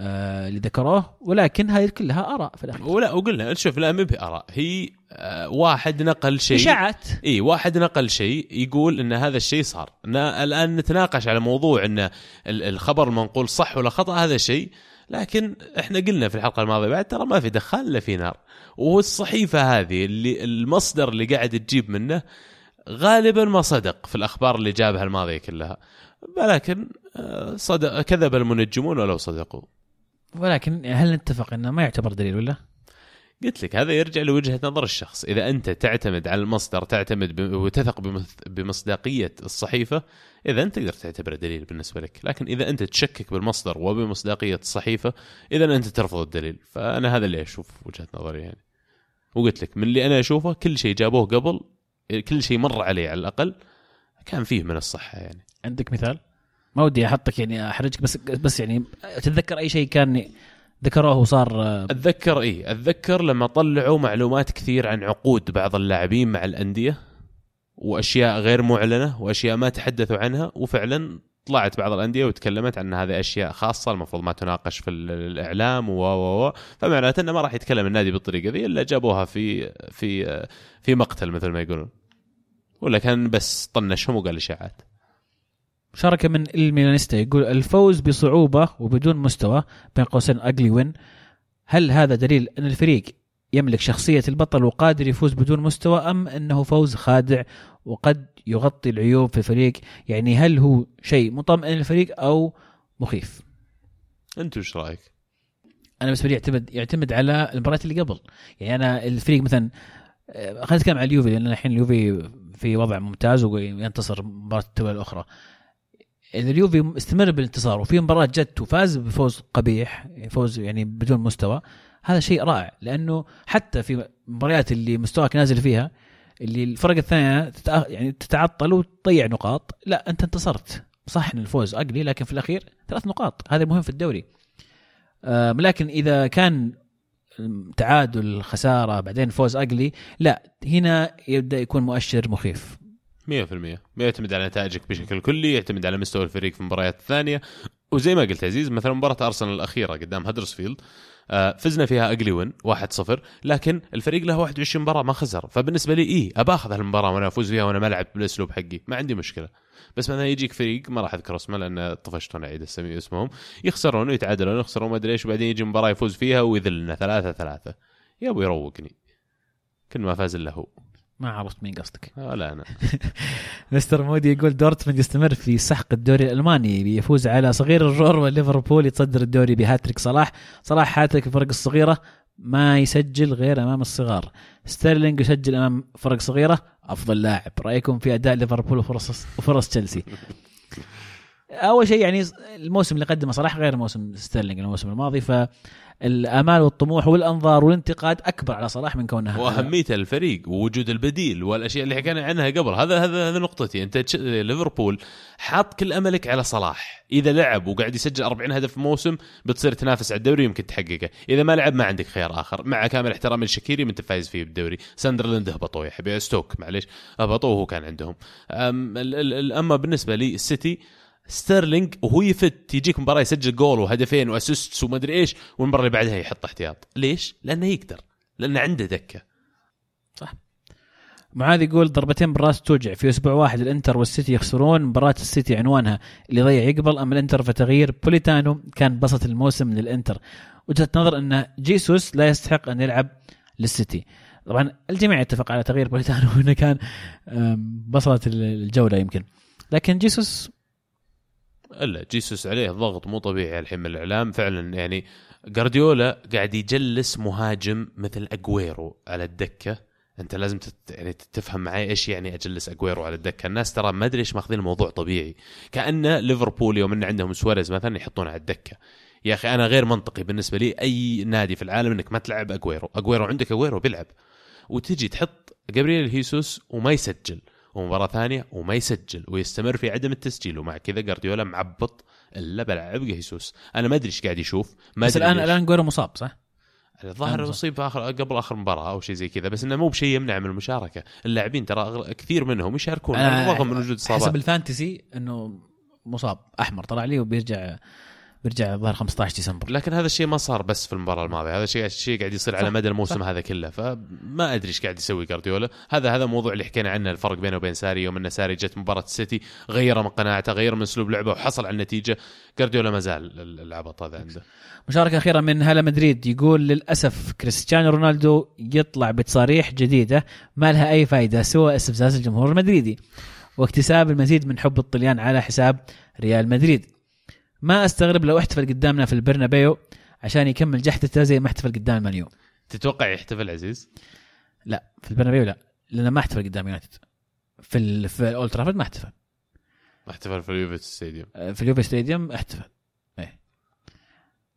B: آه، اللي ذكروه ولكن هذه كلها آراء في الاخير
A: ولا وقلنا شوف لا ما بآراء. هي آه، واحد نقل شيء.
B: إشاعات.
A: إي واحد نقل شيء يقول إن هذا الشيء صار. الآن نتناقش على موضوع إن ال- الخبر المنقول صح ولا خطأ هذا شيء. لكن إحنا قلنا في الحلقة الماضية بعد ترى ما في دخان إلا في نار. والصحيفه هذه اللي المصدر اللي قاعد تجيب منه غالبا ما صدق في الأخبار اللي جابها الماضية كلها. ولكن آه، صدق كذب المنجمون ولو صدقوا.
B: ولكن هل نتفق إنه ما يعتبر دليل ولا؟
A: قلت لك هذا يرجع لوجهة نظر الشخص. إذا أنت تعتمد على المصدر تعتمد وتثق بمصداقية الصحيفة إذا أنت تقدر تعتبره دليل بالنسبة لك. لكن إذا أنت تشكك بالمصدر وبمصداقية الصحيفة إذا أنت ترفض الدليل. فأنا هذا اللي أشوف وجهة نظري يعني. وقلت لك من اللي أنا أشوفه كل شيء جابوه قبل كل شيء مر عليه على الأقل كان فيه من الصحة يعني.
B: عندك مثال؟ ما ودي أحطك يعني أحرجك بس بس يعني تتذكر أي شيء كان ذكروه وصار
A: أتذكر إيه أتذكر لما طلعوا معلومات كثير عن عقود بعض اللاعبين مع الأندية وأشياء غير معلنة وأشياء ما تحدثوا عنها وفعلا طلعت بعض الأندية وتكلمت عن هذه أشياء خاصة المفروض ما تناقش في ال- الإعلام و و فمعناته إنه ما راح يتكلم النادي بالطريقة ذي إلا جابوها في في في مقتل مثل ما يقولون. ولا كان بس طنشهم وقال إشاعات.
B: مشاركة من الميلانيستا يقول الفوز بصعوبة وبدون مستوى بين قوسين أجلي وين؟ هل هذا دليل أن الفريق يملك شخصية البطل وقادر يفوز بدون مستوى أم أنه فوز خادع وقد يغطي العيوب في الفريق؟ يعني هل هو شيء مطمئن للفريق أو مخيف؟
A: أنت وش رأيك؟
B: أنا بالنسبة لي يعتمد يعتمد على المباريات اللي قبل. يعني أنا الفريق مثلا آه، خلينا نتكلم عن اليوفي لأن الحين اليوفي في وضع ممتاز وينتصر مباراة التوالي الأخرى. اذا اليوفي استمر بالانتصار وفي مباراة جت وفاز بفوز قبيح فوز يعني بدون مستوى هذا شيء رائع لأنه حتى في المباريات اللي مستواك نازل فيها اللي الفرق الثانية. يعني تتعطل وتضيع نقاط لا أنت انتصرت. صح إن الفوز اقلي لكن في الأخير ثلاث نقاط. هذا مهم في الدوري. آه لكن إذا كان تعادل خسارة بعدين فوز اقلي لا هنا يبدأ يكون مؤشر مخيف.
A: 100% يعتمد على نتائجك بشكل كلي يعتمد على مستوى الفريق في المباريات الثانية. وزي ما قلت عزيز مثلا مباراة أرسنال الأخيرة قدام هدرسفيلد آه، فزنا فيها اقلي وين 1-0 لكن الفريق له 21 مباراة ما خسر. فبالنسبة لي إيه أبى أخذ هالمباراة وأنا أفوز فيها وأنا ما لعبت بالأسلوب حقي. ما عندي مشكلة. بس مثلا يجيك فريق ما راح أذكر اسمه لأن طفشت وأنا اعيد اسمهم. يخسرون ويتعادلون يخسرون ما أدري إيش وبعدين يجي مباراة يفوز فيها ويذلنا ثلاثة ثلاثة. يا أبو يروقني. كل ما فاز إلا هو.
B: ما عرفت مين قصدك.
A: آه لا أنا
B: مستر مودي يقول دورتموند يستمر في سحق الدوري الألماني بيفوز على صغير الرور وليفربول يتصدر الدوري بهاتريك صلاح. صلاح هاتريك الفرق الصغيرة ما يسجل غير أمام الصغار. ستيرلينج يسجل أمام فرق صغيرة أفضل لاعب. رأيكم في أداء ليفربول وفرص وفرص تشيلسي؟ أول شيء يعني الموسم اللي قدمه صلاح غير موسم ستيرلينج الموسم الماضي ف الامال والطموح والانظار والانتقاد اكبر على صلاح من كونها.
A: واهميته الفريق ووجود البديل والاشياء اللي حكينا عنها قبل. هذا هذا هذا نقطتي. انت ليفربول حاط كل املك على صلاح. إذا لعب وقاعد يسجل 40 هدف في موسم بتصير تنافس على الدوري يمكن تحققه. إذا ما لعب ما عندك خيار آخر. مع كامل احترامي لشكيري أنت فايز فيه بالدوري. ساندرلاند هبطوا يا حبيبي. ستوك معليش. هبطوا وهو كان عندهم. أما بالنسبة لي السيتي ستيرلينج وهو يفت يجيك مباراة يسجل جول وهدفين و assist وما أدري إيش والمباراة اللي بعدها يحط احتياط. ليش؟ لأنه يقدر لأنه عنده دكة.
B: صح. معاذ يقول ضربتين بالراس توجع. في أسبوع واحد الإنتر والسيتي يخسرون مباراة السيتي عنوانها اللي ضيع يقبل اما الإنتر فتغيير بوليتانو كان بصلة الموسم للإنتر. وجهة نظر أن جيسوس لا يستحق أن يلعب للسيتي. طبعا الجميع يتفق على تغيير بوليتانو إنه كان بصلة الجولة يمكن. لكن جيسوس
A: إلا جيسوس عليه ضغط مو طبيعي الحين من الإعلام. فعلا يعني جارديولا قاعد يجلس مهاجم مثل أجويرو على الدكة. أنت لازم تت... يعني تفهم معي إيش يعني أجلس أجويرو على الدكة. الناس ترى ما أدري إيش ماخذين الموضوع طبيعي. كأن ليفربول يوم إن عندهم سواريز مثلا يحطونه على الدكة. يا أخي أنا غير منطقي بالنسبة لي أي نادي في العالم إنك ما تلعب أجويرو. أجويرو عندك أجويرو بيلعب. وتجي تحط جابرييل جيسوس وما يسجل. ومباراه ثانية وما يسجل ويستمر في عدم التسجيل. ومع كذا جارديولا معبط إلا بلعب جيسوس. أنا ما أدري إيش قاعد يشوف. ما
B: بس الان الآن أجويرو مصاب صح؟
A: الظاهر اصيب في اخر قبل آخر مباراة أو شيء زي كذا بس إنه مو بشيء يمنع من المشاركة. اللاعبين ترى كثير منهم يشاركون رغم من وجود إصابات.
B: حسب الفانتسي إنه مصاب. أحمر طلع لي وبيرجع بيرجع الظاهر 15 ديسمبر.
A: لكن هذا الشيء ما صار بس في المباراة الماضية. هذا الشيء شيء قاعد يصير على مدى الموسم صح. هذا كله. فما أدري إيش قاعد يسوي جارديولا. هذا هذا الموضوع اللي حكينا عنه الفرق بينه وبين ساري يوم إن ساري جت مباراة السيتي غير من قناعته غير من أسلوب لعبه وحصل على النتيجة جارديولا ما زال العبط هذا عنده.
B: مشاركة أخيرة من هلا مدريد. يقول للأسف كريستيانو رونالدو يطلع بتصاريح جديدة ما لها أي فائدة سوى استفزاز الجمهور المدريدي واكتساب المزيد من حب الطليان على حساب ريال مدريد. ما أستغرب لو احتفل قدامنا في البرنابيو عشان يكمل جحدته زي ما احتفل قدام المان يو
A: تتوقع يحتفل عزيز؟
B: لا في البرنابيو لا لأنه ما احتفل قدام يونايتد. في ال... في أولد ترافورد ما احتفل.
A: ما احتفل في اليوفي ستاديوم.
B: آه، في اليوفي ستاديوم احتفل. إيه.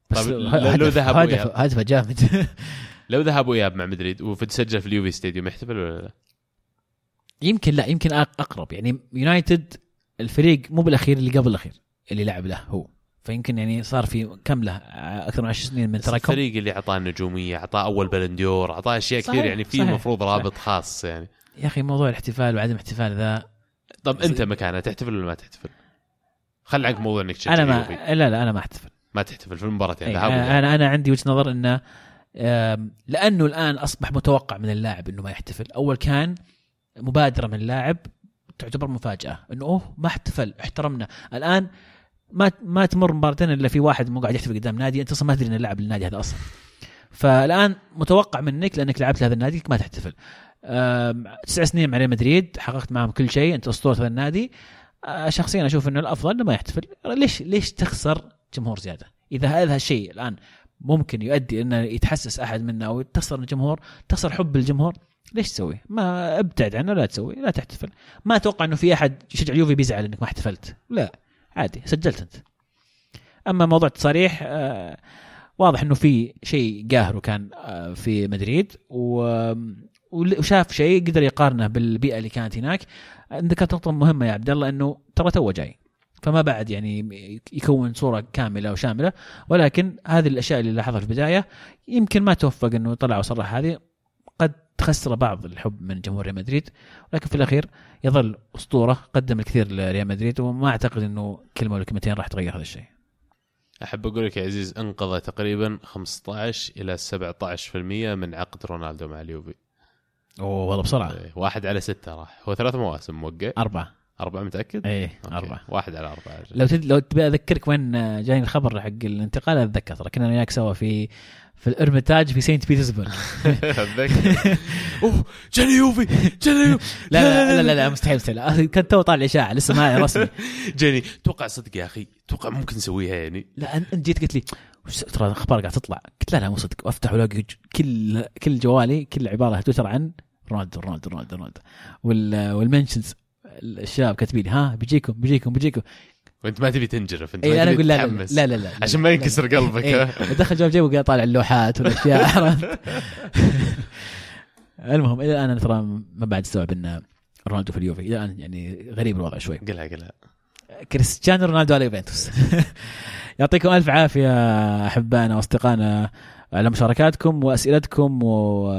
A: بس طيب لو ذهب
B: هدف هدفه جامد.
A: لو ذهب وياب مع مدريد وتسجل في اليوفي ستاديوم يحتفل ولا لا؟
B: يمكن لا يمكن أقرب. يعني يونايتد الفريق مو بالأخير اللي قبل الأخير. اللي لعب له هو. فيمكن يعني صار في كم له أكثر من 10 سنين من تراكم.
A: الفريق اللي أعطاه النجوميه أعطاه أول بالون دور أعطاه أشياء كثير يعني في المفروض رابط خاص يعني.
B: يا أخي موضوع الاحتفال وعدم الاحتفال ذا.
A: طب أنت مكانه تحتفل ولا ما تحتفل؟ خل عنك موضوع إنك
B: أنا ما لا لا أنا ما أحتفل.
A: ما تحتفل في المباراة يعني
B: أنا أنا, أنا عندي وجهة نظر إنه لأنه الآن أصبح متوقع من اللاعب إنه ما يحتفل. أول كان مبادرة من اللاعب تعتبر مفاجأة إنه أوه ما احتفل احترمنا. الآن ما ما تمر مباراتين إلا في واحد مو قاعد يحتفل قدام نادي أنت أصلا ما تدري انه لاعب النادي هذا أصلا. فالآن متوقع منك لأنك لعبت لهذا النادي ما تحتفل. تسع سنين مع ريال مدريد حققت معهم كل شيء أنت أسطورة هذا النادي. آه، شخصيا أشوف إنه الأفضل إنه ما يحتفل. ليش ليش تخسر جمهور زيادة؟ إذا هذا الشيء الآن ممكن يؤدي إنه يتحسس أحد منا أو تخسر الجمهور تخسر حب الجمهور ليش تسوي؟ ما ابتعد عنه لا تسوي لا تحتفل. ما أتوقع إنه في أحد يشجع اليوفي بيزعل إنك ما احتفلت. لا. عادي سجلت أنت. أما موضوع التصاريح آه واضح إنه في شيء قاهره كان آه في مدريد وشاف شيء قدر يقارنه بالبيئة اللي كانت هناك. ذكرت نقطة مهمة يا عبد الله إنه ترى تو جاي فما بعد يعني يكون صورة كاملة وشاملة. ولكن هذه الأشياء اللي لاحظها في البداية يمكن ما توفق إنه طلع وصرح هذه. تخسر بعض الحب من جمهور ريال مدريد ولكن في الأخير يظل أسطورة قدم الكثير لريال مدريد وما أعتقد إنه كلمة ولا كلمتين راح تغير هذا الشيء.
A: أحب أقول لك يا عزيز انقضى تقريبا 15 إلى 17% من عقد رونالدو مع اليوفي.
B: أوه والله بسرعة.
A: إيه، واحد على ستة راح. هو ثلاث مواسم موقع.
B: أربعة.
A: أربعة متأكد؟
B: إيه
A: okay.
B: أربعة.
A: واحد على أربعة.
B: لو تد... لو تبي أذكرك وين جاني الخبر حق الانتقال أتذكر ترى كنا وياك سوا في في الإرميتاج في سينت بيترسبرغ
A: اوه جاني يوفي جاني يوفي.
B: لا لا لا لا, لا مستحيل مستحيل. كان تو طالع إشاعة لسه ما رسمي.
A: جاني توقع صدق يا أخي توقع ممكن نسويها يعني.
B: لا أنت جيت قلت لي ترى الأخبار قاعد تطلع؟ قلت لا لا مو صدق. وافتح والاقي ج- كل كل جوالي كل عبارة تويتر عن رونالدو رونالدو رونالدو رونالدو. وال وال mentions الشباب كاتبين ها بيجيكم بيجيكم بيجيكم.
A: وانت ما تبي تنجرف أنت
B: اي
A: أنا
B: أقول لا لا. لا لا, لا
A: عشان ما ينكسر قلبك
B: إيه. دخل جواب جيبه وقاعد طالع اللوحات والأشياء عرفت؟ المهم إلى الآن أنا ترى ما بعد استوعب إن رونالدو في اليوفي إلى الآن يعني غريب الوضع شوي.
A: قلها قلها.
B: كريستيانو رونالدو على يوفنتوس. يعطيكم ألف عافية أحبائنا وأصدقائنا على مشاركاتكم وأسئلتكم و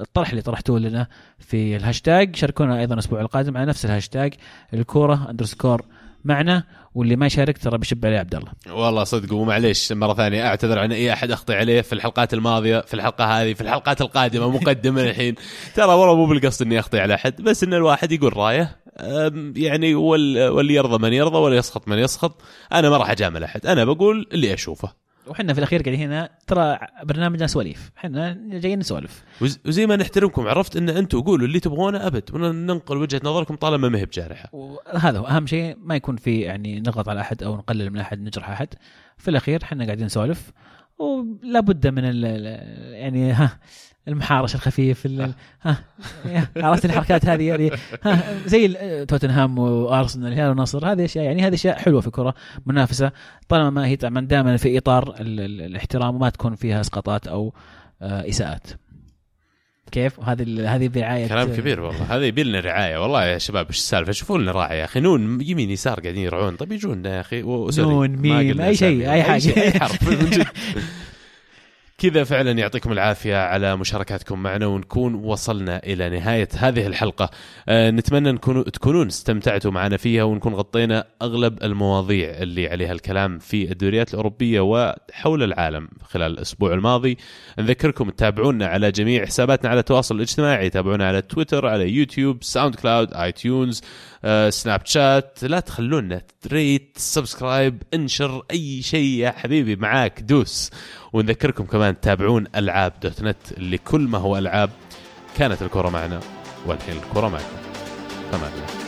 B: الطرح اللي طرحتوه لنا في الهاشتاج. شاركونا أيضا الأسبوع القادم على نفس الهاشتاج الكورة underscore معنا واللي ما يشارك ترى بيشب عليه عبد الله.
A: والله صدق ومعليش مرة ثانية أعتذر عن أي أحد أخطي عليه في الحلقات الماضية في الحلقة هذه في الحلقات القادمة مقدما الحين. ترى والله مو بالقصد إني أخطي على أحد بس إن الواحد يقول رايه يعني وال- واللي يرضى من يرضى ولا يسخط من يسخط أنا ما راح أجامل أحد أنا بقول اللي أشوفه.
B: وحنا في الأخير قاعدين هنا ترى برنامجنا سواليف. إحنا جايين نسولف.
A: وز- وزي ما نحترمكم عرفت إن أنتم قولوا اللي تبغونه أبد. وننقل وجهة نظركم طالما ما هي بجارحة.
B: وهذا هو أهم شيء ما يكون في يعني نضغط على أحد أو نقلل من أحد نجرح أحد. في الأخير إحنا قاعدين نسولف ولا بد من ال ال- يعني ها المحارش الخفيف ال- ها عرفت الحركات هذه يعني ها زي توتنهام وأرسنال الهلال والنصر هذه أشياء يعني هذه أشياء حلوة في الكرة منافسة طالما ما هي طبعا دائما في إطار ال- ال- الاحترام وما تكون فيها إسقاطات أو آه، إساءات. كيف؟ وهذه ال- هذه برعاية
A: كلام كبير والله هذا يبي لنا رعاية والله يا شباب إيش السالفة؟ شوفوا لنا راعي يا أخي نون يمين يسار قاعدين يرعون طيب يجونا يا أخي
B: نون، ميم، أي شيء،. أي حاجة.
A: أي حرف. من جد كذا فعلا يعطيكم العافية على مشاركاتكم معنا ونكون وصلنا إلى نهاية هذه الحلقة. آه نتمنى نكون تكونون استمتعتوا معنا فيها ونكون غطينا أغلب المواضيع اللي عليها الكلام في الدوريات الأوروبية وحول العالم خلال الأسبوع الماضي. نذكركم تتابعونا على جميع حساباتنا على التواصل الاجتماعي. تابعونا على تويتر على يوتيوب SoundCloud iTunes Snapchat لا تخلونا rate subscribe انشر أي شيء يا حبيبي معاك دوس. ونذكركم كمان تتابعون ألعاب dot net لكل ما هو ألعاب كانت الكرة معنا والحين الكرة معكم. تمام.